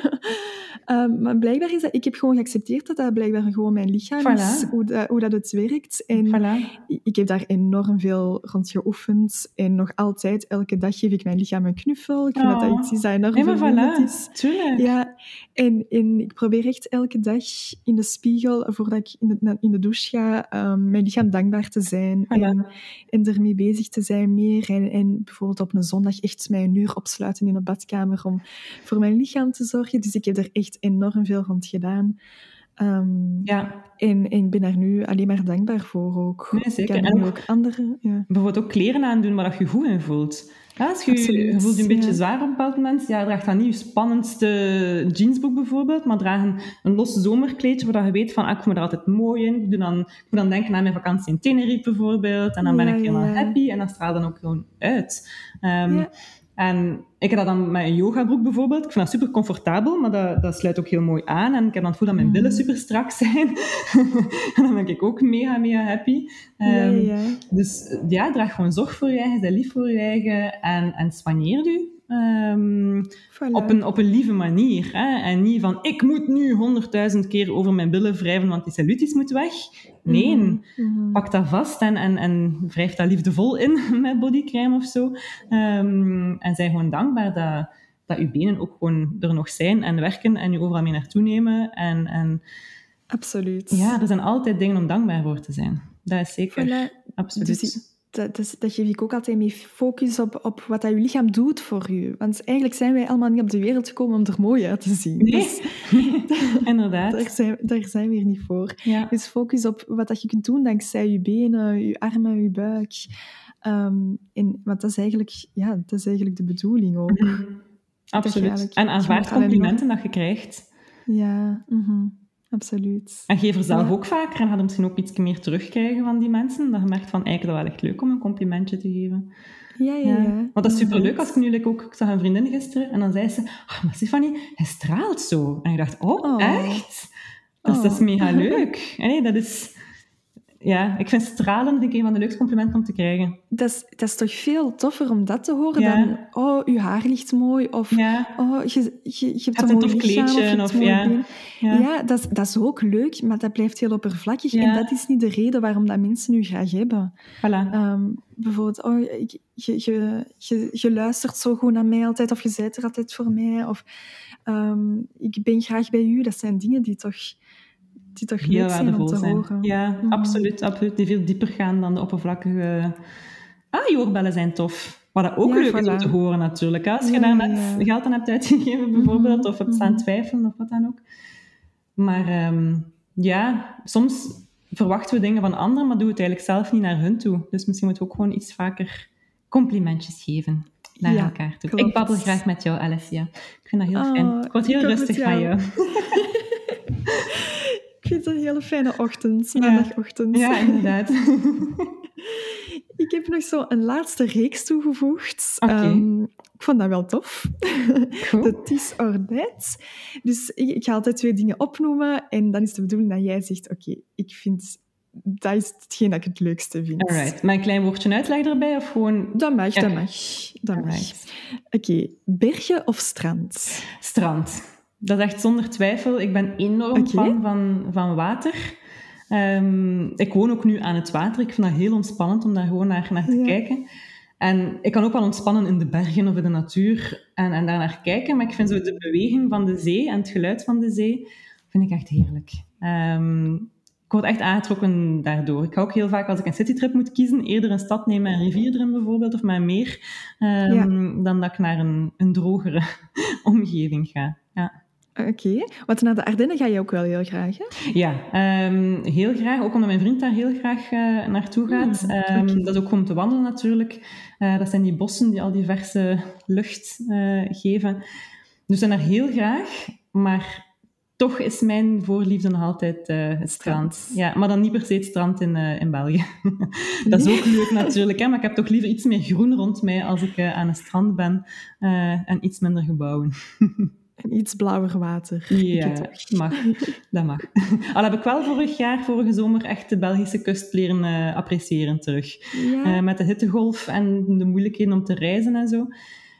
Ehm, maar blijkbaar is dat... Ik heb gewoon geaccepteerd dat dat blijkbaar gewoon mijn lichaam is, hoe dat, hoe dat het werkt. En Voilà. ik heb daar enorm veel rond geoefend. En nog altijd, elke dag geef ik mijn lichaam een knuffel. Ik vind dat dat Oh. iets is dat enorm Nee, maar vervelend voilà. is. Tuurlijk. Ja, en, en ik probeer echt elke dag in de spiegel, voordat ik in de, in de douche ga, ehm, mijn lichaam dankbaar te zijn. Voilà. En, en ermee bezig te zijn meer. En, en bijvoorbeeld op een zondag echt mij een uur opsluiten in de badkamer om voor mijn lichaam te zorgen. Dus ik heb er echt enorm veel rond gedaan. Ehm, Ja, en, en ik ben daar nu alleen maar dankbaar voor ook. Nee, zeker. Ik En ook- andere... Ja. bijvoorbeeld ook kleren aandoen waar je je goed in voelt. Ja, als je Absoluut, je voelt je een beetje ja. zwaar op een bepaald moment, ja, draag dan niet je spannendste jeansbroek bijvoorbeeld, maar draag een, een los zomerkleedje waar je weet van, ah, ik voel me er altijd mooi in. Ik, doe dan, ik moet dan denken aan mijn vakantie in Tenerife bijvoorbeeld, en dan ben ik helemaal happy en dat straalt dan ook gewoon uit. Ehm. En ik heb dat dan met een yogabroek bijvoorbeeld. Ik vind dat super comfortabel, maar dat, dat sluit ook heel mooi aan. En ik heb dan het gevoel dat mijn billen Mhm. super strak zijn. en dan ben ik ook mega, mega happy. ja, Ehm, ja. dus ja, draag gewoon zorg voor je eigen, zij lief voor je eigen en, en soigneer u. ehm, op, een, op een lieve manier. Hè? En niet van, ik moet nu honderdduizend keer over mijn billen wrijven, want die cellulitis moet weg. Nee, Mhm, mhm. pak dat vast en, en, en wrijf dat liefdevol in met bodycrème of zo. Ehm, en zijn gewoon dankbaar dat, dat uw benen ook gewoon er nog zijn en werken en u overal mee naartoe nemen. En, en Absoluut. ja, er zijn altijd dingen om dankbaar voor te zijn. Dat is zeker, Voilà. absoluut. Dus dat, dat, dat geef ik ook altijd mee. Focus op, op wat dat je lichaam doet voor je. Want eigenlijk zijn wij allemaal niet op de wereld gekomen om er mooi uit te zien. Nee. Dus Inderdaad. daar, zijn, daar zijn we hier niet voor. Ja. Dus focus op wat dat je kunt doen dankzij je benen, je armen, je buik. Ehm, en, want dat is, eigenlijk, ja, dat is eigenlijk de bedoeling ook. Absoluut. eigenlijk- En aanvaard complimenten dat je krijgt. Ja, mhm, absoluut. En geef er zelf Ja. ook vaker en gaat er misschien ook iets meer terugkrijgen van die mensen. Dat je merkt van, eigenlijk dat wel echt leuk om een complimentje te geven. Ja, ja, ja. Want dat is superleuk als ik nu like, ook... Ik zag een vriendin gisteren en dan zei ze... Oh, maar Stefanie, hij straalt zo. En ik dacht, oh, Oh. echt? Dat is Oh. mega leuk. En nee, dat is... ja, ik vind stralen vind ik een van de leukste complimenten om te krijgen. Dat is, dat is toch veel toffer om dat te horen dan... Oh, je haar ligt mooi. Of oh, je, je, je hebt een tof kleedje. Of, ja. ja, dat, is, dat is ook leuk, maar dat blijft heel oppervlakkig. En dat is niet de reden waarom dat mensen u graag hebben. Voilà. Um, bijvoorbeeld, oh, je, je, je, je, luistert zo goed naar mij altijd. Of je zijt er altijd voor mij. Of um, ik ben graag bij u. Dat zijn dingen die toch die toch heel waardevol zijn, Horen. Ja, mhm. absoluut, absoluut. Die veel dieper gaan dan de oppervlakkige... Ah, je oorbellen zijn tof. Wat ook leuk is om te horen natuurlijk. Als je daar net geld aan hebt uitgegeven bijvoorbeeld, mhm, of hebt staan mhm. twijfelen of wat dan ook. Maar um, ja, soms verwachten we dingen van anderen, maar doen het eigenlijk zelf niet naar hun toe. Dus misschien moeten we ook gewoon iets vaker complimentjes geven naar elkaar toe. Ik babbel graag met jou, Alessia. Ik vind dat heel fijn. Oh, ik word heel rustig van jou. Ik vind het een hele fijne ochtend, maandagochtend. Ja, inderdaad. ik heb nog zo een laatste reeks toegevoegd. Ehm, ik vond dat wel tof. Cool. De Tis. Dus ik, ik, ga altijd twee dingen opnoemen en dan is de bedoeling dat jij zegt, oké, ik vind... Dat is hetgeen dat ik het leukste vind. Alright. Maar een klein woordje uitleg erbij of gewoon... Dat mag, dat mag. Dat mag. Oké, bergen of strand? Strand. Dat is echt zonder twijfel. Ik ben enorm fan van, van water. Ehm, ik woon ook nu aan het water. Ik vind dat heel ontspannend om daar gewoon naar, naar te kijken. En ik kan ook wel ontspannen in de bergen of in de natuur en, en daar naar kijken. Maar ik vind zo de beweging van de zee en het geluid van de zee vind ik echt heerlijk. Um, ik word echt aangetrokken daardoor. Ik ga ook heel vaak, als ik een citytrip moet kiezen, eerder een stad nemen een rivier erin bijvoorbeeld, of met een meer, um, dan dat ik naar een, een drogere omgeving ga. Ja. Oké, want naar de Ardennen ga je ook wel heel graag, hè? Ja, um, heel graag. Ook omdat mijn vriend daar heel graag uh, naartoe gaat. Um, Dat is ook om te wandelen natuurlijk. Uh, dat zijn die bossen die al die verse lucht uh, geven. Dus ik daar heel graag. Maar toch is mijn voorliefde nog altijd het strand. Ja, maar dan niet per se het strand in, in België. dat is ook leuk natuurlijk, hè? maar ik heb toch liever iets meer groen rond mij als ik aan het strand ben en iets minder gebouwen. En iets blauwer water. Ja, mag. dat mag. Al heb ik wel vorig jaar, vorige zomer, echt de Belgische kust leren uh, appreciëren terug. Uh, met de hittegolf en de moeilijkheden om te reizen en zo.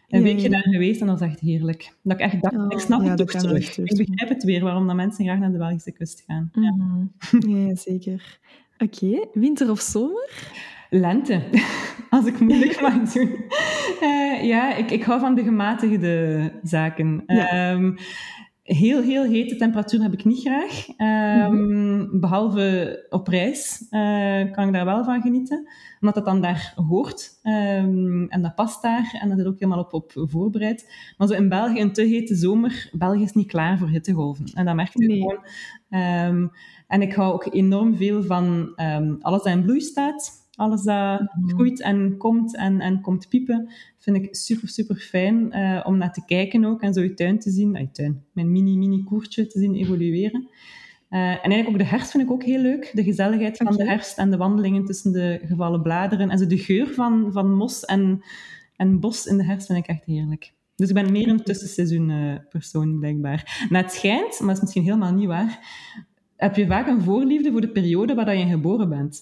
Een weekje daar geweest en dat was echt heerlijk. Dat ik echt dacht, oh, ik snap het toch terug. Ik begrijp het weer, waarom dat mensen graag naar de Belgische kust gaan. Mm -hmm. ja. zeker. Oké, winter of zomer? Lente, als ik moeilijk mag doen. Uh, ja, ik, ik hou van de gematigde zaken. Ehm, heel, heel hete temperatuur heb ik niet graag. Um, Behalve op reis uh, kan ik daar wel van genieten. Omdat dat dan daar hoort. Um, en dat past daar. En dat is ook helemaal op, op voorbereid. Maar zo in België, een te hete zomer, België is niet klaar voor hittegolven. En dat merk je nee. gewoon. en ik hou ook enorm veel van alles dat in bloei staat. Alles dat mhm. groeit en komt en, en komt piepen, vind ik super, super fijn uh, om naar te kijken ook en zo je tuin te zien, uh, tuin, mijn mini, mini koertje te zien evolueren. Uh, en eigenlijk ook de herfst vind ik ook heel leuk. De gezelligheid van de herfst en de wandelingen tussen de gevallen bladeren. En zo de geur van, van mos en, en bos in de herfst vind ik echt heerlijk. Dus ik ben meer een tussenseizoen persoon, blijkbaar. Na het schijnt, maar dat is misschien helemaal niet waar, heb je vaak een voorliefde voor de periode waar je geboren bent.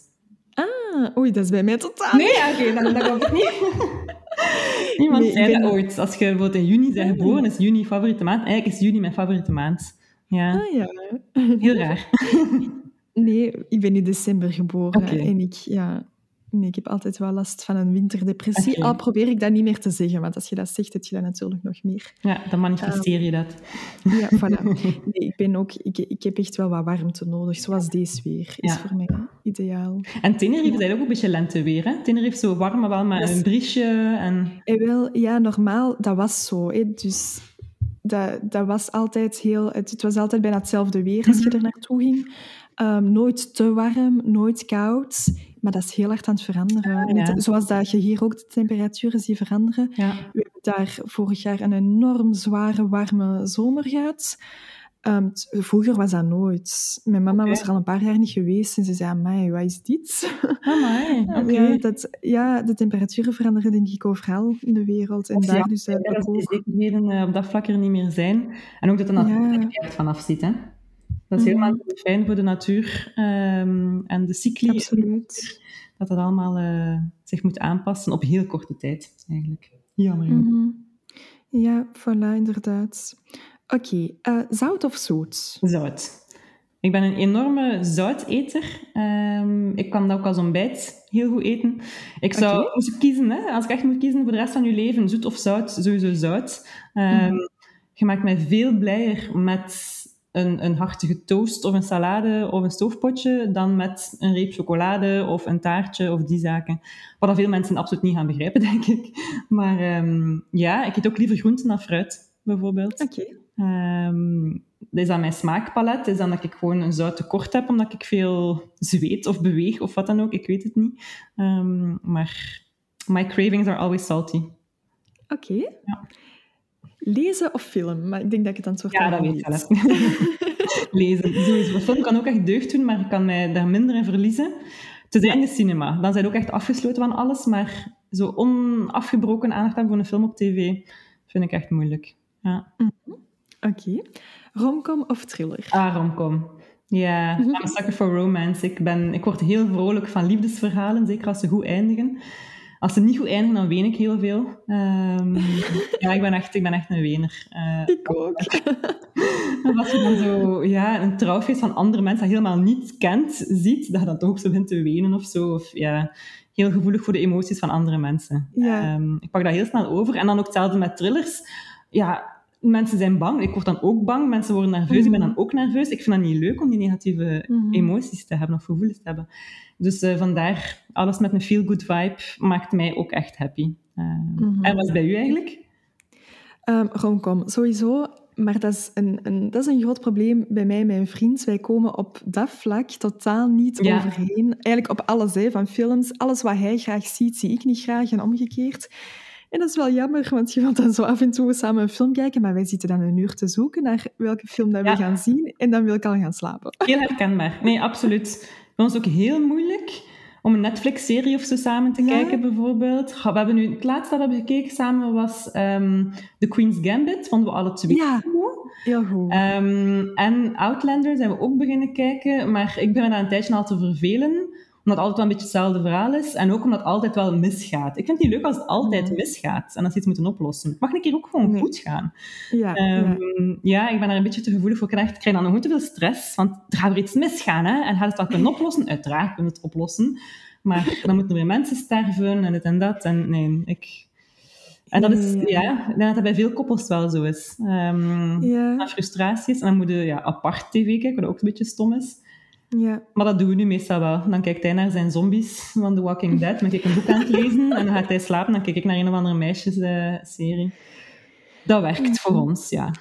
Ah, oei, dat is bij mij totaal. Nee, oké, dan dat klopt niet. Iemand nee, zei dat ooit. Als je bijvoorbeeld in juni bent geboren, is juni favoriete maand. Eigenlijk is juni mijn favoriete maand. Ja. Ah, ja. Heel raar. nee, ik ben in december geboren. En ik, ja, Nee, ik heb altijd wel last van een winterdepressie. Al probeer ik dat niet meer te zeggen, want als je dat zegt, heb je dat natuurlijk nog meer. Ja, dan manifesteer je dat. Ja, voilà. Nee, ik, ben ook, ik, ik heb echt wel wat warmte nodig, zoals deze weer is voor mij ideaal. En Tenerife is eigenlijk ook een beetje lenteweer, hè? Tenerife zo warm, maar wel met een briesje. En... en eh, wel, ja, normaal, dat was zo. Hè. Dus dat, dat was altijd heel... Het, het was altijd bijna hetzelfde weer als je mhm. er naartoe ging. Um, nooit te warm, nooit koud. Maar dat is heel hard aan het veranderen. Zoals dat je hier ook de temperaturen ziet veranderen. Ja. We hebben daar vorig jaar een enorm zware, warme zomer gehad. Um, vroeger was dat nooit. Mijn mama was er al een paar jaar niet geweest en ze zei, amai, wat is dit? Amai, okay. ja, dat, ja, de temperaturen veranderen denk ik overal in de wereld. En daar dus dat de zekerheden uh, op dat vlak er niet meer zijn. En ook dat er natuurlijk ja. vanaf zit, hè? Dat is Mhm. helemaal fijn voor de natuur ehm, en de cycli. Absoluut. Dat dat allemaal eh, zich moet aanpassen op heel korte tijd, eigenlijk. Jammer. Mhm. Ja, voilà, inderdaad. Oké, eh, zout of zoet? Zout. Ik ben een enorme zouteter. Ehm, ik kan dat ook als ontbijt heel goed eten. Ik zou, moest ik kiezen, hè, als ik echt moet kiezen voor de rest van je leven, zoet of zout, sowieso zout. Ehm, Mhm. Je maakt mij veel blijer met een, een hartige toast of een salade of een stoofpotje dan met een reep chocolade of een taartje of die zaken. Wat veel mensen absoluut niet gaan begrijpen, denk ik. Maar ehm, ja, ik eet ook liever groenten dan fruit, bijvoorbeeld. Oké. Ehm, dat is aan mijn smaakpalet. Is dan dat ik gewoon een zout tekort heb, omdat ik veel zweet of beweeg of wat dan ook. Ik weet het niet. Ehm, maar my cravings are always salty. Oké. Ja. Lezen of film? Maar ik denk dat ik het antwoord Ja, dat weet ik zelf. Lezen. Sowieso. Een film kan ook echt deugd doen, maar ik kan mij daar minder in verliezen. Is in de cinema. Dan zijn we ook echt afgesloten van alles, maar zo onafgebroken aandacht hebben voor een film op tv vind ik echt moeilijk. Ja. Oké. Romcom of thriller? Ah, romcom. Ja, I'm a sucker for romance. Ik, ben, ik word heel vrolijk van liefdesverhalen, zeker als ze goed eindigen. Als ze niet goed eindigen, dan ween ik heel veel. Ehm, ja, ik ben echt, ik ben echt een wener. Eh, Ik ook. als je dan zo ja, een trouwfeest van andere mensen dat helemaal niet kent, ziet, dat je dan toch ook zo begint te wenen of zo. Of ja, heel gevoelig voor de emoties van andere mensen. Ja. Ehm, ik pak dat heel snel over. En dan ook hetzelfde met thrillers. Ja, mensen zijn bang. Ik word dan ook bang. Mensen worden nerveus. Ik ben dan ook nerveus. Ik vind dat niet leuk om die negatieve Mhm. emoties te hebben of gevoelens te hebben. Dus eh, vandaar, alles met een feel-good vibe maakt mij ook echt happy. Ehm, Mhm. En wat is bij u eigenlijk? Ehm romcom, sowieso. Maar dat is, een, een, dat is een groot probleem bij mij en mijn vriend. Wij komen op dat vlak totaal niet Ja. overheen. Eigenlijk op alles, hè, van films. Alles wat hij graag ziet, zie ik niet graag en omgekeerd. En dat is wel jammer, want je wilt dan zo af en toe samen een film kijken, maar wij zitten dan een uur te zoeken naar welke film dat Ja. we gaan zien. En dan wil ik al gaan slapen. Heel herkenbaar. Nee, absoluut. Voor ons ook heel moeilijk om een Netflix-serie of zo samen te Ja. kijken, bijvoorbeeld. We hebben nu, het laatste dat we hebben gekeken samen was ehm, The Queen's Gambit. Vonden we alle twee Ja. goed. Heel goed. Ehm, en Outlander zijn we ook beginnen kijken. Maar ik ben me daar een tijdje al te vervelen. Omdat het altijd wel een beetje hetzelfde verhaal is. En ook omdat het altijd wel misgaat. Ik vind het niet leuk als het altijd Mhm. misgaat. En als ze iets moeten oplossen. Het mag een keer ook gewoon Nee. goed gaan. ja, Ehm, ja. ja. ik ben daar een beetje te gevoelig voor. Ik krijg, ik krijg dan nog te veel stress, want er gaat weer iets misgaan. Hè? En gaat het wel kunnen oplossen? Uiteraard kunnen we het oplossen. Maar dan moeten er weer mensen sterven en dit en dat. En nee, ik... En dat is, Ja, ja, ja. ik denk dat dat bij veel koppels wel zo is. Ehm Ja, frustraties. En dan moet je ja, apart tv kijken, wat ook een beetje stom is. Ja. Maar dat doen we nu meestal wel. Dan kijkt hij naar zijn zombies van The Walking Dead. Dan ben ik een boek aan het lezen. En dan gaat hij slapen. Dan kijk ik naar een of andere meisjesserie. dat werkt voor ons, ja.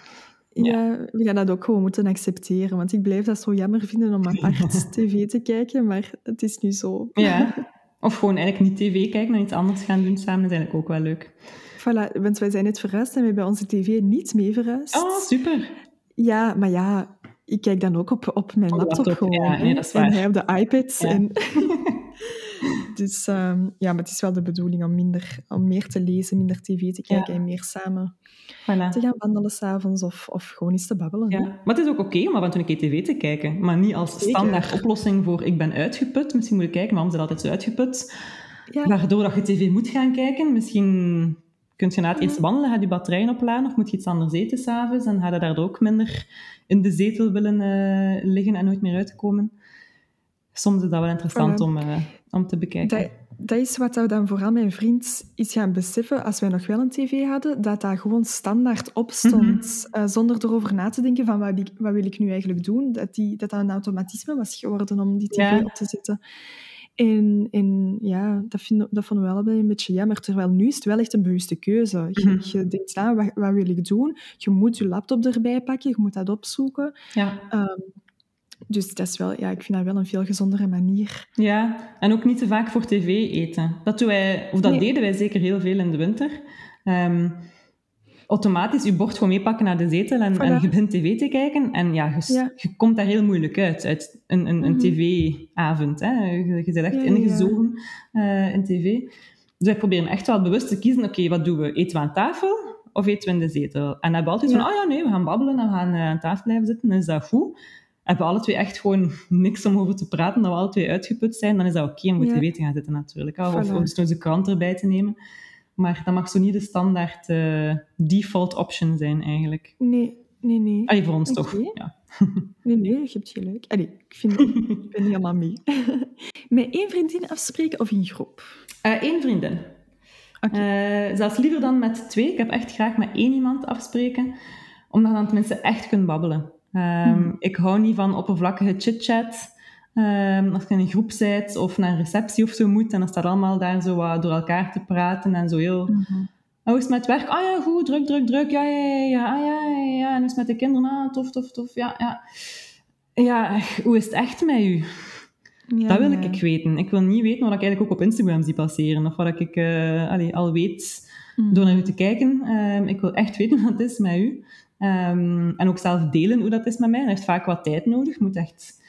Ja, we gaan dat ook gewoon moeten accepteren. Want ik blijf dat zo jammer vinden om apart tv te kijken, maar het is nu zo. Ja. Of gewoon eigenlijk niet tv kijken en iets anders gaan doen samen is eigenlijk ook wel leuk. Voilà, want wij zijn net verhuisd en we hebben onze tv niet mee verhuisd. Oh, super. Ja, maar ja, ik kijk dan ook op, op mijn laptop, laptop, gewoon. ja, nee, dat is en waar. hij op de iPad. Ja. En... dus ehm, ja, maar het is wel de bedoeling om, minder, om meer te lezen, minder tv te kijken Ja. en meer samen Voilà. te gaan wandelen s'avonds of, of gewoon eens te babbelen. hè. Ja. Maar het is ook oké om af en toe een keer tv te kijken. Maar niet als Zeker. standaard oplossing voor ik ben uitgeput. Misschien moet je kijken waarom ze altijd zo uitgeput. Ja. Waardoor dat je tv moet gaan kijken. Misschien kun je na het eerste wandelen, gaat je batterijen opladen of moet je iets anders eten s'avonds en ga je daardoor ook minder in de zetel willen eh, liggen en nooit meer uitkomen. Soms is dat wel interessant om, eh, om te bekijken. Dat, dat is wat we dan vooral mijn vriend is gaan beseffen als wij nog wel een tv hadden, dat dat gewoon standaard op stond, Mhm. eh, zonder erover na te denken van wat, wat wil ik nu eigenlijk doen, dat, die, dat dat een automatisme was geworden om die tv Ja. op te zetten. En, en ja, dat, vind, dat vonden we allebei een beetje jammer. Terwijl nu is het wel echt een bewuste keuze. Je, Mhm. je denkt, nou, wat, wat wil ik doen? Je moet je laptop erbij pakken, je moet dat opzoeken. Ja. Ehm, dus dat is wel, ja, ik vind dat wel een veel gezondere manier. ja, en ook niet te vaak voor tv eten. Dat, doen wij, of dat Nee. deden wij zeker heel veel in de winter. Ehm, automatisch je bord gewoon meepakken naar de zetel en, Voilà. en je begint tv te kijken. En ja, je, s- Ja. je komt daar heel moeilijk uit, uit een, een, een Mhm. tv-avond. Hè. Je, je bent echt Ja, ingezogen eh, in tv. Dus wij proberen echt wel bewust te kiezen, oké, wat doen we? Eten we aan tafel of eten we in de zetel? En dan hebben we altijd Ja. van, oh ja, nee, we gaan babbelen en we gaan eh, aan tafel blijven zitten, dan is dat goed. hebben we alle twee echt gewoon niks om over te praten, dat we alle twee uitgeput zijn, dan is dat oké, okay, moet je Ja. weten gaan zitten natuurlijk. Of, Voilà. of dus onze krant erbij te nemen. Maar dat mag zo niet de standaard eh, default option zijn, eigenlijk. Nee, nee, nee. Allee, voor ons toch. Ja. Nee, nee, je hebt gelijk. Allee, ik, vind, ik ben helemaal mee. Met één vriendin afspreken of in groep? Eén vriendin. Oké. Eh, zelfs liever dan met twee. Ik heb echt graag met één iemand afspreken, omdat dan tenminste echt kunt babbelen. Ehm, Mhm. Ik hou niet van oppervlakkige chit-chat. Ehm, als je in een groep bent of naar een receptie of zo moet, en dan staat allemaal daar zo wat door elkaar te praten en zo heel... Hoe is het met werk? Ah ja, goed, druk, druk, druk. Ja, ja, ja, ja, ah, ja, ja, ja. En hoe is het met de kinderen? Ah, tof, tof, tof. Ja, ja. Ja, hoe is het echt met u? Ja, Dat wil ik weten. Ik wil niet weten wat ik eigenlijk ook op Instagram zie passeren. Of wat ik allee, al weet Mhm. door naar u te kijken. Ehm, ik wil echt weten wat het is met u. Ehm, en ook zelf delen hoe dat is met mij. Dat heeft vaak wat tijd nodig. Je moet echt,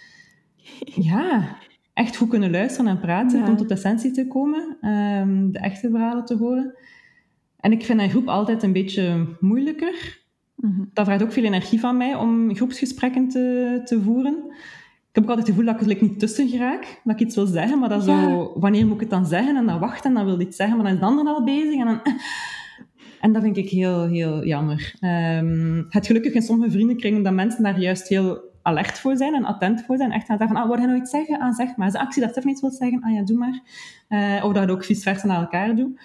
ja, echt goed kunnen luisteren en praten Ja. om tot essentie te komen. Ehm, de echte verhalen te horen. En ik vind een groep altijd een beetje moeilijker. Mhm. Dat vraagt ook veel energie van mij om groepsgesprekken te, te voeren. Ik heb ook altijd het gevoel dat ik er niet tussen geraak. Dat ik iets wil zeggen, maar dat Ja. zo... Wanneer moet ik het dan zeggen? En dan wachten en dan wil ik iets zeggen, maar dan is de ander al bezig. En, dan, en dat vind ik heel, heel jammer. Ehm, het gelukkig in sommige vriendenkringen dat mensen daar juist heel alert voor zijn en attent voor zijn. Echt gaan zeggen van, ah, wil je nou iets zeggen? Ah, zeg maar. Als ik zie dat Stef iets wil zeggen, ah ja, doe maar. Eh, of dat je ook vice versa naar elkaar doet.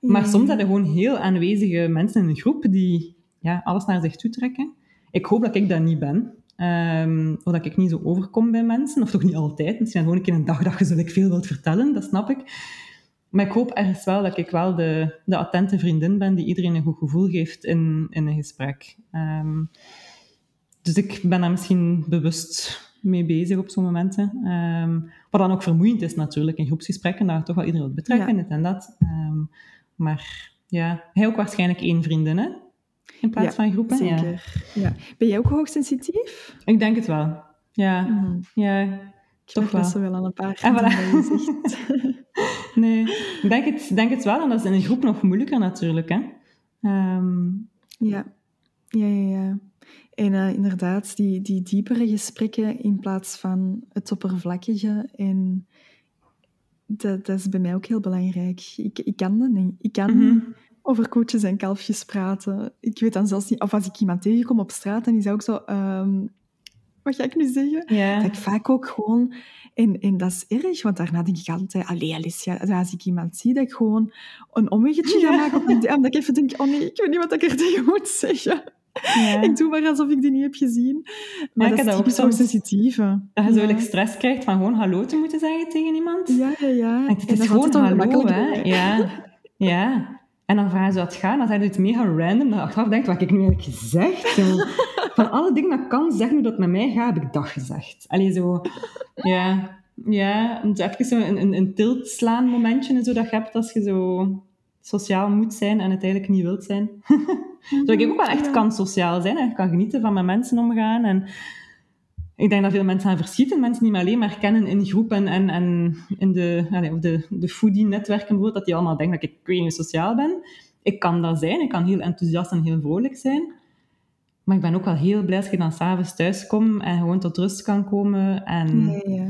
Maar soms zijn er gewoon heel aanwezige mensen in een groep die ja, alles naar zich toe trekken. Ik hoop dat ik dat niet ben. Ehm, of dat ik niet zo overkom bij mensen. Of toch niet altijd. Misschien gewoon een keer een dag dat je like, veel wilt vertellen. Dat snap ik. Maar ik hoop ergens wel dat ik wel de, de attente vriendin ben die iedereen een goed gevoel geeft in, in een gesprek. Ehm, dus ik ben daar misschien bewust mee bezig op zo'n momenten. Ehm, wat dan ook vermoeiend is natuurlijk in groepsgesprekken, je toch wel iedereen wilt betrekken, Ja. dit en dat. Ehm, maar ja, hij ook waarschijnlijk één vriendin, hè? In plaats Ja, van groepen. Ja. Zeker. Ja. Ben jij ook hoogsensitief? Ik denk het wel. Ja, Mhm. ja. Ik Toch merk dat wel. wel aan een paar En voilà. Nee, ik denk het, denk het wel. En dat is in een groep nog moeilijker natuurlijk, hè? Ehm, Ja, ja, ja. ja. En eh, inderdaad, die, die diepere gesprekken in plaats van het oppervlakkige. En dat, dat is bij mij ook heel belangrijk. Ik, ik kan dat niet. Ik kan Mhm. over koetjes en kalfjes praten. Ik weet dan zelfs niet... Of als ik iemand tegenkom op straat, dan is dat ook zo... ehm, wat ga ik nu zeggen? Dat ik vaak ook gewoon... En, en dat is erg, want daarna denk ik altijd... Allee, Alicia, als ik iemand zie, dat ik gewoon een omweggetje ga maken op een DM, dat ik even denk... Oh nee, ik weet niet wat ik er tegen moet zeggen. Ja. Ik doe maar alsof ik die niet heb gezien. Maar ik dat heb is dat ook soms. hoogsensitieve. Dat je zo ja. like, stress krijgt van gewoon hallo te moeten zeggen tegen iemand. Ja, ja, ja. En het is dat gewoon hallo, hè. Ja, ja. En dan vragen ze wat het gaat, dan zijn iets mega random, dat je achteraf denkt, wat heb ik nu eigenlijk gezegd? Zo, van alle dingen dat ik kan zeggen hoe dat met mij gaat, heb ik dat gezegd. Allee, zo... Ja, ja. even zo een, een, een tilt slaan momentje en zo dat je hebt als je zo sociaal moet zijn en het eigenlijk niet wilt zijn. Zodat ik ook wel echt kan sociaal zijn en kan genieten van met mensen omgaan. En ik denk dat veel mensen aan verschieten. Mensen me alleen maar kennen in groepen en, en in de, of de, de foodie-netwerken bijvoorbeeld, dat die allemaal denken dat ik niet sociaal ben. Ik kan dat zijn. Ik kan heel enthousiast en heel vrolijk zijn. Maar ik ben ook wel heel blij als ik dan s'avonds thuis kom en gewoon tot rust kan komen. En... Ja.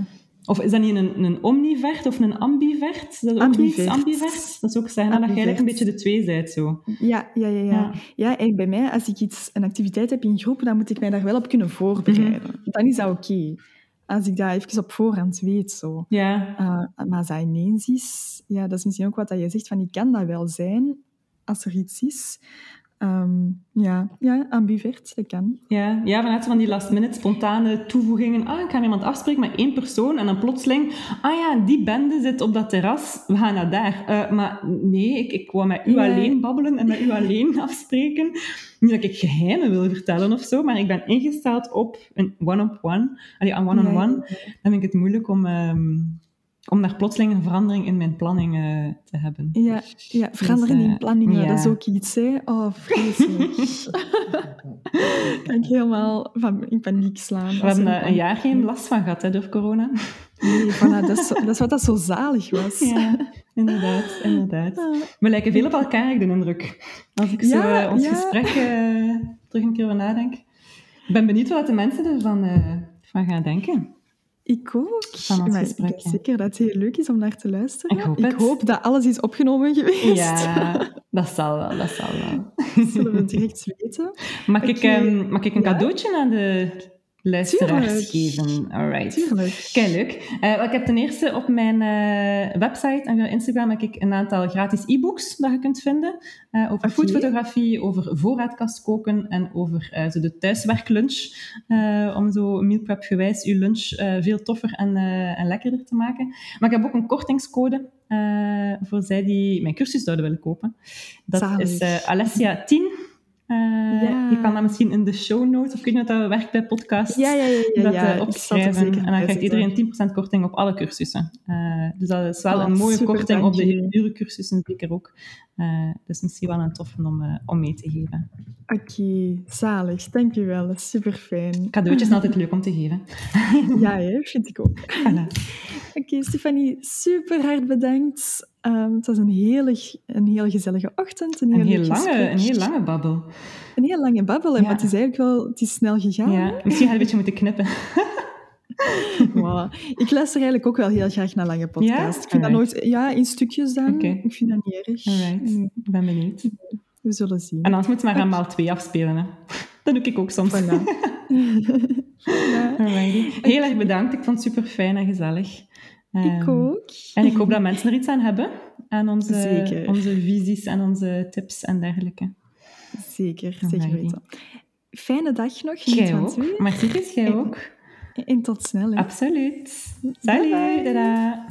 Of is dat niet een, een omnivert of een ambivert? Dat is ook niet Ambivert. ambivert. Dat is ook zeggen dat je eigenlijk een beetje de twee bent zo. Ja, ja, ja, ja. Ja. ja. en bij mij, als ik iets, een activiteit heb in groep, dan moet ik mij daar wel op kunnen voorbereiden. Mhm. Dan is dat oké. Als ik dat even op voorhand weet, zo. Ja, Uh, maar als dat ineens is, ja, dat is misschien ook wat dat je zegt, van ik kan dat wel zijn, als er iets is. Ehm, ja, ja, ambivert, dat kan. ja, ja, vanuit van die last minute spontane toevoegingen. Ah, ik ga iemand afspreken met één persoon en dan plotseling, ah ja, die bende zit op dat terras, we gaan naar daar. Eh, maar nee, ik, ik wou met u alleen babbelen en met u alleen afspreken. Niet dat ik geheimen wil vertellen of zo, maar ik ben ingesteld op een one-on-one. Allee, een one-on-one. Ja, Dan vind ik het moeilijk om, ehm, om daar plotseling een verandering in mijn planning eh, te hebben. Ja, ja veranderen Dus, eh, in planningen, ja. dat is ook iets, hè. Oh, vreselijk. kan ik helemaal van in paniek slaan. We hebben eh, een jaar geen last van gehad hè, door corona. Nee, voilà, dat, is, dat is wat dat zo zalig was. Ja, inderdaad, inderdaad. We lijken veel op elkaar, ik de indruk. Als ik zo Ja, eh, ons ja. gesprek eh, terug een keer over nadenk. Ik ben benieuwd wat de mensen ervan, eh van ga denken. Ik ook. Van Maar ik gesprek, denk zeker dat het heel leuk is om naar te luisteren. Ik hoop dat alles is opgenomen geweest. Ja, dat zal wel, dat zal wel. Zullen we direct weten? Mag, ik, ehm, mag ik een Ja? cadeautje aan de luisteraars geven? Alright. Kijk, leuk. Wel, ik heb ten eerste op mijn eh, website en Instagram heb ik een aantal gratis e-books dat je kunt vinden. eh, over foodfotografie, over voorraadkast koken en over zo de thuiswerklunch. om zo meal prep gewijs je lunch veel toffer en, en lekkerder te maken. Maar ik heb ook een kortingscode voor zij die mijn cursus zouden willen kopen. Dat Zalig. is eh, Alessia10. Eh, Ja. Je kan dat misschien in de show notes, of kun je dat dat werkt bij podcasts Ja, ja, ja. ja, dat ja. eh, opschrijven. zeker En dan krijgt iedereen 10% korting op alle cursussen. Eh, dus dat is wel Oh, een mooie korting op de hele dure cursussen zeker ook. Eh, dus misschien wel een toffe om, eh, om mee te geven. Oké, zalig. Dank je wel. Dat is super fijn. Cadeautjes zijn altijd leuk om te geven. Ja, hè, vind ik ook. Voilà. Oké, Stefanie, super hard bedankt. Ehm, het was een hele, een heel gezellige ochtend. Een heel, Een heel, lange, een heel lange babbel. Een heel lange babbel, hè, Ja. maar het is eigenlijk wel het is snel gegaan. Ja, misschien ga je een beetje moeten knippen. Wow. Ik luister eigenlijk ook wel heel graag naar lange podcasts. Ja? Ik vind dat nooit... Ja, in stukjes dan. Ik vind dat niet erg. Alright, ik ben benieuwd. We zullen zien. En anders moet je maar aan maal 2 afspelen. Hè. Dat doe ik ook soms. Voilà. ja. Heel erg bedankt. Ik vond het super fijn en gezellig. ik Ehm, ook. En ik hoop dat mensen er iets aan hebben. Aan onze, Zeker. onze visies en onze tips en dergelijke. Zeker, zeker weten. Fijne dag nog. Jij ook. Merci, jij ook. En tot snel. hè. Absoluut. Bye Salut. bye. Dada.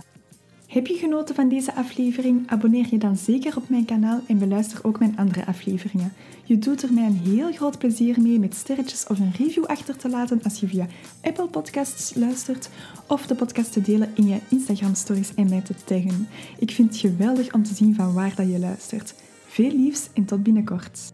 Heb je genoten van deze aflevering? Abonneer je dan zeker op mijn kanaal en beluister ook mijn andere afleveringen. Je doet er mij een heel groot plezier mee met sterretjes of een review achter te laten als je via Apple Podcasts luistert of de podcast te delen in je Instagram stories en mij te taggen. Ik vind het geweldig om te zien van waar dat je luistert. Veel liefs en tot binnenkort.